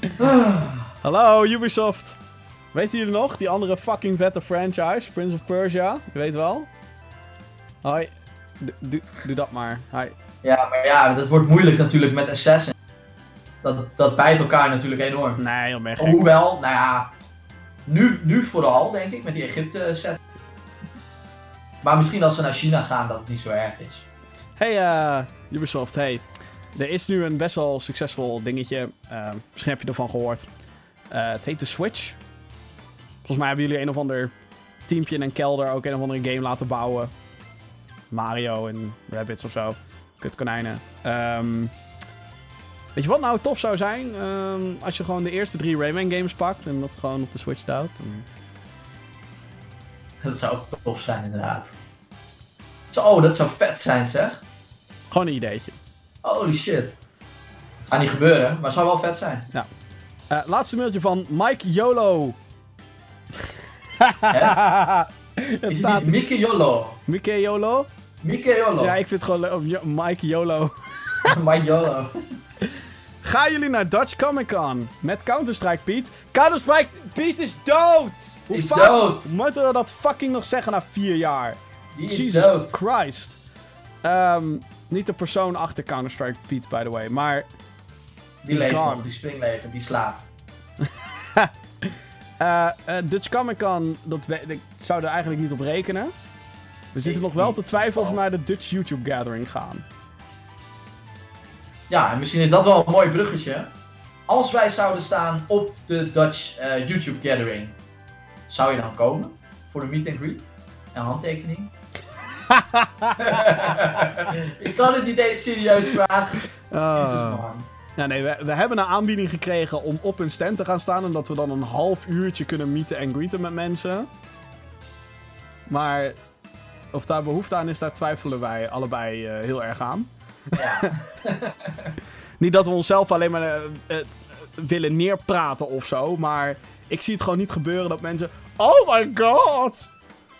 Hallo Ubisoft. Weten jullie nog? Die andere fucking vette franchise, Prince of Persia. Je weet wel. Hoi. Doe- dat maar. Hi. Ja, maar ja, dat wordt moeilijk natuurlijk met Assassin. Dat, dat bijt elkaar natuurlijk enorm. Nee, joh, ben je gek. Hoewel, nou ja, nu, nu vooral denk ik met die Egypte set. Maar misschien als ze naar China gaan dat het niet zo erg is. Hey eh, Ubisoft, hey. Er is nu een best wel succesvol dingetje. Eh, misschien heb je ervan gehoord. Eh, het heet de Switch. Volgens mij hebben jullie een of ander teampje in een kelder ook een of andere game laten bouwen. Mario en Rabbids of zo. Kut konijnen. Ehm, weet je wat nou tof zou zijn? Ehm, als je gewoon de eerste drie Rayman games pakt en dat gewoon op de Switch duwt. Dat zou ook tof zijn inderdaad. Zo, oh, dat zou vet zijn zeg. Gewoon een ideetje. Holy shit. Gaat niet gebeuren, maar zou wel vet zijn. Eh, laatste mailtje van Mike YOLO. het Is staat het Mickey Yolo? Mike YOLO? Mickey Yolo. Ja, ik vind het gewoon leuk. Mike YOLO. Mike Yolo. Gaan jullie naar Dutch Comic Con met Counter-Strike Piet? Counter-Strike Piet is dood! Hoe Is vaak dood. moeten we dat fucking nog zeggen na vier jaar? Die is Jesus dood. Christ. Ehm, niet de persoon achter Counter-Strike Piet, by the way, maar... Die leeft nog, die springleven, die slaapt. eh, eh, Dutch Comic Con, dat we, ik zou er eigenlijk niet op rekenen. We zitten nog wel niet. te twijfelen of we naar de Dutch YouTube Gathering gaan. Ja, en misschien is dat wel een mooi bruggetje. Als wij zouden staan op de Dutch eh, YouTube Gathering, zou je dan komen voor de meet and greet en handtekening? ik kan het niet eens serieus vragen. Man. Ja, nee, we, we hebben een aanbieding gekregen om op een stand te gaan staan. En dat we dan een half uurtje kunnen meeten en greeten met mensen. Maar of daar behoefte aan is, daar twijfelen wij allebei eh, heel erg aan. Ja. Niet dat we onszelf alleen maar eh, willen neerpraten of zo. Maar ik zie het gewoon niet gebeuren dat mensen... Oh my god!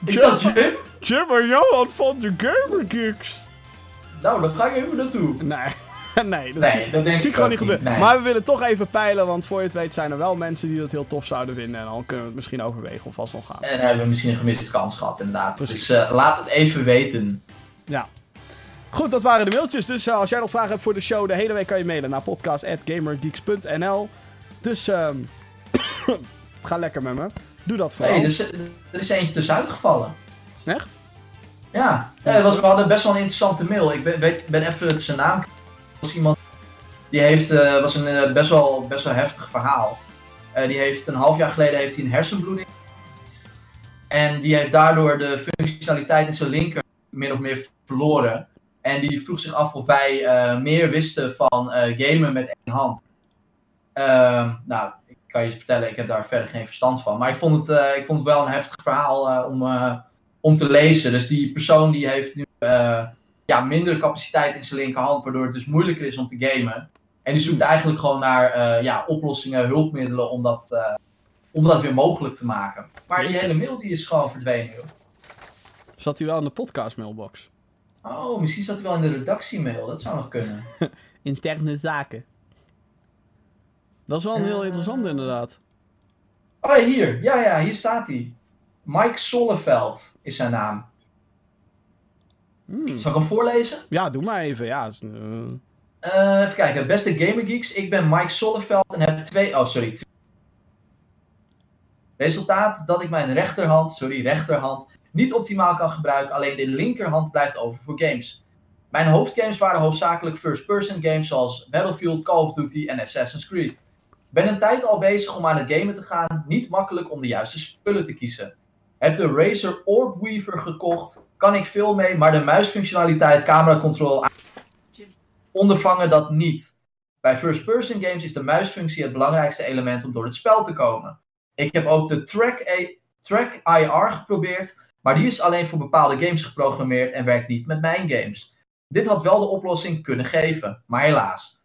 Is dat Jim? Jim en Johan van de Gamer Geeks. Nou, dan ga ik even naartoe. Nee, nee, dat Nee, zie, dat denk zie ik gewoon niet gebeuren. nee. Maar we willen toch even peilen, want voor je het weet zijn er wel mensen die dat heel tof zouden vinden. En dan kunnen we het misschien overwegen of alsnog gaan. En hebben we misschien een gemiste kans gehad, inderdaad. Precies. Dus eh, laat het even weten. Ja. Goed, dat waren de mailtjes. Dus eh, als jij nog vragen hebt voor de show, de hele week kan je mailen naar podcast.gamergeeks.nl. Dus ehm ga lekker met me. Doe dat vooral. Nee, er is, er is eentje tussenuit gevallen. Echt? Ja, ja het was, we hadden best wel een interessante mail. Ik ben, even zijn naam. was iemand die heeft, eh, was een eh, best, wel, best wel heftig verhaal. Die heeft een half jaar geleden heeft hij een hersenbloeding. En die heeft daardoor de functionaliteit in zijn linker min of meer verloren. En die vroeg zich af of wij eh, meer wisten van eh, gamen met één hand. Ehm, nou, ik kan je vertellen, ik heb daar verder geen verstand van. Maar ik vond het, eh, ik vond het wel een heftig verhaal om, om te lezen. Dus die persoon die heeft nu ja, minder capaciteit in zijn linkerhand, waardoor het dus moeilijker is om te gamen. En die zoekt eigenlijk gewoon naar ja, oplossingen, hulpmiddelen om dat, om dat weer mogelijk te maken. Maar die hele mail die is gewoon verdwenen, joh. Zat hij wel in de podcast mailbox? Oh, misschien zat hij wel in de redactiemail. Dat zou nog kunnen. Interne zaken. Dat is wel een heel Eh. interessant inderdaad. Oh, ja, hier. Ja, ja, hier staat hij. Mike Solleveld is zijn naam. Hmm. Zal ik hem voorlezen? Ja, doe maar even. Ja, is, eh, Eh, even kijken. Beste Gamergeeks, ik ben Mike Solleveld en heb twee... Oh, sorry. Resultaat dat ik mijn rechterhand, sorry, rechterhand, niet optimaal kan gebruiken. Alleen de linkerhand blijft over voor games. Mijn hoofdgames waren hoofdzakelijk first-person games zoals Battlefield, Call of Duty en Assassin's Creed. Ben een tijd al bezig om aan het gamen te gaan, niet makkelijk om de juiste spullen te kiezen. Heb de Razer Orb Weaver gekocht, kan ik veel mee, maar de muisfunctionaliteit, camera control ondervangen dat niet. Bij first-person games is de muisfunctie het belangrijkste element om door het spel te komen. Ik heb ook de Track, IR geprobeerd, maar die is alleen voor bepaalde games geprogrammeerd en werkt niet met mijn games. Dit had wel de oplossing kunnen geven, maar helaas.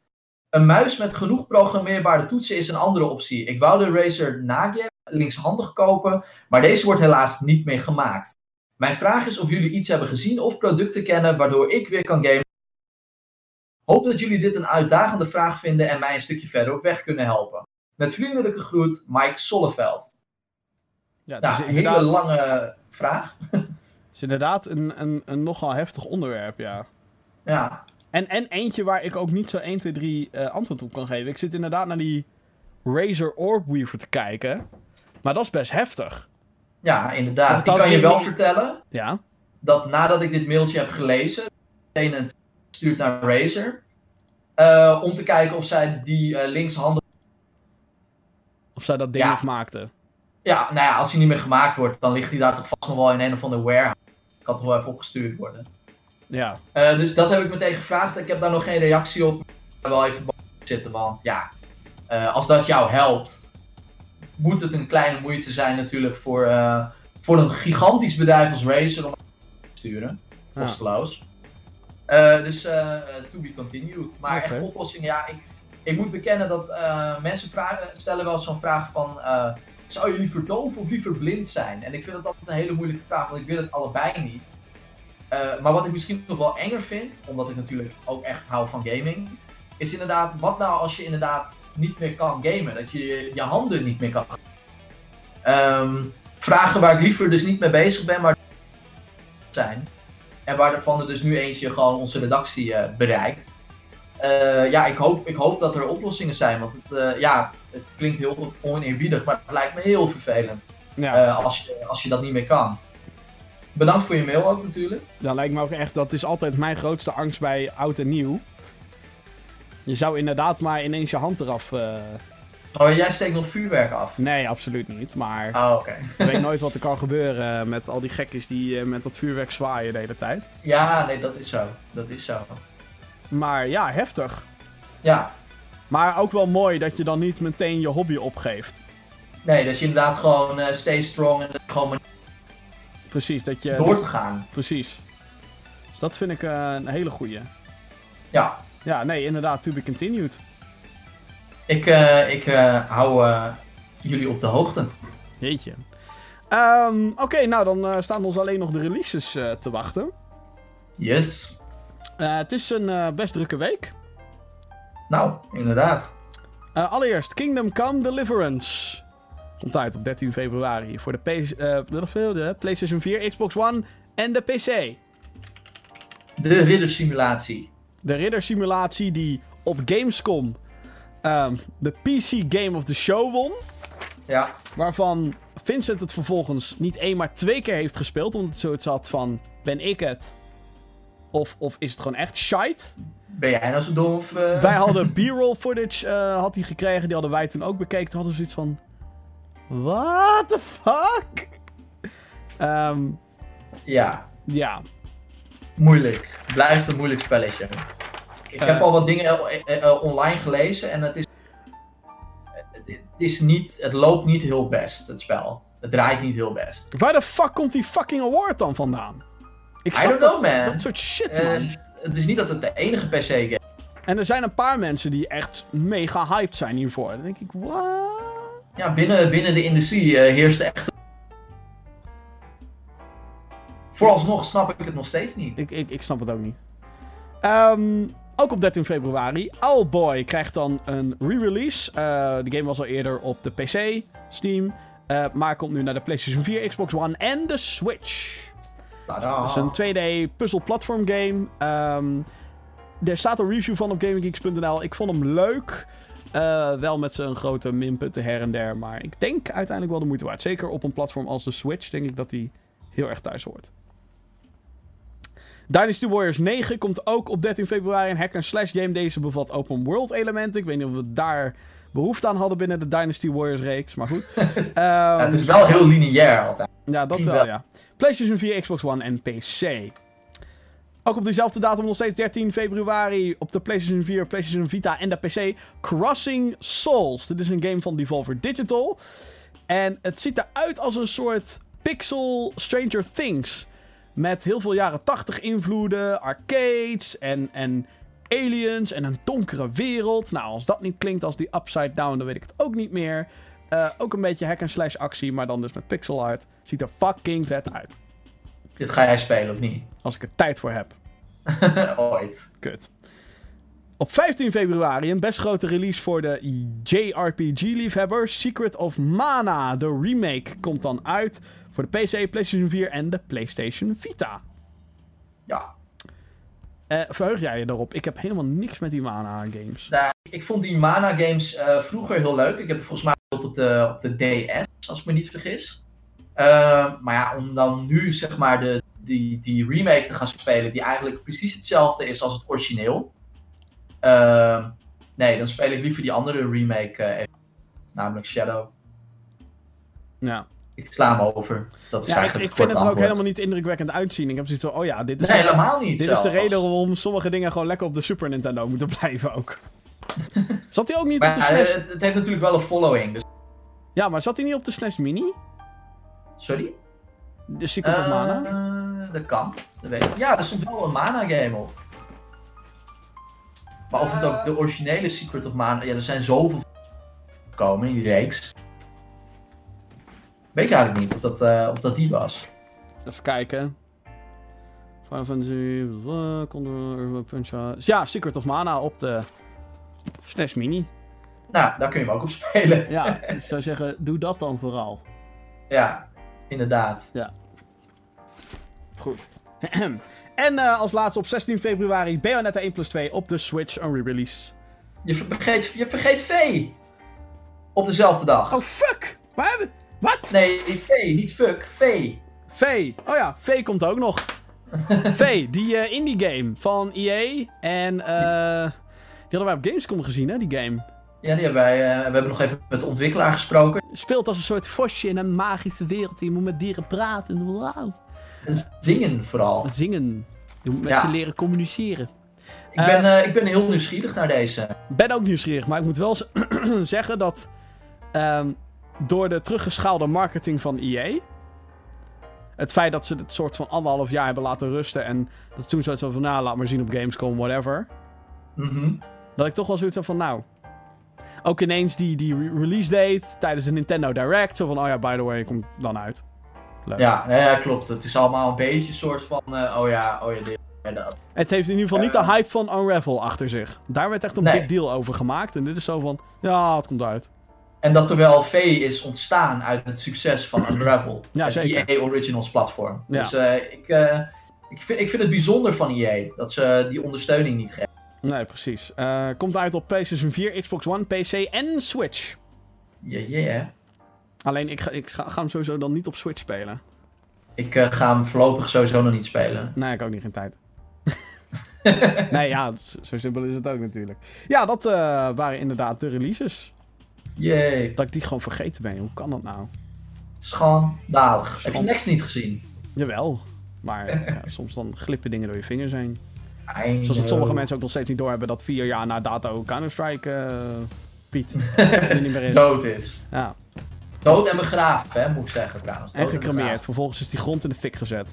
Een muis met genoeg programmeerbare toetsen is een andere optie. Ik wou de Razer Nagel linkshandig kopen, maar deze wordt helaas niet meer gemaakt. Mijn vraag is of jullie iets hebben gezien of producten kennen waardoor ik weer kan gamen. Hoop dat jullie dit een uitdagende vraag vinden en mij een stukje verder op weg kunnen helpen. Met vriendelijke groet, Mike Solleveld. ja, het Nou, is een hele lange vraag. is inderdaad een, een, een nogal heftig onderwerp, ja. Ja, En, en eentje waar ik ook niet zo 1, 2, 3 eh, antwoord op kan geven. Ik zit inderdaad naar die Razer Orb Weaver te kijken. Maar dat is best heftig. ja inderdaad. Ik kan je wel vertellen Ja. dat nadat ik dit mailtje heb gelezen, meteen een stuurt naar Razer. eh, om te kijken of zij die eh, linkshandig. Of zij dat ding Ja. nog maakte. Ja, nou ja, als hij niet meer gemaakt wordt, dan ligt hij daar toch vast nog wel in een of andere warehouse. Kan toch wel even opgestuurd worden. Ja. Eh, dus dat heb ik meteen gevraagd. Ik heb daar nog geen reactie op. Ik ga wel even zitten, want ja, eh, als dat jou helpt, moet het een kleine moeite zijn natuurlijk voor, eh, voor een gigantisch bedrijf als Razer om te sturen. Kosteloos. Dus to be continued. Maar echt oplossingen, ja, ik, ik moet bekennen dat mensen vragen, stellen wel zo'n vraag van, zou je liever doof of liever blind zijn? En ik vind dat altijd een hele moeilijke vraag, want ik wil het allebei niet. Eh, maar wat ik misschien nog wel enger vind, omdat ik natuurlijk ook echt hou van gaming, is inderdaad, wat nou als je inderdaad niet meer kan gamen? Dat je je, handen niet meer kan. Ehm, vragen waar ik liever dus niet mee bezig ben, maar zijn. En waarvan er dus nu eentje gewoon onze redactie eh, bereikt. Eh, ja, ik hoop, ik hoop dat er oplossingen zijn, want het, eh, ja, het klinkt heel oneerbiedig, maar het lijkt me heel vervelend Ja. eh, als, je, als je dat niet meer kan. Bedankt voor je mail ook natuurlijk. Dan lijkt me ook echt, dat is altijd mijn grootste angst bij oud en nieuw. Je zou inderdaad maar ineens je hand eraf... Oh, jij steekt nog vuurwerk af. Nee, absoluut niet. Maar Oh, oké. je weet nooit wat er kan gebeuren met al die gekkies die met dat vuurwerk zwaaien de hele tijd. Ja, nee, dat is zo. Dat is zo. Maar ja, heftig. Ja, Maar ook wel mooi dat je dan niet meteen je hobby opgeeft. nee, dat je inderdaad gewoon eh stay strong en gewoon maar Precies, dat je... door te gaan. Precies. Dus dat vind ik eh, een hele goeie. Ja, Ja, nee, inderdaad, to be continued. ik, eh, ik hou jullie op de hoogte. Jeetje. Ehm, Oké, nou dan staan ons alleen nog de releases te wachten. Yes. Eh, het is een eh, best drukke week. Nou, inderdaad. Eh, allereerst Kingdom Come Deliverance. Komt uit op 13 februari voor de, PS, de PlayStation 4, Xbox One en de PC. De riddersimulatie. De riddersimulatie die op Gamescom ehm, de PC Game of the Show won. Ja, Waarvan Vincent het vervolgens niet één, maar twee keer heeft gespeeld. Omdat het zoiets had van, ben ik het? Of, of is het gewoon echt shite? Ben jij nou zo dom of... eh? Wij hadden b-roll footage eh, had hij gekregen. Die hadden wij toen ook bekeken. Toen hadden we zoiets van... What the fuck? Ehm, Ja, ja. moeilijk. Blijft een moeilijk spelletje. Ik Eh. heb al wat dingen eh, eh, eh, online gelezen en het is... Het het is niet... Het loopt niet heel best, het spel. Het draait niet heel best. Waar de fuck komt die fucking award dan vandaan? Ik I don't dat, man. dat soort shit, Eh, man. het is niet dat het de enige PC-game is. En er zijn een paar mensen die echt mega hyped zijn hiervoor. Dan denk ik, what? Ja, binnen, binnen de industrie eh, heerst echt... Vooralsnog snap ik het nog steeds niet. Ik, ik, ik snap het ook niet. Ehm, ook op 13 februari, Owlboy krijgt dan een re-release. Eh, de game was al eerder op de PC, Steam. maar komt nu naar de PlayStation 4, Xbox One en de Switch. Tada. Het is een 2D puzzle platform game. Ehm, er staat een review van op GamingGeeks.nl. Ik vond hem leuk. Eh, wel met zijn grote minpunten her en der. Maar ik denk uiteindelijk wel de moeite waard. Zeker op een platform als de Switch denk ik dat hij heel erg thuis hoort. Dynasty Warriors 9 komt ook op 13 februari. Een hack-and-slash game. Deze bevat open world elementen. Ik weet niet of we daar behoefte aan hadden binnen de Dynasty Warriors reeks. Maar goed. Ja, Ehm, het is wel heel lineair altijd. ja, dat wel. ja. PlayStation 4, Xbox One en PC. Ook op dezelfde datum, nog steeds 13 februari, op de PlayStation 4, PlayStation Vita en de PC, Crossing Souls. Dit is een game van Devolver Digital. En het ziet eruit als een soort pixel Stranger Things. Met heel veel jaren 80 invloeden, arcades en, en aliens en een donkere wereld. Nou, als dat niet klinkt als die Upside Down, dan weet ik het ook niet meer. Eh, ook een beetje hack-and-slash actie, maar dan dus met pixel art. Ziet er fucking vet uit. Dit ga jij spelen of niet? Als ik er tijd voor heb. Ooit. Kut. Op 15 februari een best grote release voor de JRPG-liefhebbers. Secret of Mana, de remake, komt dan uit. Voor de PC, PlayStation 4 en de PlayStation Vita. Ja. Eh, verheug jij je daarop? Ik heb helemaal niks met die Mana-games. Nou, ik vond die Mana games eh, vroeger heel leuk. Ik heb volgens mij gespeeld op de, op de DS, als ik me niet vergis. Eh, maar ja, om dan nu zeg maar de, die, die remake te gaan spelen, die eigenlijk precies hetzelfde is als het origineel. Eh, nee, dan speel ik liever die andere remake, eh, even, namelijk Shadow. Ja, Ik sla hem over. Dat is ja ik, eigenlijk ik het vind het er ook helemaal niet indrukwekkend uitzien. Ik heb zoiets van, oh ja, dit is, Nee, helemaal niet. dit is de reden waarom sommige dingen gewoon lekker op de Super Nintendo moeten blijven ook. Zat hij ook niet op de SNES? het, het heeft natuurlijk wel een following. Dus... Ja, maar zat hij niet op de SNES Mini? Sorry? De Secret of Mana? Eh, dat kan. Dat weet ik. Ja, er stond wel een Mana game op. Maar of het ook de originele Secret of Mana... Ja, er zijn zoveel gekomen in die reeks. Weet ik eigenlijk niet of dat, eh, of dat die was. Even kijken. Final Fantasy... Condor, Punch. Ja, Secret of Mana op de SNES Mini. Nou, daar kun je hem ook op spelen. Ja, dus ik zou zeggen, doe dat dan vooral. Ja, inderdaad. Goed. en eh, als laatste op 16 februari Bayonetta 1 plus 2 op de Switch, een re-release. Je vergeet, je vergeet V. Op dezelfde dag. Oh, fuck! Waar hebben Wat? Nee, V, niet fuck. V. V. Oh ja, V komt ook nog. v, die eh, indie game van EA. En eh die hadden wij op Gamescom gezien, hè, die game. Ja, die hebben wij, eh, we hebben nog even met de ontwikkelaar gesproken. Speelt als een soort vosje in een magische wereld. Je moet met dieren praten. Wauw. Zingen vooral. Zingen. Je moet met Ja. ze leren communiceren. Ik ben, eh, ik ben heel nieuwsgierig naar deze. ben ook nieuwsgierig, maar ik moet wel zeggen dat ehm, door de teruggeschaalde marketing van EA, het feit dat ze het soort van anderhalf jaar hebben laten rusten en dat toen zoiets van, nou, laat maar zien op Gamescom, whatever, Mhm. dat ik toch wel zoiets heb van, nou, ook ineens die, die re- release date tijdens de Nintendo Direct, zo van, oh ja, by the way, komt dan uit. Leuk. Ja, nee, ja, klopt. Het is allemaal een beetje een soort van, eh, oh ja, oh ja, dit en dat. Het heeft in ieder geval niet de hype van Unravel achter zich. Daar werd echt een Nee. big deal over gemaakt en dit is zo van, ja, het komt uit. En dat terwijl V is ontstaan uit het succes van Unravel. Ja, zeker. EA Originals platform. Ja. Dus eh, ik, eh, ik, vind, ik vind het bijzonder van EA dat ze die ondersteuning niet geven. Nee, precies. Eh, komt uit op PlayStation 4, Xbox One, PC en Switch. Ja, ja, ja. Alleen ik ga, ik ga, ga hem sowieso dan niet op Switch spelen. Ik eh, ga hem voorlopig sowieso nog niet spelen. Nee, ik ook niet geen tijd. nee, ja, zo, simpel is het ook natuurlijk. Ja, dat eh, waren inderdaad de releases. Yay. Dat ik die gewoon vergeten ben. Hoe kan dat nou? Schandalig. Heb je Next niet gezien? Jawel. Maar ja, soms dan glippen dingen door je vingers heen. Zoals dat sommige mensen ook nog steeds niet doorhebben dat vier jaar na dato Counter-Strike eh Piet er niet meer is. dood is. Ja, Dood en begraven, hè, moet ik zeggen trouwens. en gecremeerd. Vervolgens is die grond in de fik gezet.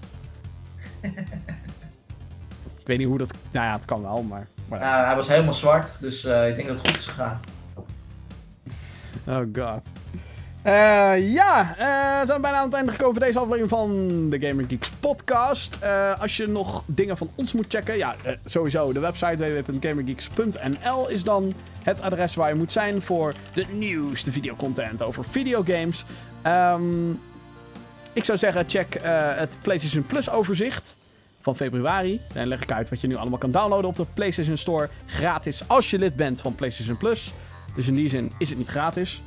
ik weet niet hoe dat... Nou ja, het kan wel, maar... maar ja. Nou, hij was helemaal zwart, dus eh, ik denk dat het goed is gegaan. Oh god. Eh, ja, eh, we zijn bijna aan het einde gekomen van deze aflevering van de Gamer Geeks podcast. Eh, als je nog dingen van ons moet checken, ja, sowieso de website www.gamergeeks.nl is dan het adres waar je moet zijn voor de nieuwste videocontent over videogames. Ehm, ik zou zeggen, check het PlayStation Plus overzicht van februari. Dan leg ik uit wat je nu allemaal kan downloaden op de PlayStation Store. Gratis als je lid bent van PlayStation Plus. Dus in die zin is het niet gratis.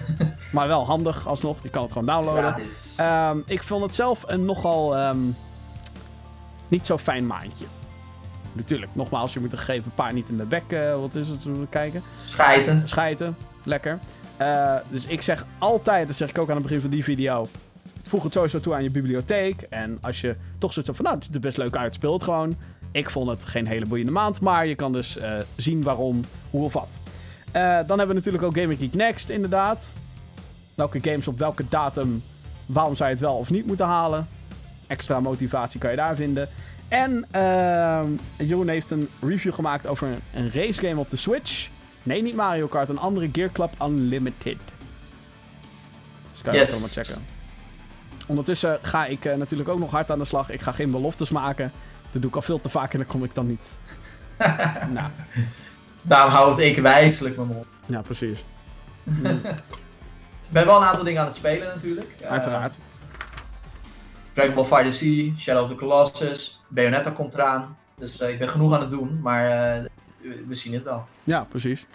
maar wel handig alsnog. Je kan het gewoon downloaden. Ehm, ik vond het zelf een nogal ehm, niet zo fijn maandje. Natuurlijk, nogmaals, je moet een gegeven paar niet in de bek. wat is het? We kijken? Schijten. Schijten. Lekker. Eh, dus ik zeg altijd, dat zeg ik ook aan het begin van die video. Voeg het sowieso toe aan je bibliotheek. En als je toch zoiets hebt van, nou, het ziet er best leuk uit, speel het gewoon. Ik vond het geen hele boeiende maand, maar je kan dus eh, zien waarom, hoe of wat. Eh, dan hebben we natuurlijk ook Gaming Geek Next, inderdaad. Welke games op welke datum, waarom zou je het wel of niet moeten halen. Extra motivatie kan je daar vinden. En ehm, Jeroen heeft een review gemaakt over een, een racegame op de Switch. Nee, niet Mario Kart, een andere Gear Club Unlimited. Dus kan je Yes. dat allemaal checken. Ondertussen ga ik eh, natuurlijk ook nog hard aan de slag. Ik ga geen beloftes maken. Dat doe ik al veel te vaak en dan kom ik dan niet. nou, Daarom houdt ik wijselijk mijn mond. ja, precies. Ik ben wel een aantal dingen aan het spelen natuurlijk. Eh, Uiteraard. Dragon Ball Fighter C, Shadow of the Colossus, Bayonetta komt eraan. Dus eh, ik ben genoeg aan het doen, maar eh, we- we zien het wel. Ja, precies.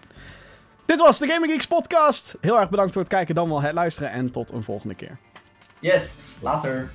Dit was de Gaming Geeks podcast. Heel erg bedankt voor het kijken, dan wel het luisteren. En tot een volgende keer. Yes, later.